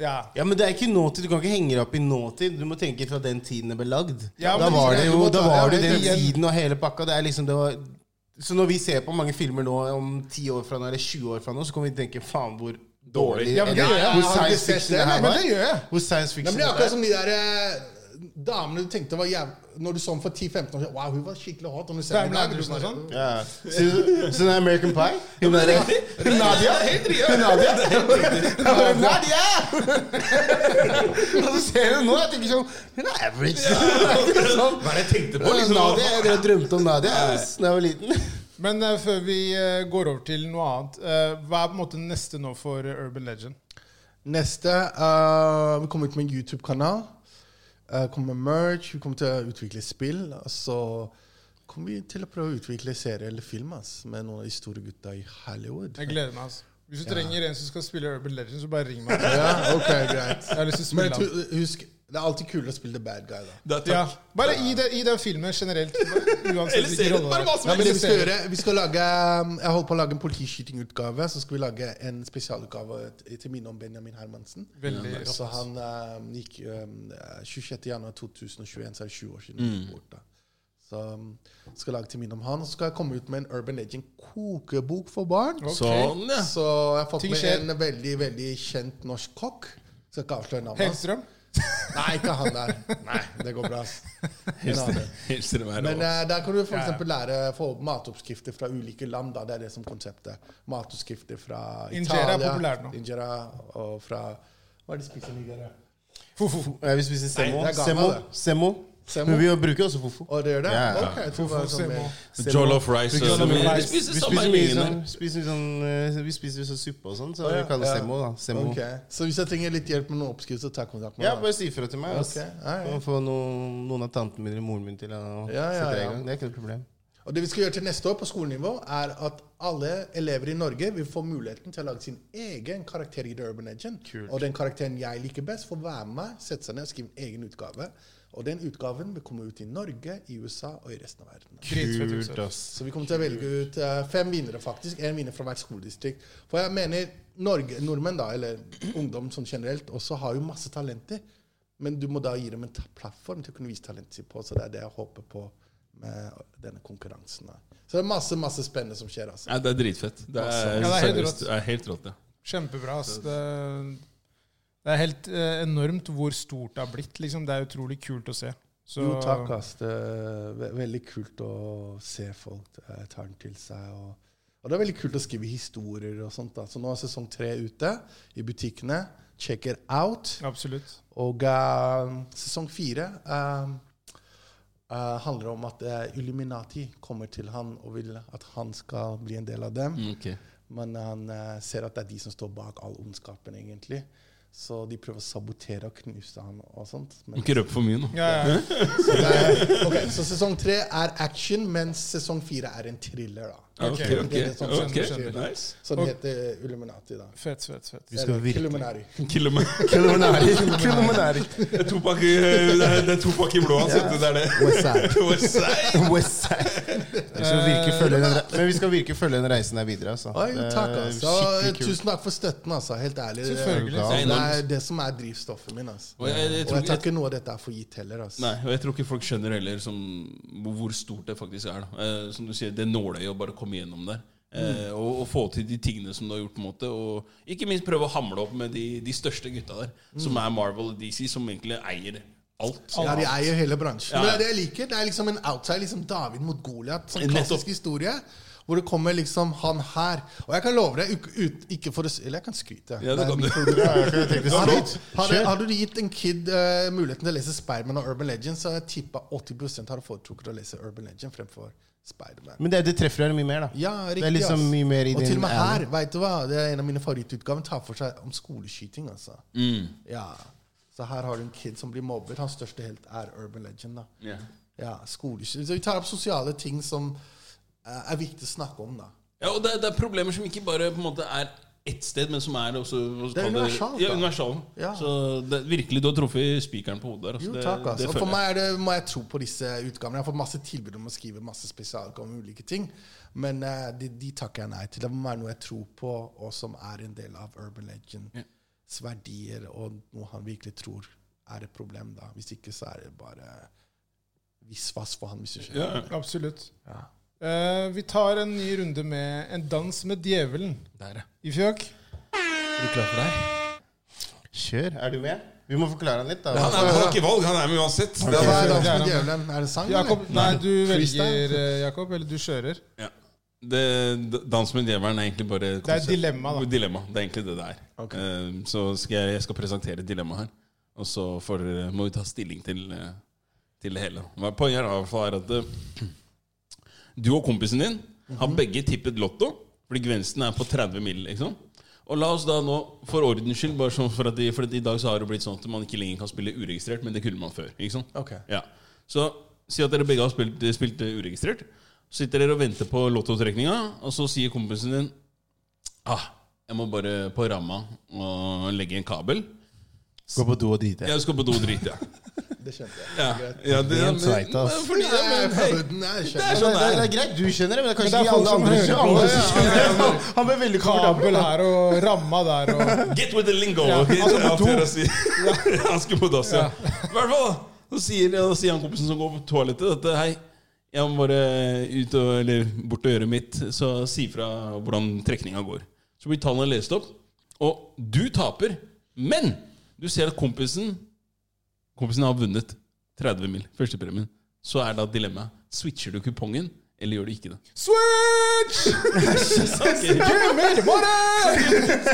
Ja. Ja, men det er ikke nåtid. Du kan ikke henge deg opp i nåtid. Du må tenke fra den tiden det ble lagd. Ja, da var det- det jo da var det jo den tiden og hele pakka. Det er liksom det var, Så når vi ser på mange filmer nå om 10 år fra nå, eller 20 år fra nå, så kommer vi til å tenke faen hvor dårlig Ja, men det eller gjør jeg. hvor science fiction det? her var. Men det gjør jeg. Hvor science fiction det er akkurat som de der eh, damene du tenkte var jæv... Når du så henne for 10-15 år siden Wow, hun var skikkelig hot. Og når du ser Pamela dag, og sånn. Ja. Så, den det er American Pie? Hun er riktig? Nadia? Nadia? Nadia! Og så ser du nå, jeg tenker sånn Hun er average. Sånn. Hva er det jeg tenkte på? Liksom, Nadia, Jeg drømte om Nadia da jeg var liten. Men uh, før vi uh, går over til noe annet, uh, hva er på en måte neste nå for Urban Legend? Neste eh, Vi kommer ut med en YouTube-kanal. Uh, kommer med merch. Vi kommer til å utvikle spill. Og så kommer vi til å prøve å utvikle serie eller film ass, med noen av de store gutta i Hollywood. Jeg gleder meg. ass. Hvis du trenger en som skal spille Urban Legend, så bare ring meg. Ja, ok, greit. Jeg har lyst til å spille Men, husk, det er alltid kulere å spille the bad guy, da. det er Ja, bare i, det, i den filmen generelt. Uansett Eller serien, bare hva som Ja, vi skal lage um, Jeg holder på å lage en politiskytingutgave. Så skal vi lage en spesialutgave til minne om Benjamin Hermansen. Veldig ja, Så han um, gikk um, 26.1.2021, så er det 20 år siden han gikk bort. da. Så um, skal lage til minne om han. Og så skal jeg komme ut med en Urban Legend kokebok for barn. Okay. Sånn, ja. Så jeg har fått Ting med skjer. en veldig veldig kjent norsk kokk. Skal ikke avsløre navnet. Hellstrøm? Nei, ikke han der. Nei, det går bra. Hilser det her. Men eh, der kan du for Ja, lære få matoppskrifter fra ulike land. Da. Det er det som konseptet. Matoppskrifter fra Italia. Injera er populært nå. Injera og fra Hva er det de spiser i Nigeria? Fofo. spiser vil spise semo. Nei, det er Semo. det. Semo. Semo? Men vi bruker også fofo. Og det gjør det? Ja. Ok, jeg tror Fofo, semo. semo. Jollof rice. Sånn Vi rice. spiser Vi spiser sånn, der. spiser sånn eh, Vi spiser sånn suppe og sånn, så vi kaller det semo. da Semo. Okay. Så hvis jeg trenger litt hjelp med noen oppskrift, så tar jeg kontakt med Ja, bare si ifra til meg. ass. Ok, ja, ja. Få- noen, noen av tantene mine eller moren min til å Ja, ja, sette i gang. Det er ikke noe problem. Og det vi skal gjøre til neste år på skolenivå, er at alle elever i Norge vil få muligheten til å lage sin egen karakter i The Urban Legend. Kult. Og den karakteren jeg liker best, får være med meg, sette seg ned og skrive en egen utgave. Og den utgaven vil komme ut i Norge, i USA og i resten av verden. Kult, ass. Så vi kommer til å velge ut eh, fem vinnere, faktisk. En vinner fra hvert skoledistrikt. For jeg mener Norge, nordmenn, da, eller ungdom sånn generelt, også har jo masse talenter. Men du må da gi dem en plattform til å kunne vise talentet sitt på. Så det er det jeg håper på med denne konkurransen. Da. Så det er masse masse spennende som skjer. altså. Ja, det er dritfett. Det er, Ja, det er helt seriøst, rått. det er helt rått, ja. Kjempebra. ass. Det, det er helt eh, enormt hvor stort det har blitt. Liksom. Det er utrolig kult å se. Så, Jo, takk, ass. Det er veldig kult å se folk eh, tar den til seg. Og, og det er veldig kult å skrive historier og sånt. da. Så nå er sesong tre ute i butikkene. Check it out. Absolutt. Og uh, sesong fire uh, uh, handler om at Illuminati kommer til han og vil at han skal bli en del av dem. Mm, okay. Men han ser at det er de som står bak all ondskapen, egentlig. Så de prøver å sabotere og knuse han og sånt. Men, Ikke røp for mye nå. Ja, ja. så, det er, ok, så sesong tre er action, mens sesong fire er en thriller. da. Ok, okay, ok, det er sånn ok, skjønner, nice. Så den heter Illuminati, da. Fett, fett, fett. Vi skal. Kilometer. Illuminati. Illuminati. Det er Topak i, det er, det Tupac i blå hans. du, Det er det. Westside. Westside. Westside. Vi skal virke følge den, men vi skal virkelig følge den reisen der videre. Altså. Oi, takk, altså. Tusen takk for støtten, altså. Helt ærlig. Det- Selvfølgelig. Det er Det som er drivstoffet min. Altså. Og jeg, jeg, Og tror, jeg tar ikke noe av dette er for gitt heller. Altså. nei, og jeg tror ikke folk skjønner heller som, hvor hvor stort det faktisk er. Da. Eh, som du sier, det nåløyet å bare komme gjennom der. Eh, og, og få til de tingene som du har gjort. på en måte Og ikke minst prøve å hamle opp med de, de største gutta der. Som er Marvel og DC, som egentlig eier alt. Ja, De eier hele bransjen. Ja. Men det er det jeg liker. Det er liksom en outside, liksom David mot Goliat. Sånn klassisk historie. Hvor det kommer liksom han her. Og jeg kan love deg, ut, ut, ikke for å Eller jeg kan skryte. Ja, det kan du. Har, har, hadde du gitt en kid uh, muligheten til å lese Spiderman og Urban Legend, så har jeg tippa 80 hadde foretrukket å lese Urban Legend fremfor Spiderman. Men det, det treffer deg mye mer, da. Ja, riktig. det er liksom ass. mye mer i Og til din og med her, vet du hva, det er en av mine favorittutgaver, tar for seg om skoleskyting. altså. Mm. Ja. Så her har du en kid som blir mobbet. Hans største helt er Urban Legend. da. Ja. ja, skoleskyting. Så vi tar opp sosiale ting som eh, er viktig å snakke om, da. Ja, og det, det er problemer som ikke bare på en måte er ett sted, men som er også Det er universalt, Ja, universal. Ja. Så det, virkelig, du har truffet spikeren på hodet der. Altså, Jo, det, takk, altså. det Og for meg er det, må jeg tro på disse utgavene. Jeg har fått masse tilbud om å skrive masse spesialutgaver om ulike ting. Men uh, de, de takker jeg nei til. Det må være noe jeg tror på, og som er en del av Urban Legends verdier, og noe han virkelig tror er et problem. da. Hvis ikke så er det bare visvas for han, hvis du skjønner. Ja, Absolutt. Ja. Eh, vi tar en ny runde med En dans med djevelen. Der, ja. I fjøk. Er du klar for deg? Kjør. Er du med? Vi må forklare han litt, da. Han, er, han har ikke valg, han er med uansett. Okay. Det er er, Dans det er med djevelen? Er det sang, Jakob, eller? nei, du velger, eh, Jakob, eller du kjører. ja. det, Dans med djevelen er egentlig bare Det er et dilemma, da. dilemma. Det er egentlig det det er. Okay. Eh, så skal jeg, jeg skal presentere et dilemma her, og så får, må vi ta stilling til, til det hele. Poenget er i hvert fall er at eh, du og kompisen din har begge tippet lotto, fordi gevinsten er på 30 mill. Liksom. Og la oss da nå, for ordens skyld, bare sånn for at, i- for at i dag så har det blitt sånn at man ikke lenger kan spille uregistrert, men det kunne man før. ikke sant? Okay. Ja. Så si at dere begge har spilt, spilt uregistrert. Så sitter dere og venter på lottotrekninga, og så sier kompisen din ah, jeg må bare på ramma og legge en kabel. Gå på do og drite. Jeg skal på do og drite. Det skjønte jeg. Ja. Ja, det, Helt men- fordi, ja, men, hei, Nei, jeg det er sånn det det greit, du kjenner det, men det er kanskje ikke alle andre som hører på. Ja, Ja. Han ble veldig komfortabel. Kabel her og ramma der og Get with the lingo! Ja, han skal på alt do. dere sier. Han skulle på dass, ja. I hvert fall. Så sier, sier han kompisen som går på toalettet, at hei, jeg må bare ut og, eller bort og gjøre mitt, så si fra hvordan trekninga går. Så blir tallene lest opp, og du taper. Men du ser at kompisen Kompisen har vunnet 30 mil, Førstepremien. Så er da dilemmaet switcher du kupongen, eller gjør du ikke det? Switch! Give me made money!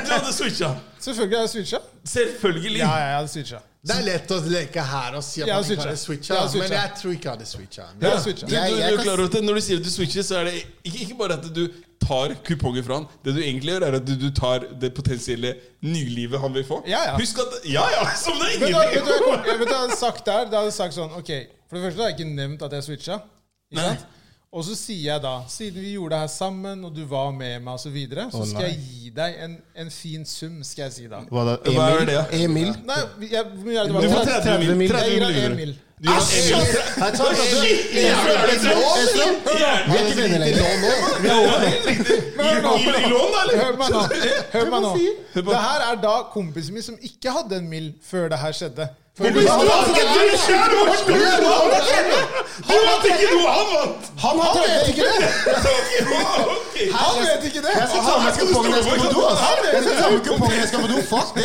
Du hadde switcha! Selvfølgelig har jeg switcha. Selvfølgelig! Ja, ja, jeg hadde switcha. Det er lett å leke her og si at Jeg man ikke hadde switcha. Jeg men jeg tror ikke jeg hadde switcha. Jeg. Du, Jeg- du, jeg du er kan- klar over at Når du sier at du switcher, så er det ikke, ikke bare at du tar kuponger fra han. Det du egentlig gjør, er at du, du tar det potensielle nylivet han vil få. Ja, ja. Husk at Ja, ja! Som det er Vet du, vet, du, hva jeg- vet du jeg hadde sagt der? Da hadde jeg sagt sånn Ok, for det første har jeg ikke nevnt at jeg switcha. Ikke sant? Og så sier jeg da, siden vi gjorde det her sammen, og du var med meg osv., så, videre, så skal jeg gi deg en, en fin sum, skal jeg si da. Hva da? Hva er det? Emil? Nei, jeg, jeg, det Du var? får 30 mil. 30 Jeg gir 30 deg en mil. Hør meg nå. Det her er da kompisen min som ikke hadde en mil før det her skjedde. Men du vant ikke! Du er du var stor! Han vet ikke noe! Han vant! Han har vet ikke det! Han vet ikke det! Jeg skal ta med kupongen jeg skal på do. Jeg skal ta med kupongen jeg skal på do. Fuck det!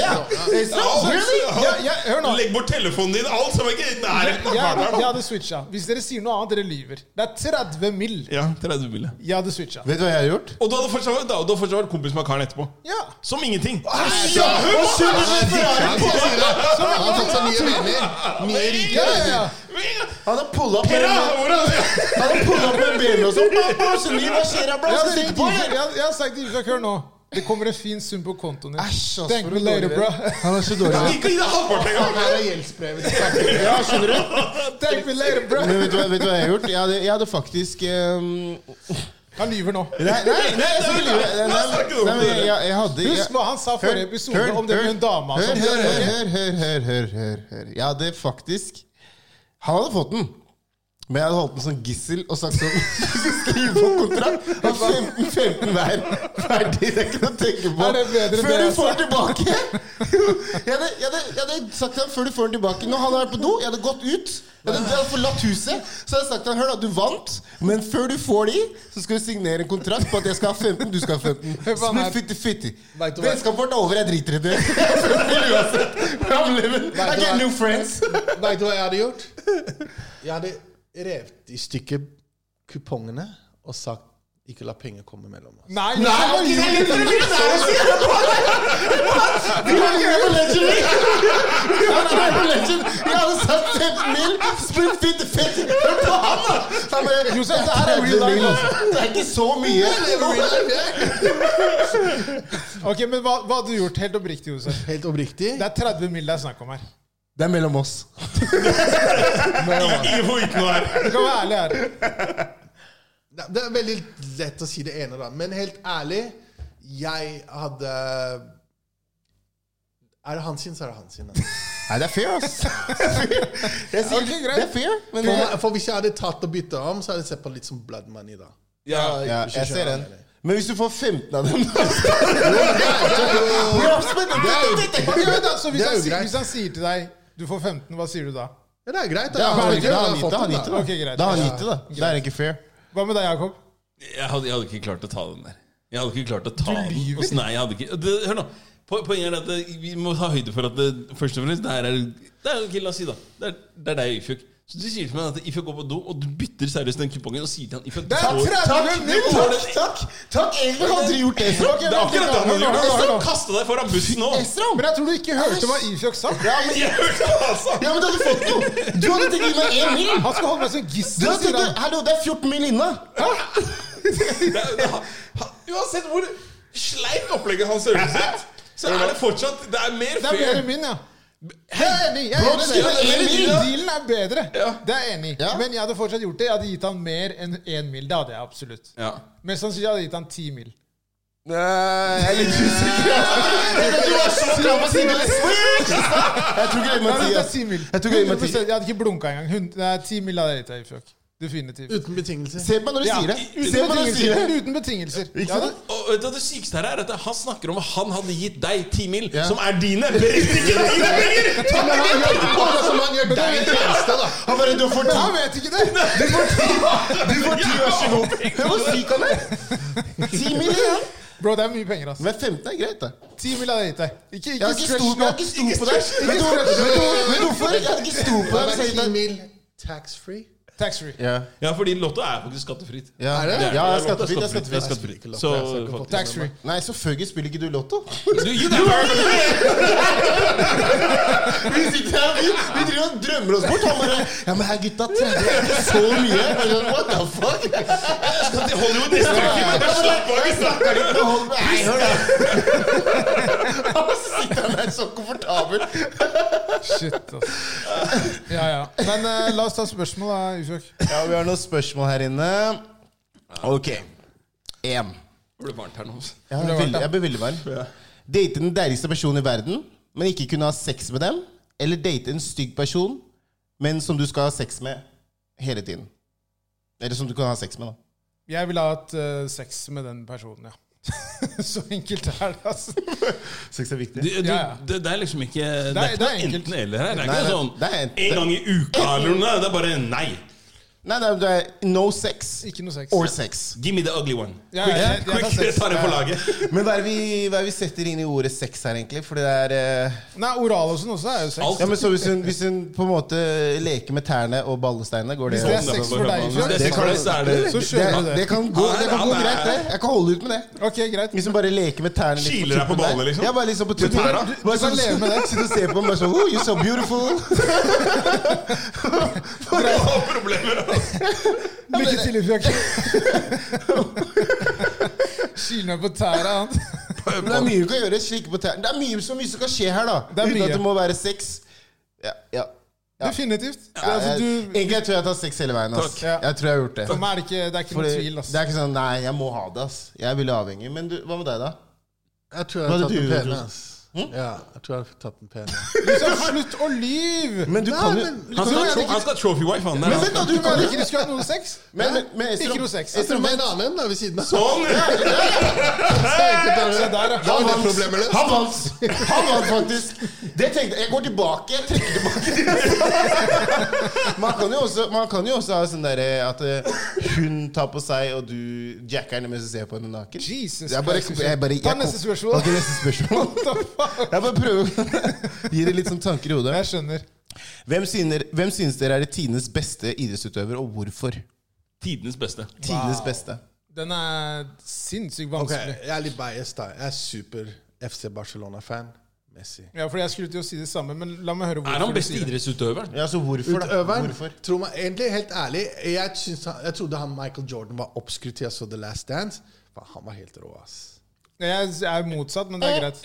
Esrom, really? Ja, ja, hør nå. Legg bort telefonen din. Alt som er ikke i nærheten av Jeg, jeg hadde switcha. Hvis dere sier noe annet, dere lyver. Det er 30 mill. Ja, 30 mill. Jeg hadde switcha. Vet du hva jeg har gjort? Og du hadde fortsatt vært, kompis med karen etterpå. Ja. Som ingenting. Ja, Han har fått seg nye Ja, ja, ja. Han har pulla opp med Pera, Han hvor er det? har pullet opp med ben og sånn. Hva skjer? Jeg har sagt Isak, hør nå. Det kommer en fin sum på kontoen din. Æsj, ass, Thank for me later, bro. Han er så dårlig. Han Ikke gi deg halvparten engang! Her er gjeldsbrevet. Ja, skjønner du? Thank me later, bro. Men vet du, hva, vet du hva jeg har gjort? Jeg hadde, jeg hadde faktisk ehm, Han lyver nå. Nei, nei, nei, jeg hadde Husk hva han sa forrige episode om det med hør, dama. Hør, hør, hør, hør, hør. Jeg hadde faktisk Han hadde fått den. Men jeg hadde holdt den som gissel og sagt sånn Skriv på kontrakt! Ha 15-15 hver. Ferdig. Det er ikke noe å tenke på. Før du jeg får den tilbake jeg hadde, jeg, hadde, jeg hadde sagt til ham før du får den tilbake Når han har vært på do, jeg hadde gått ut. Jeg hadde, jeg hadde forlatt huset. Så hadde jeg sagt til ham Hør, da, du vant, men før du får de, så skal vi signere en kontrakt på at jeg skal ha 15, du skal ha 15. Hør på han her. Split 50-50. Vet du hva? Vennskapet vårt er over. Jeg driter i det. Uansett. I'm living. I get new friends. Veit du hva jeg hadde gjort? Jeg hadde revet i stykker kupongene og sagt ikke la penger komme mellom oss. Nei, nei, nei, nei, nei, Legend! Jeg hadde satt 15 mil, split 50-50. Hør på han, da! Han bare, Josef, det her er real life. Det er ikke så mye. Ok, men hva, hva hadde du gjort? Helt oppriktig, Josef. Helt oppriktig. Det er 30 mil det er snakk om her. Det er mellom oss. Ingen får vite noe her. Du kan være ærlig her. Det er veldig lett å si det ene, da. Men helt ærlig, jeg hadde Er det hans sin, så er det hans sin. da. Nei, det er fair, ass. Jeg sier, Ok, greit. det er fair, For, hvis jeg hadde tatt og bytta om, så hadde jeg sett på litt som blood money, da. Ja, ja, jeg jeg ser den. Men hvis du får 15 av dem Det er jo greit. hvis han sier til deg du får 15, hva sier du da? Ja, det er greit. Da, har han gitt det, da har han gitt det, det, da. da. Ok, greit. Da har han gitt det. Det er ikke fair. Hva med deg, Jakob? Jeg hadde, jeg hadde ikke klart å ta den der. Jeg hadde ikke klart å ta Du den. lyver. Nei, jeg hadde ikke det, Hør nå. Poenget er at det, vi må ta høyde for at det, først og fremst det her er Det er ikke, la oss si, da. Det er, det er deg, Ifjok. Så du sier til meg at Ifjok går på do, og du bytter seriøst den kupongen og sier til han Ifjok Det er 30 minutter! Takk, Takk! Takk! Egentlig hadde dere gjort det. Esra. Det er akkurat det han gjorde. nå. Kasta deg foran bussen nå. Esra. Men jeg tror du ikke hørte hva Ifjok sa. Ja, men, Jeg hørte hva han sa! ja, men du hadde fått noe! Du hadde tenkt å gi meg én mil! Han skal holde meg som Du gissel. Hallo, det er 14 mil inne! Uansett hvor sleipt opplegget hans høres ut, så er det fortsatt Det er mer Det er mer min, ja. Jeg er enig. Jeg er enig. en Dealen- Dealen er bedre. Ja. Det er jeg enig. Ja. Men jeg hadde fortsatt gjort det. Jeg hadde gitt han mer enn én mil. Det hadde jeg absolutt. Ja. Mest sannsynlig hadde jeg gitt han ti mil. Nei, jeg er litt usikker. Du var så klar på å si. Jeg tror ikke. Jeg må si Jeg hadde ikke blunka engang. Ti mil hadde jeg gitt deg. Definitivt. Uten betingelser. Se på meg når du Ja, sier det. uten Se du sier betingelser. det. Uten betingelser. Ikke Ja, det- Og vet du, Det sykeste her er at han snakker om at han hadde gitt deg ti mil, Ja. som er dine. Men ikke dine penger! Men han gjør akkurat som han gjør deg en tjeneste, da. Han bare, du får Men ti. han vet ikke det! Du får ti, vær så god. Hvor syk han er. Ti mil, ja. Bro, det er mye penger, altså. Men 15 er greit, da. 10 mil hadde jeg gitt deg. Ikke, ikke ikke stort på deg. Vet du du- du hvorfor? Jeg hadde ikke stol på deg. er hvis jeg ti hadde- mil tax-free? Tax-free. Ja, Ja, fordi Lotto er faktisk skattefritt. ja. Er det? ja, jeg er skattefritt. Jeg Det skattefritt. skattefritt. Så jeg skal ikke få til Tax-free. Nei, selvfølgelig spiller ikke du Lotto. Du, deg Vi sitter her, vi, vi driver og drømmer oss bort. Han bare Ja, men her, gutta, 30 er så mye. Bare, What the fuck? Jeg skal til Hollywood neste uke, men slapp av! vi snakker ikke. med hold- Nei, hør da. Han så sitter der så komfortabel. Shit, ass. Ja, ja. Men uh, la oss ta spørsmål, da, Ifjok. Ja, vi har noen spørsmål her inne. Ok. Én. Det ble varmt her nå. Jeg, er veldig- jeg blir veldig varm. Date den deiligste personen i verden, men ikke kunne ha sex med dem. Eller date en stygg person, men som du skal ha sex med hele tiden. Eller som du kan ha sex med, da. Jeg ville ha hatt eh, sex med den personen, ja. Så enkelt er det, altså. Sex er viktig. Du, du, Ja, ja. det, det er liksom ikke Det er, Det er- enkelt. enten-eller her. Det er Nei, ikke nei, sånn det er enten- en gang i uka eller noe. Det er bare nei. Nei, nei, det er no sex Ikke noe sex. or sex. Give me the ugly one. Ja, Quick, ja, Quick, quick, ta det på laget. Men hva er, det vi, hva er det vi setter inn i ordet sex her, egentlig? For det er eh, Nei, oral og sånn også er jo sex. Alt. Ja, men så hvis hun, hvis hun på en måte leker med tærne og ballesteinene, går det Hvis det er sex for deg, Hvis det er sex for kan- deg, så er det Så det, kjører du det det. kan gå, det kan gå greit, det. Jeg kan holde ut med det. Ok, greit. Hvis hun bare leker med tærne litt Kiler deg på tuppen der. liksom? Ja, bare liksom på tuppen. tærne? Du- Bare du kan sånn- leve med det. Sitte og se på meg sånn Oh, you're so beautiful. Problemer. Lykke til, Ifjok. Kil meg på tæra. Men det er mye du kan gjøre. Slikke på tærne. Det er mye, så mye som kan skje her, da. Det er Uten at det må være sex. Ja, ja. Ja. Definitivt. Det Ja, altså, du, egentlig jeg tror jeg tar sex hele veien. Ass. Takk. Ja. Jeg tror jeg har gjort det. for meg er det ikke, det er ikke noen noe tvil. ass. det er ikke sånn Nei, jeg må ha det, ass. Jeg er veldig avhengig. Men du, hva med deg, da? Jeg tror jeg har tatt det du pene. Ass. Ja, jeg tror jeg har tatt den pene. Liksom, slutt å lyve! Men du Nei, kan jo men- Han skal, ha tro- han skal trophy wife, han Men vent da, Du mener ikke du skulle ha noe sex? Men, men, men Estrom- Ikke noe sex. Jeg tror en annen da, ved siden av. Sånn! Se ja. Da var det problemet Han vant! Han vant faktisk. Det tenkte jeg. Jeg går tilbake. Jeg trekker tilbake. Man kan jo også, man kan jo også ha sånn derre at eh, hun tar på seg, og du jacker henne mens du ser på henne naken. Jesus Jeg bare, jeg bare, Ta jeg, neste spørsmål. jeg, neste spørsmål. Jeg bare prøver gi dere litt sånn tanker i hodet. Jeg skjønner. Hvem synes, hvem synes dere er tidenes beste idrettsutøver, og hvorfor? Tidenes beste. Tidenes beste. Den er sinnssykt Ok, vanskelig. Jeg er litt biased, da. Jeg er super FC Barcelona-fan. Messi. Ja, for Jeg skulle til å si det samme, men la meg høre Er han hvorfor du beste sier det. idrettsutøveren? Ja, så hvorfor, da? Utøveren Hvorfor? Tro meg, egentlig helt ærlig jeg, syns han, jeg trodde han Michael Jordan var oppskrytt til jeg så The Last Dance. Han var helt rå, ass. Jeg er motsatt, men det er greit.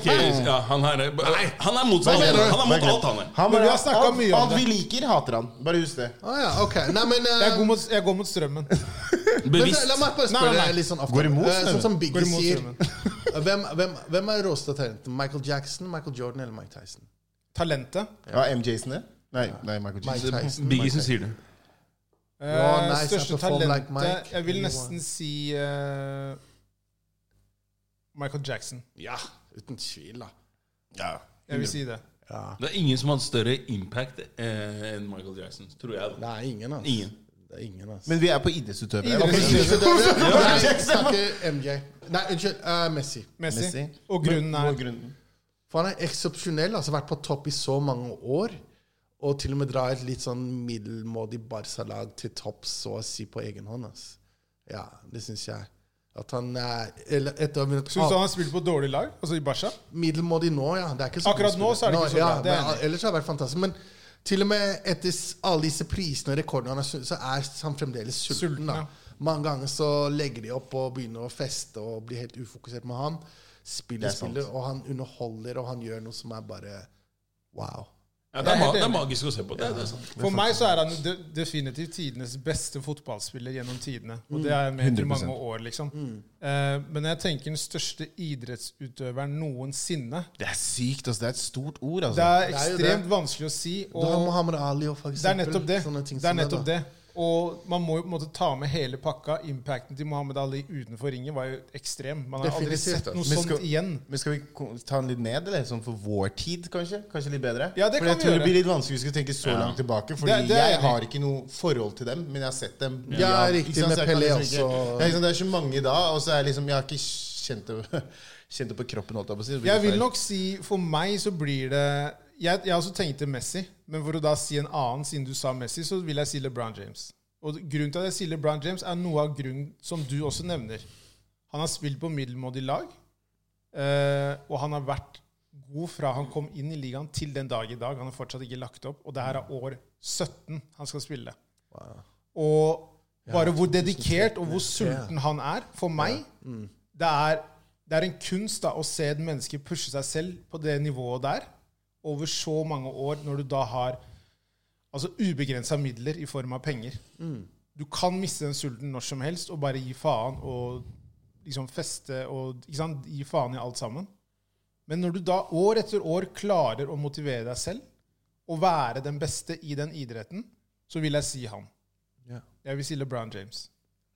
Okay, ja, han, her, er- han er motsatt. Han er mot alt, han er. Han Men vi har snakka mye om alt det. vi liker, hater han. Bare husk det. Ah, ja, okay. Nei, men uh, Jeg går mot, jeg går mot strømmen. Bevisst. La meg bare spørre nei, nei. litt sånn ofte. Går imot, Eh, Sånn som Biggie sier. strømmen. Hvem, hvem, hvem er råeste talenten? Michael Jackson, Michael Jordan eller Mike Tyson? Talentet. Ja, MJ-sen det? Nei, nei, Michael Jackson. Tyson. Biggie som sier det. Uh, største talentet like Jeg vil nesten si eh, Michael Jackson. Ja, uten tvil, da. Ja. Jeg vil si det. Ja. Det er ingen som har hatt større impact eh, enn Michael Jackson, tror jeg. Da. er ingen, altså. Ingen. Det er ingen, altså. Men vi er på idrettsutøvere. Idrettsutøvere. Nei, snakker MJ. Nei, unnskyld. eh, Messi. Messi. Messi. Og grunnen er Og grunnen? For han er eksepsjonell. Altså vært på topp i så mange år. Og til og med dra et litt sånn middelmådig Barca-lag til topp, så å si, på egen hånd. Altså. Ja, det syns jeg. At han er eller etter å ha vunnet Syns du han spiller på dårlig lag? Altså i Barca? Middelmådig nå, ja. Det er ikke så Akkurat nå så er det ikke så ja, bra, men. Ellers har det vært fantastisk. Men til og med etter alle disse prisene og rekordene så er han fremdeles sulten. Sulten, da. ja. Mange ganger så legger de opp og begynner å feste og blir helt ufokusert med han. Spiller, er spiller, og han underholder, og han gjør noe som er bare wow. Ja, det, er, er ma det er magisk å se på. Det, det er sant. For meg så er han de definitivt tidenes beste fotballspiller gjennom tidene. Og det er med i 100%. mange år, liksom. Eh, men jeg tenker den største idrettsutøveren noensinne Det er sykt, altså. Det er et stort ord, Det altså. er Det er ekstremt det. vanskelig å si. Du har Og Ali og for det er nettopp det. sånne ting Det er nettopp det. Og man må jo på en måte ta med hele pakka. Impacten til Muhammad Ali utenfor ringen var jo ekstrem. Man har aldri sett noe. Skal- sånt igjen. Men skal vi ta den litt ned, eller? Sånn for vår tid, kanskje? Kanskje litt bedre? Ja, det for kan jeg vi tror det blir litt vanskelig hvis vi skal tenke så Ja. langt tilbake. Fordi Det- det jeg har ikke noe forhold til dem, men jeg har sett dem. Ja, ja riktig, med Pelle liksom også. ikke- Ja, ikke? Det er så mange da, og så er liksom Jeg har ikke kjent det, kjent det på kroppen, holdt jeg på å si. Blir Jeg vil nok si For meg så blir det Jeg, jeg også tenkte Messi, men for å da si en annen, siden du sa Messi, så vil jeg si LeBron James. Og grunnen til at jeg sier LeBron James, er noe av grunnen som du også nevner. Han har spilt på middelmådig lag, eh, og han har vært god fra han kom inn i ligaen til den dag i dag. Han har fortsatt ikke lagt opp, og det her er år 17 han skal spille. Og bare hvor dedikert og hvor sulten han er, for meg, det er, det er en kunst da, å se et menneske pushe seg selv på det nivået der over så mange år, når du da har altså ubegrensa midler i form av penger. Du kan miste den sulten når som helst og bare gi faen og liksom feste og gi faen i alt sammen. Men når du da år etter år klarer å motivere deg selv og være den beste i den idretten, så vil jeg si han. Yeah. Jeg vil si LeBron James.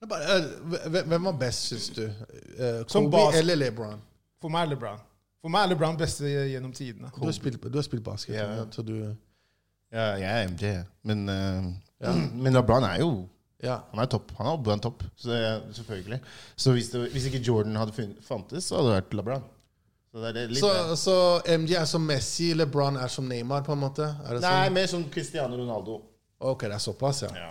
Bare, eh, hvem- var best, syns du? Eh, Kobe eller LeBron? For meg er LeBron. For meg er LeBron beste gjennom tidene. Du har spilt, du har spilt basket, Ja. så du Ja, jeg er MJ, men, uh, men LeBron er jo Ja. Han er topp. Han er blant topp, så jeg, selvfølgelig. Så hvis, det, hvis ikke Jordan hadde funnet, fantes, så hadde det vært LeBron. Så det det Så, så MJ er som Messi, LeBron er som Neymar, på en måte? Det Nei, sånn? mer som Cristiano Ronaldo. Ok, det er såpass, ja. ja.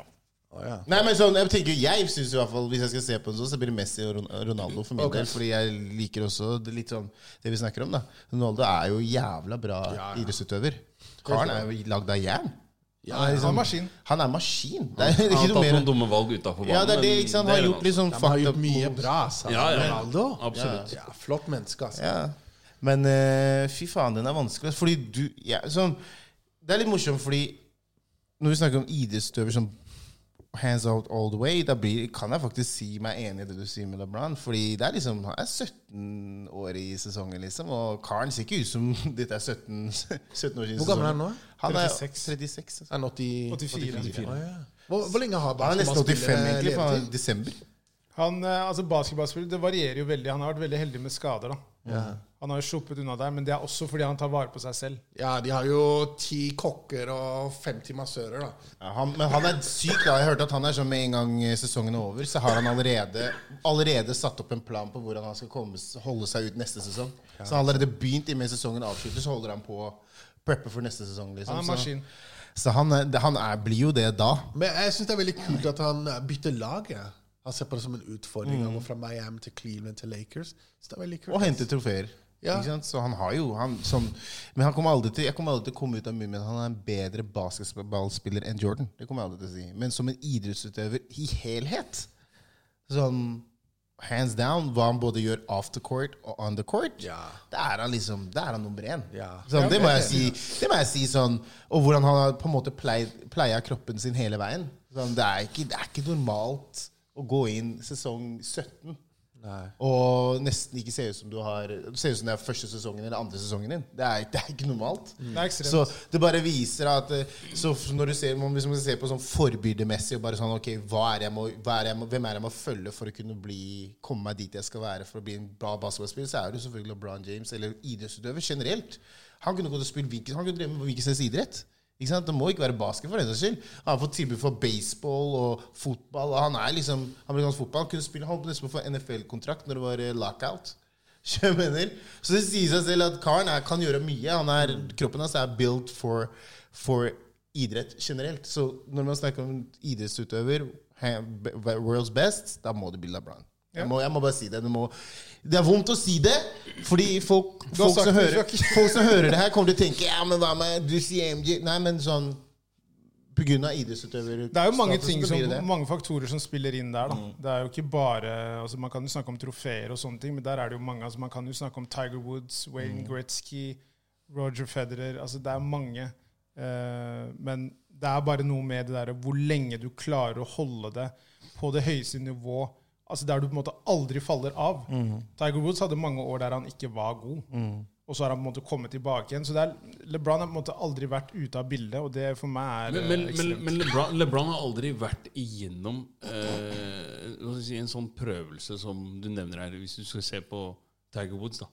Ja. Nei, men sånn, jeg tenker Jeg synes i hvert fall Hvis jeg skal se på det sånn, så blir det Messi og Ronaldo for min okay. del. Fordi jeg liker også det litt sånn Det vi snakker om, da. Ronaldo er jo jævla bra Ja, ja. idrettsutøver. Karen er jo lagd av jern. Ja, Han er Han er maskin. Han er maskin. Det er Han har tatt noen dumme valg utafor banen. Ja, det er det, ikke sant. Han er har gjort liksom, ja, har gjort mye bra, sa Ja, ja. Ronaldo. Absolutt. Ja, flott menneske, altså. Ja. Men uh, fy faen, den er vanskelig. Fordi du ja, sånn, Det er litt morsomt, fordi når vi snakker om idrettsutøver som hands out all the way, da blir, kan jeg faktisk si meg enig i det du sier med LeBron. Fordi det er liksom, han er 17 år i sesongen, liksom. Og karen ser ikke ut som dette er 17, 17 år siden Hvor gammel er han nå? Han er 36. 36. Altså. Er han 80, 84. Å, ja. hvor, hvor lenge har Han er nesten 85, egentlig. Han er i desember. Han, eh, altså Basketballspiller det varierer jo veldig. Han har vært veldig heldig med skader. da. Han har jo sluppet unna der, men det er også fordi han tar vare på seg selv. Ja, de har jo ti kokker og 50 massører, da. Ja, han, men han er syk, da. Jeg hørte at han er sånn med en gang sesongen er over, så har han allerede, allerede satt opp en plan på hvordan han skal komme, holde seg ut neste sesong. Så han har allerede begynt innen sesongen avslutter, så holder han på å preppe for neste sesong. Liksom. Han er maskin. Så, så han, han er, blir jo det da. Men jeg syns det er veldig kult at han bytter lag. Ja. Han ser på det som en utfordring. Han går fra Miami til Cleveland til Lakers. Så det er veldig kult. Og henter trofeer. Ja. Så han har jo han, som, Men han kommer aldri til, jeg kommer aldri til å komme ut av munnen min at han er en bedre basketballspiller enn Jordan. Det kommer jeg aldri til å si. Men som en idrettsutøver i helhet Sånn hands down hva han både gjør off the court og on the court, Ja. det er han liksom, det er han nummer én. Ja. Sånn, det, må jeg si, det må jeg si sånn Og hvordan han har på en måte pleia kroppen sin hele veien. Sånn, det, er ikke, det er ikke normalt å gå inn sesong 17 Nei. og nesten ikke ser ut som du har Det ser ut som det er første sesongen eller andre sesongen din. Det er, det er ikke normalt. Det er. Så det bare viser at eh, Så når du ser, Hvis man ser på sånn forbildemessig og bare sånn Ok, er må, er må, hvem er det jeg må følge for å kunne bli komme meg dit jeg skal være for å bli en bra basketballspiller, så er det selvfølgelig LeBron James, eller idrettsutøver generelt. Han kunne gått og spilt hvilken, han kunne drevet med hvilken slags idrett. Ikke sant? Det må ikke være basket for den saks skyld. Han har fått tilbud for baseball og fotball. Og han er liksom amerikansk fotball. Han kunne spille, han holdt på å få NFL-kontrakt når det var eh, lockout. Du? Så det sier seg selv at karen er, kan gjøre mye. Han er, kroppen hans er built for, for idrett generelt. Så når man snakker om idrettsutøver, world's best, da må det bli LeBron. Jeg må, jeg må bare si det. Må, det er vondt å si det, fordi folk, folk, som, hører, folk som hører det her, kommer til å tenke Ja, men hva med du sier MG? Nei, men sånn Pga. grunn av idrettsutøver Det er jo mange status, ting som, mange faktorer som spiller inn der. da. Det er jo ikke bare, altså Man kan jo snakke om trofeer og sånne ting, men der er det jo mange. altså Man kan jo snakke om Tiger Woods, Wayne Gretzky, Roger Federer. altså Det er mange. Uh, men det er bare noe med det der hvor lenge du klarer å holde det på det høyeste nivå. Altså Der du på en måte aldri faller av. Tiger Woods hadde mange år der han ikke var god. Og så har han på en måte kommet tilbake igjen. Så det er, LeBron har på en måte aldri vært ute av bildet, og det for meg er Men, eh, men, men, ekstremt. men LeBron, LeBron har aldri vært igjennom eh, si, en sånn prøvelse som du nevner her, hvis du skal se på Tiger Woods. da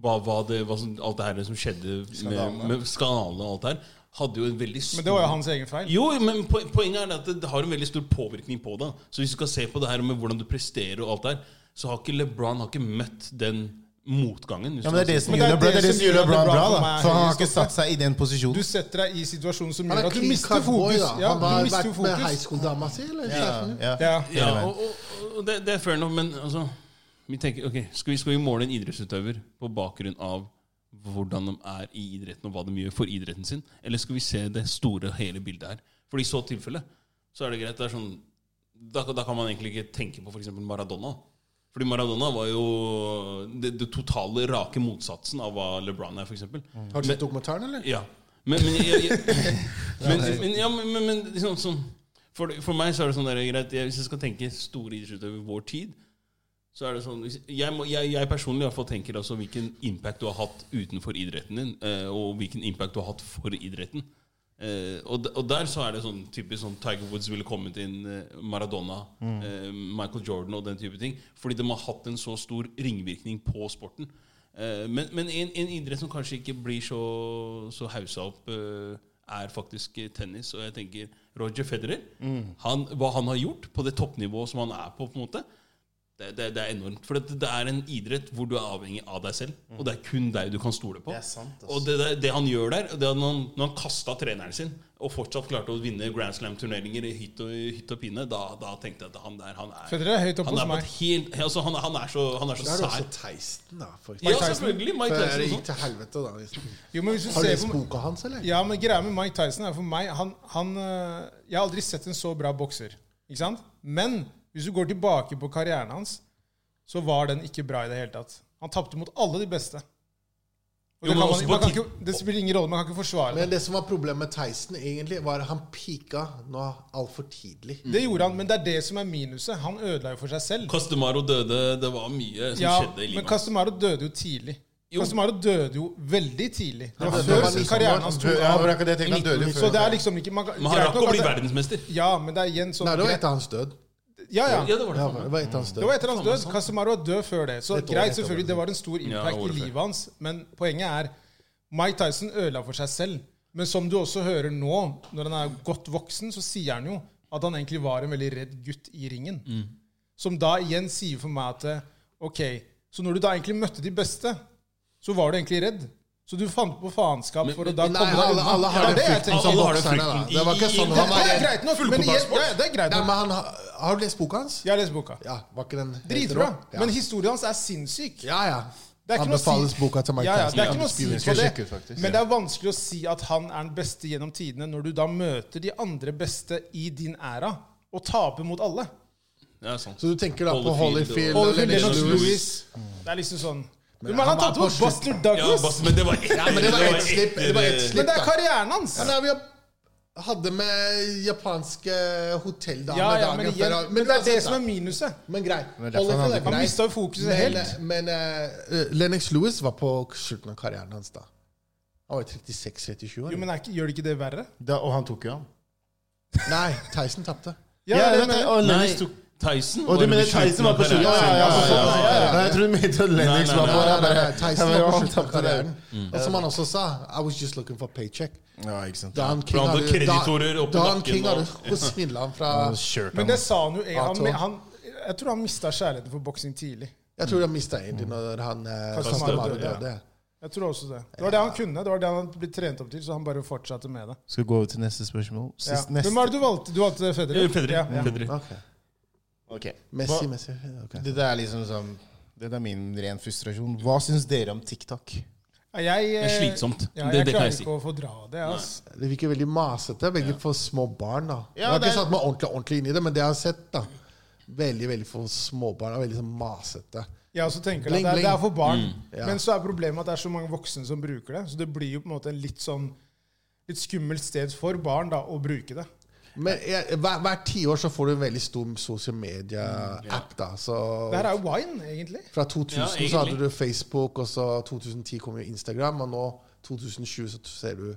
hva, hva det, hva som, Alt det her som skjedde med, med skandalene og alt det her, hadde jo en veldig stor Men det var jo hans egen feil. Jo, men poenget er at det, det har en veldig stor påvirkning på deg. Så hvis du skal se på det her med hvordan du presterer og alt der, så har ikke LeBron har ikke møtt den motgangen. Ja, men det er det som gjør LeBron, det det det som som gjør gjør LeBron LeBron bra. da For han har ikke satt seg i den posisjonen. Du setter deg i situasjonen som Han gjør at du mister fokus. da. Ja, Han har vært med high school-dama si, eller? Ja, ja. Ja. Ja, og, og, og det, det er fair enough, men altså vi tenker, ok, skal vi, skal vi måle en idrettsutøver på bakgrunn av hvordan de er i idretten, og hva de gjør for idretten sin? Eller skal vi se det store, hele bildet her? For i så tilfelle så er det greit. Det er sånn, da, da kan man egentlig ikke tenke på f.eks. Maradona. Fordi Maradona var jo det, det totale rake motsatsen av hva LeBron er, f.eks. Har du sett dokumentaren, eller? Ja. Men, men, jeg, jeg, men, men, ja, men, men, men liksom, sånn, for, for meg så er det sånn der, greit jeg, Hvis jeg skal tenke store idrettsutøvere i vår tid, så er det sånn jeg, må, jeg, jeg personlig i hvert fall tenker altså hvilken impact du har hatt utenfor idretten din, eh, og hvilken impact du har hatt for idretten. Eh, og, der så er det sånn typisk sånn Tiger Woods ville kommet inn, eh, Maradona, eh, Michael Jordan og den type ting. Fordi de har hatt en så stor ringvirkning på sporten. Eh, men men en, en idrett som kanskje ikke blir så, så haussa opp, er faktisk tennis. Og jeg tenker Roger Federer. Han, hva han har gjort på det toppnivået som han er på, på en måte det, det, det er enormt. For det, det er en idrett hvor du er avhengig av deg selv. Og det er kun deg du kan stole på. Det er sant. Og det, det, det han gjør der, det er når han, når han kasta treneren sin og fortsatt klarte å vinne Grand Slam-turneringer i hytt og, hytt og pine, da, da tenkte jeg at han der han er, høyt oppe han hos på meg. helt, altså, han, er- han er så, han er så Da er det også Theisen, da. For Ja, Tyson. selvfølgelig. Mike Før Tyson det gikk til helvete, da. Liksom. Jo, men hvis du Har du lest boka hans, eller? Ja, men greia med Mike Tyson er for meg han, han, øh, Jeg har aldri sett en så bra bokser. Ikke sant? Men hvis du går tilbake på karrieren hans, så var den ikke bra i det hele tatt. Han tapte mot alle de beste. Og Jo, det, kan man, man kan ikke, det spiller ingen rolle, man kan ikke forsvare det. Men det. som var problemet med Tyson, egentlig, var at han pika nå altfor tidlig. Det gjorde han, men det er det som er minuset. Han ødela jo for seg selv. Castemaro døde, det var mye som Ja, skjedde i livet. men. Castemaro døde jo tidlig. Jo. Castemaro døde jo veldig tidlig. Det var Ja, før 19 karrieren hans tok av. Ja, det, det det er liksom ikke man, kan- Men han rakk å bli verdensmester. Ja, men det er igjen sånn Nei, det var etter hans død. Ja, ja. Ja, det var det. Ja, det var etter hans Det død. var etter hans død. Casemiro var død før det. Så Et greit, selvfølgelig, det. det var en stor impact i livet hans. Men poenget er Mike Tyson ødela for seg selv. Men som du også hører nå, når han er godt voksen, så sier han jo at han egentlig var en veldig redd gutt i ringen. Mm. Som da igjen sier for meg at ok, så når du da egentlig møtte de beste, så var du egentlig redd. Så du fant på faenskap for å da Nei, komme deg unna. alle har er det jeg frykten som bokserne. da. Det var ikke sånn han han Det er greit nok, men jeg, ja, det er greit Nei, nok. men han, har- du lest boka hans? Jeg har lest boka. Ja, var ikke den Dritbra. Ja. Men historien hans er sinnssyk. ja, ja. Er Anbefales si- boka til Mike ja, ja, Tyson. Det er ikke noe å Ja, si det på det. faktisk. Men det er vanskelig å si at han er den beste gjennom tidene når du da møter de andre beste i din æra og taper mot alle. Ja, sant. Så du tenker da på Holyfield Holyfield Lennox? Lewis. Det er liksom sånn Men Men han han tatt på Buster Douglas! Ja, men det var Ja, men ett slipp. Det var ett slipp. Men det er karrieren hans! Ja, nei, vi hadde med japanske hotelldamer Ja, ja, dagen men, før. Men, men det er det som er minuset. Men greit. Men han er Han mista jo fokuset helt. men uh, Lennox Lewis var på slutten av karrieren hans da. Han var 36-37 år. Jo, men er ikke, Gjør det ikke det verre? Da, og han tok jo han. Nei, Tyson tapte. Ja, Ja, det og Lennox tok Tyson Og du mener Tyson var på slutten? Ja, ja, ja. Nei, Jeg trodde du mente Lennox var på Nei, Tyson var på slutten av karrieren. Og som han også sa, I was just looking for paycheck. Ja, ikke sant. Don King hadde kreditorer opp i Don nakken King hadde svindla han fra Men det sa han jo han, A12. han, Jeg tror han mista kjærligheten for boksing tidlig. Jeg tror han mista egentlig når han eh, Mario døde. Jeg tror også det. Det var det han kunne. Det var det han hadde blitt trent opp til, så han bare fortsatte med det. Skal vi gå over til neste spørsmål? Ja. Neste. Hvem var det du valgte? Du valgte? Eh, Ja, ja. Ok. Ok. Messi, Hva- Messi. Okay. Det er liksom sånn Det er min ren frustrasjon. Hva syns dere om TikTok? Jeg, Det er slitsomt. Ja, Det, jeg det det klarer jeg si. ikke å fordra det. Altså. Det virker veldig masete. Veldig for små barn. da Ja, Jeg har ikke er- satt meg ordentlig, ordentlig inn i det, men det jeg har sett, da Veldig veldig for småbarn. og Veldig sånn masete. Jeg også tenker Bling, at det er, det er for barn. Ja. Men så er problemet at det er så mange voksne som bruker det. Så det blir jo på en måte en litt sånn Litt skummelt sted for barn da å bruke det. Men jeg, hver, hver tiår så får du en veldig stor sosialmedia-app. da Så Det her er jo wine, egentlig. Fra 2000 Ja, så hadde du Facebook, og så 2010 kom jo Instagram, og nå 2020 så ser du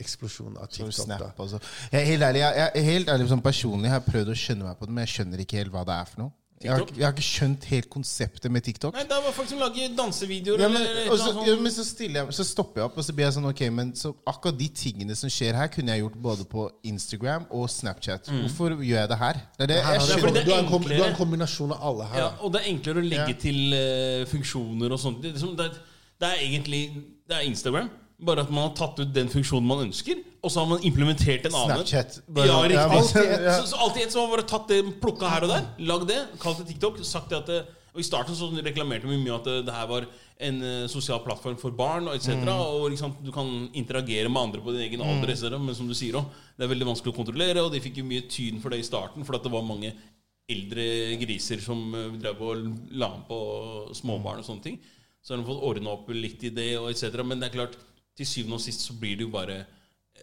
eksplosjon av Så TikTok. da Snap, altså. Jeg er helt ærlig, jeg, jeg, er helt ærlig sånn personlig jeg har prøvd å skjønne meg på det, men jeg skjønner ikke helt hva det er for noe. Jeg har, jeg har ikke skjønt helt konseptet med TikTok. Nei, det var folk som lager dansevideoer Ja, men, eller så, ja, men så, jeg, så stopper jeg opp, og så blir jeg sånn Ok, men så akkurat de tingene som skjer her, kunne jeg gjort både på Instagram og Snapchat. Hvorfor gjør jeg det her? Det er det, Her jeg skjønner. det er du, har en kom, du har en kombinasjon av alle her. Ja, og det er enklere å legge Ja. til uh, funksjoner og sånt. Det, det, er- det er egentlig Det er Instagram. Bare at man har tatt ut den funksjonen man ønsker, og så har man implementert en annen. Snapchat. Bare- Ja, riktig. Ja, men- Alltid ja. Så, så alltid ett, som har bare tatt det, plukka her og der, lagd det, kalt det TikTok, sagt det at det, Og I starten så reklamerte vi mye at det, det her var en uh, sosial plattform for barn og etc. Mm. Og liksom, du kan interagere med andre på din egen alder, etc. Men som du sier også, det er veldig vanskelig å kontrollere, og de fikk jo mye tyn for det i starten, for at det var mange eldre griser som uh, drev og la an på småbarn og sånne ting. Så har de fått ordna opp litt i det, og etc. Men det er klart, til syvende og sist så blir det jo bare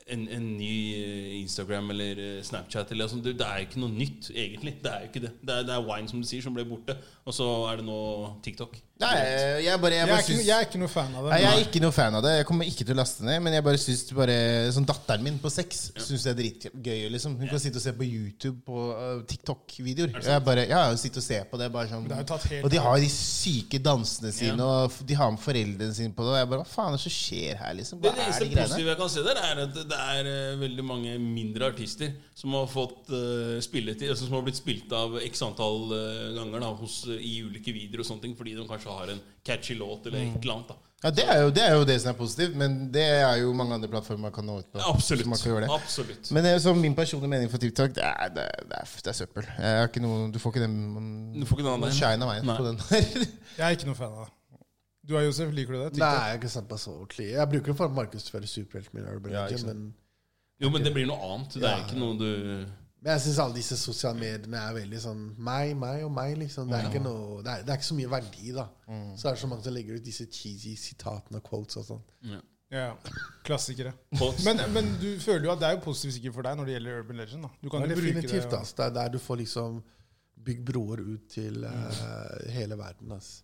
en, en ny eh, Instagram eller eh, Snapchat. Eller, sånt. det, det er jo ikke noe nytt, egentlig. Det er jo ikke det. Det er, det er Wine, som du sier, som ble borte. Og så er det nå TikTok. Nei, jeg bare, jeg Jeg er, ikke, jeg er ikke noe fan av det. Nei, jeg er ikke noe fan av det. Jeg kommer ikke til å laste ned. Men jeg bare syns bare Sånn datteren min på seks syns det er dritgøy. Liksom. Hun kan sitte og se på YouTube på uh, TikTok-videoer. Og jeg bare Ja, sitte og se på det. Bare sånn. det Og de har de syke dansene sine, og de har med foreldrene sine på det. Og jeg bare Hva faen er det som skjer her, liksom? Det Hva er eneste de positive jeg kan se der, er at det er uh, veldig mange mindre artister som har fått uh, spilletid, altså som har blitt spilt av x antall eh, ganger da, hos, eh, i ulike videoer og sånne ting, fordi de kanskje har en catchy låt eller et eller annet. da Ja, det er, jo, det er jo det som er positivt, men det er jo mange andre plattformer man kan nå ut på. Absolutt. Man kan gjøre det. Absolutt. Men det er, så min personlige mening for TikTok, det er, det er, det er, det er søppel. Jeg har ikke noe, du får ikke den Du får ikke den andre. shine av meg på den der. Jeg er ikke noe fan av det. Du er Josef, liker du det? Nei, jeg er ikke sant meg så ordentlig. Jeg bruker det for å markedsføre superhelten min. Ja, men, Jo, men det blir noe annet. Det er Ja. ikke noe du men jeg syns alle disse sosiale mediene er veldig sånn meg, meg og meg. liksom. Det er, ikke, noe, det er, det er ikke så mye verdi, da. Så er det så mange som legger ut disse cheesy sitatene og quotes og sånn. Ja, klassikere. Men, men du føler jo at det er jo positivt sikkert for deg når det gjelder Urban Legend. da. Du kan ja, jo bruke definitivt, det. Altså. Det er der du får liksom bygd broer ut til uh, hele verden. ass.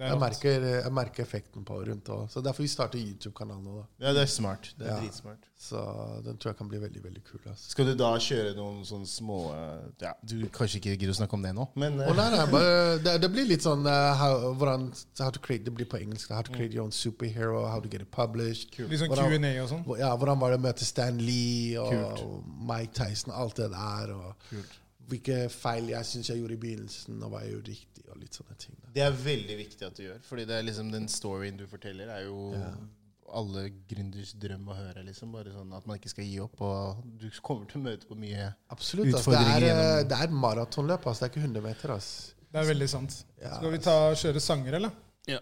Det Jeg merker, jeg merker effekten på rundt òg. Så derfor vi starter YouTube-kanalen nå. da. Ja, det er smart. Det er Ja. dritsmart. Så den tror jeg kan bli veldig veldig kul. Altså. Skal du da kjøre noen sånne små eh, Ja, du kanskje ikke gidder å snakke om det nå, men eh, Og nei, nei, bare, det, det blir litt sånn uh, how, hvordan, how to create, Det blir på engelsk. How to create your own superhero, how to get it published. Litt sånn Hvordan- Q&A og sånn. Ja, hvordan var det å møte Stan Lee og Mike Tyson, alt det der. Og hvilke feil jeg syns jeg gjorde i begynnelsen, og hva jeg gjorde riktig. Og litt sånne ting. Da. Det er veldig viktig at du gjør. Fordi det er liksom den storyen du forteller, er jo alle gründers drøm å høre. liksom Bare sånn At man ikke skal gi opp. Og du kommer til å møte på mye Absolutt. Det, Utfordringer er, gjennom- det er et maratonløp. altså. Det er ikke 100 meter. Altså. Det er veldig sant. Ja, Skal vi ta kjøre sanger, eller? Ja.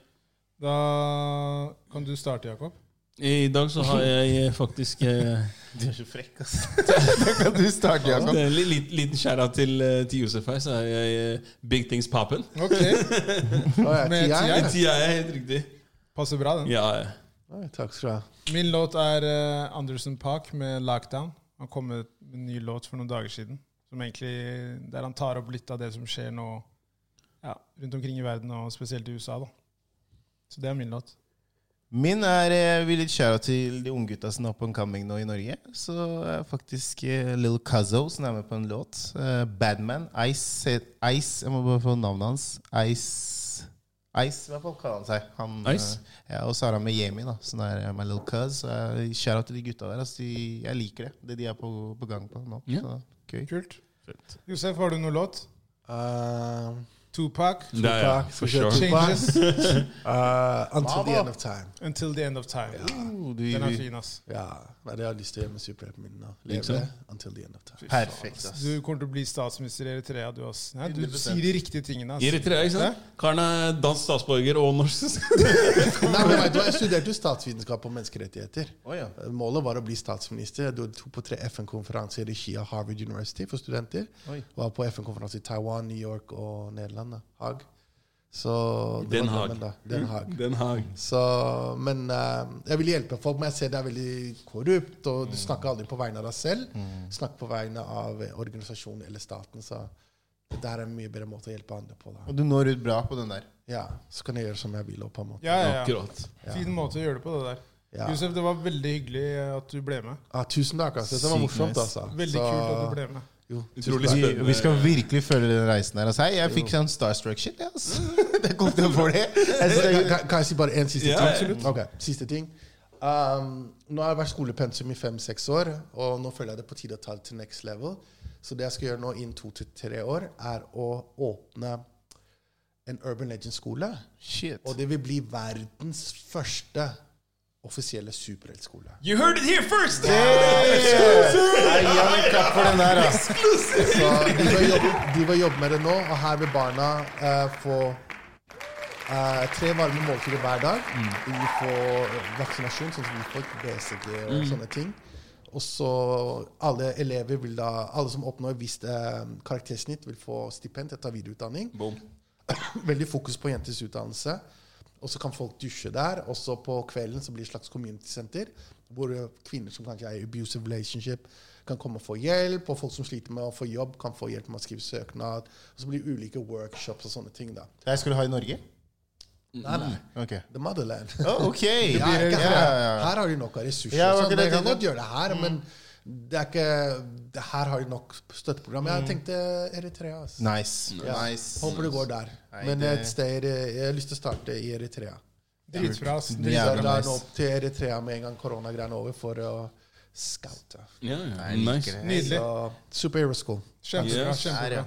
Da kan du starte, Jakob. I dag så har jeg faktisk eh, Du er så frekk, ass. Da kan du starte, Jakob. En li- liten, liten skjæra til, eh, til Josef her, så er jeg eh, Big Things Poppin. Ok, Med TI? TI? Tida er helt riktig. passer bra, den. Ja, ja. Oi, takk skal du ha. Min låt er eh, Anderson Park med 'Lockdown'. Han kom med en ny låt for noen dager siden. Som egentlig, Der han tar opp litt av det som skjer nå ja, rundt omkring i verden, og spesielt i USA. da. Så det er min låt. Min er eh, vil litt kjære til de unggutta som er up and coming nå i Norge. Så er faktisk eh, Lil Cuzzo som er med på en låt. Eh, Badman. Ice, Ice Jeg må bare få navnet hans. Ice Ice, i hvert fall kaller han seg. Han, Ice? ja, og så er han med Yemi, da. Sånn er My Little Cuz. Kjære til de gutta der. Altså, de, jeg liker det. Det de er på, på gang på nå. Yeah. Så, okay. Kult. Josef, har du noen låt? Uh, Tupac, Tupac, for for sure. Changes uh, until the end of time. Until the End of Time. Uh, Den er fin, ass. Ja, det er de gjøre med superheltminner. Leve until the end of time. Perfekt, ass. Du kommer til å bli statsminister i Eritrea, du ass. Nei, du 100%. sier de riktige tingene. ass. I Eritrea, ikke sant? Karen er dansk statsborger og norsk. Nei, men vet du har Jeg studerte jo statsvitenskap og menneskerettigheter. Oh, ja. Målet var å bli statsminister. Jeg tok på tre FN-konferanser i regi av Harvard University for studenter. Oi. Var på FN-konferanse i Taiwan, New York og Nederland. Da, Haag. Så Den Haag. da. Den Haag. Den Haag. Så, men uh, jeg vil hjelpe folk, men jeg ser det er veldig korrupt. Og du snakker aldri på vegne av deg selv. Snakk på vegne av eh, organisasjonen eller staten. Så det der er en mye bedre måte å hjelpe andre på. da. Og du når ut bra på den der. Ja, Så kan jeg gjøre som jeg vil. på en måte. Ja, ja, ja. ja. Fin måte å gjøre det på, det der. Ja. Josef, det var veldig hyggelig at du ble med. Ah, tusen takk. altså. Det var morsomt. altså. Veldig Så- kult at du ble med. Jo, Utrolig. Vi, vi skal virkelig følge den reisen her. Altså, hei, jeg fikk sånn starstruck-shit. Altså. det kom til å få det. Kan, jeg si bare en siste ting? absolutt. Ok, siste ting. Um, nå har jeg vært skolepensum i fem-seks år, og nå føler jeg det på tide å ta det til next level. Så det jeg skal gjøre nå innen to til tre år, er å åpne en Urban Legend-skole. Og det vil bli verdens første offisielle superheltskole. You heard it here first! Klapp for den der. De vil jobbe, de med det nå, og her vil barna uh, få uh, tre varme måltider hver dag. De vil få vaksinasjon, sånn som vi får BCG og sånne ting. Og så alle elever vil da, alle som oppnår et visst uh, karaktersnitt, vil få stipend til å ta videreutdanning. Boom. Veldig fokus på jenters utdannelse. Og så kan folk dusje der. Og så på kvelden så blir det et slags community center, hvor kvinner som kanskje er i abusive relationship, kan komme og få hjelp. Og folk som sliter med å få jobb, kan få hjelp med å skrive søknad. Og så blir det ulike workshops og sånne ting. da. Det skal skulle du ha i Norge? Nei, nei. Okay. The motherland. Oh, ok. Ja, her. her har de nok av ressurser. Ja, så man kan godt gjøre det her, men det er ikke, det her har de nok støtteprogram. Jeg tenkte Eritrea. Altså. Nice. Ja. nice. Håper det går der. Men et sted, jeg har lyst til å starte i Eritrea. Dritbra. ass. Da er nå opp til Eritrea med en gang koronagreiene er over, for å scoute. Ja, ja. Nice. Nydelig. Så Superhero School. Kjempebra. Yes. Kjempebra.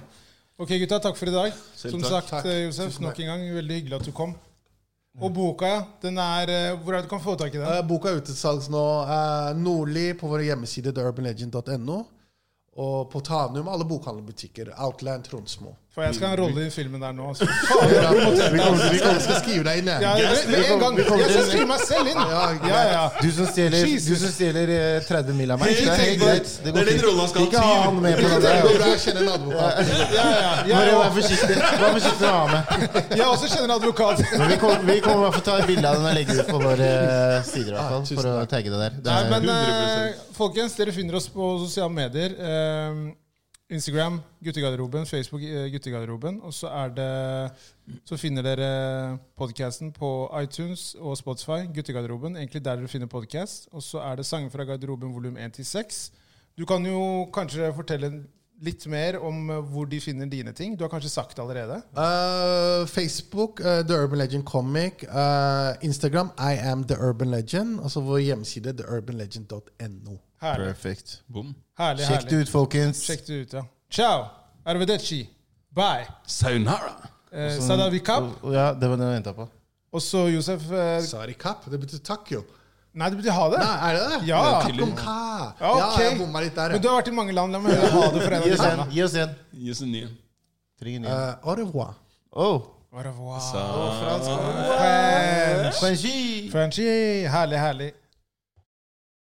Ok, gutta. Takk for i dag. Som sagt, Takk. eh, Josef, nok en gang veldig hyggelig at du kom. Og boka, ja. Den er eh, Hvor er det du kan få tak i den? Eh, boka er ute til salgs nå. Uh, Nordli på våre hjemmesider theurbanlegend.no. Og på Tanum, alle bokhandlerbutikker. Outland Tronsmo. For jeg skal ha en rolle i filmen der nå. Altså. Vi kommer, vi kommer, skal skrive deg inn, jeg. Ja, med en gang. Jeg skal skrive meg selv inn. Ja, Ja, ja. Du som stjeler, du som stjeler eh, 30 mil av meg. Det er helt greit. Det går fint. Ikke ha han med på det Det går bra, jeg kjenner en advokat. ja, ja, ja, vær forsiktig. Vær forsiktig å ha med. Jeg også kjenner en advokat. Men vi kommer, vi kommer i hvert fall ta et bilde av den og legge det ut på våre eh, sider. i hvert fall, For å tagge det der. Nei, er, men eh, folkens, dere finner oss på sosiale medier. Instagram Guttegarderoben, Facebook eh, Guttegarderoben. Og så det Så finner dere podcasten på iTunes og Spotify. Guttegarderoben, egentlig der dere finner podcast. Og så er det Sanger fra garderoben volum 1 til 6. Du kan jo kanskje fortelle litt mer om eh, hvor de finner dine ting. Du har kanskje sagt det allerede? Uh, Facebook, uh, The Urban Legend Comic. Uh, Instagram, I am The Urban Legend. Og så vår hjemmeside, theurbanlegend.no. Herlig, Perfect. Boom. herlig. Sjekk det ut, folkens. Sjekk det ut, ja. Ciao! Arrivederci. Bye. Sayonara. Eh, Sadavikap. Ja, det var det jeg venta på. Og så Josef eh, Sarikap. Det betyr takk, jo. Nei, det betyr ha det. Nei, er det det? Ja. Kapp om ka. Ja, Ja, ok. jeg bomma litt der, Men du har vært i mange land. La meg høre ha det for en av Gi de oss en. landene. Gi oss en. Gi oss en ny. Trenger en ny. Eh, au revoir. Oh, Au revoir. Fransk. French. Frenchie. Fransk. Herlig, herlig.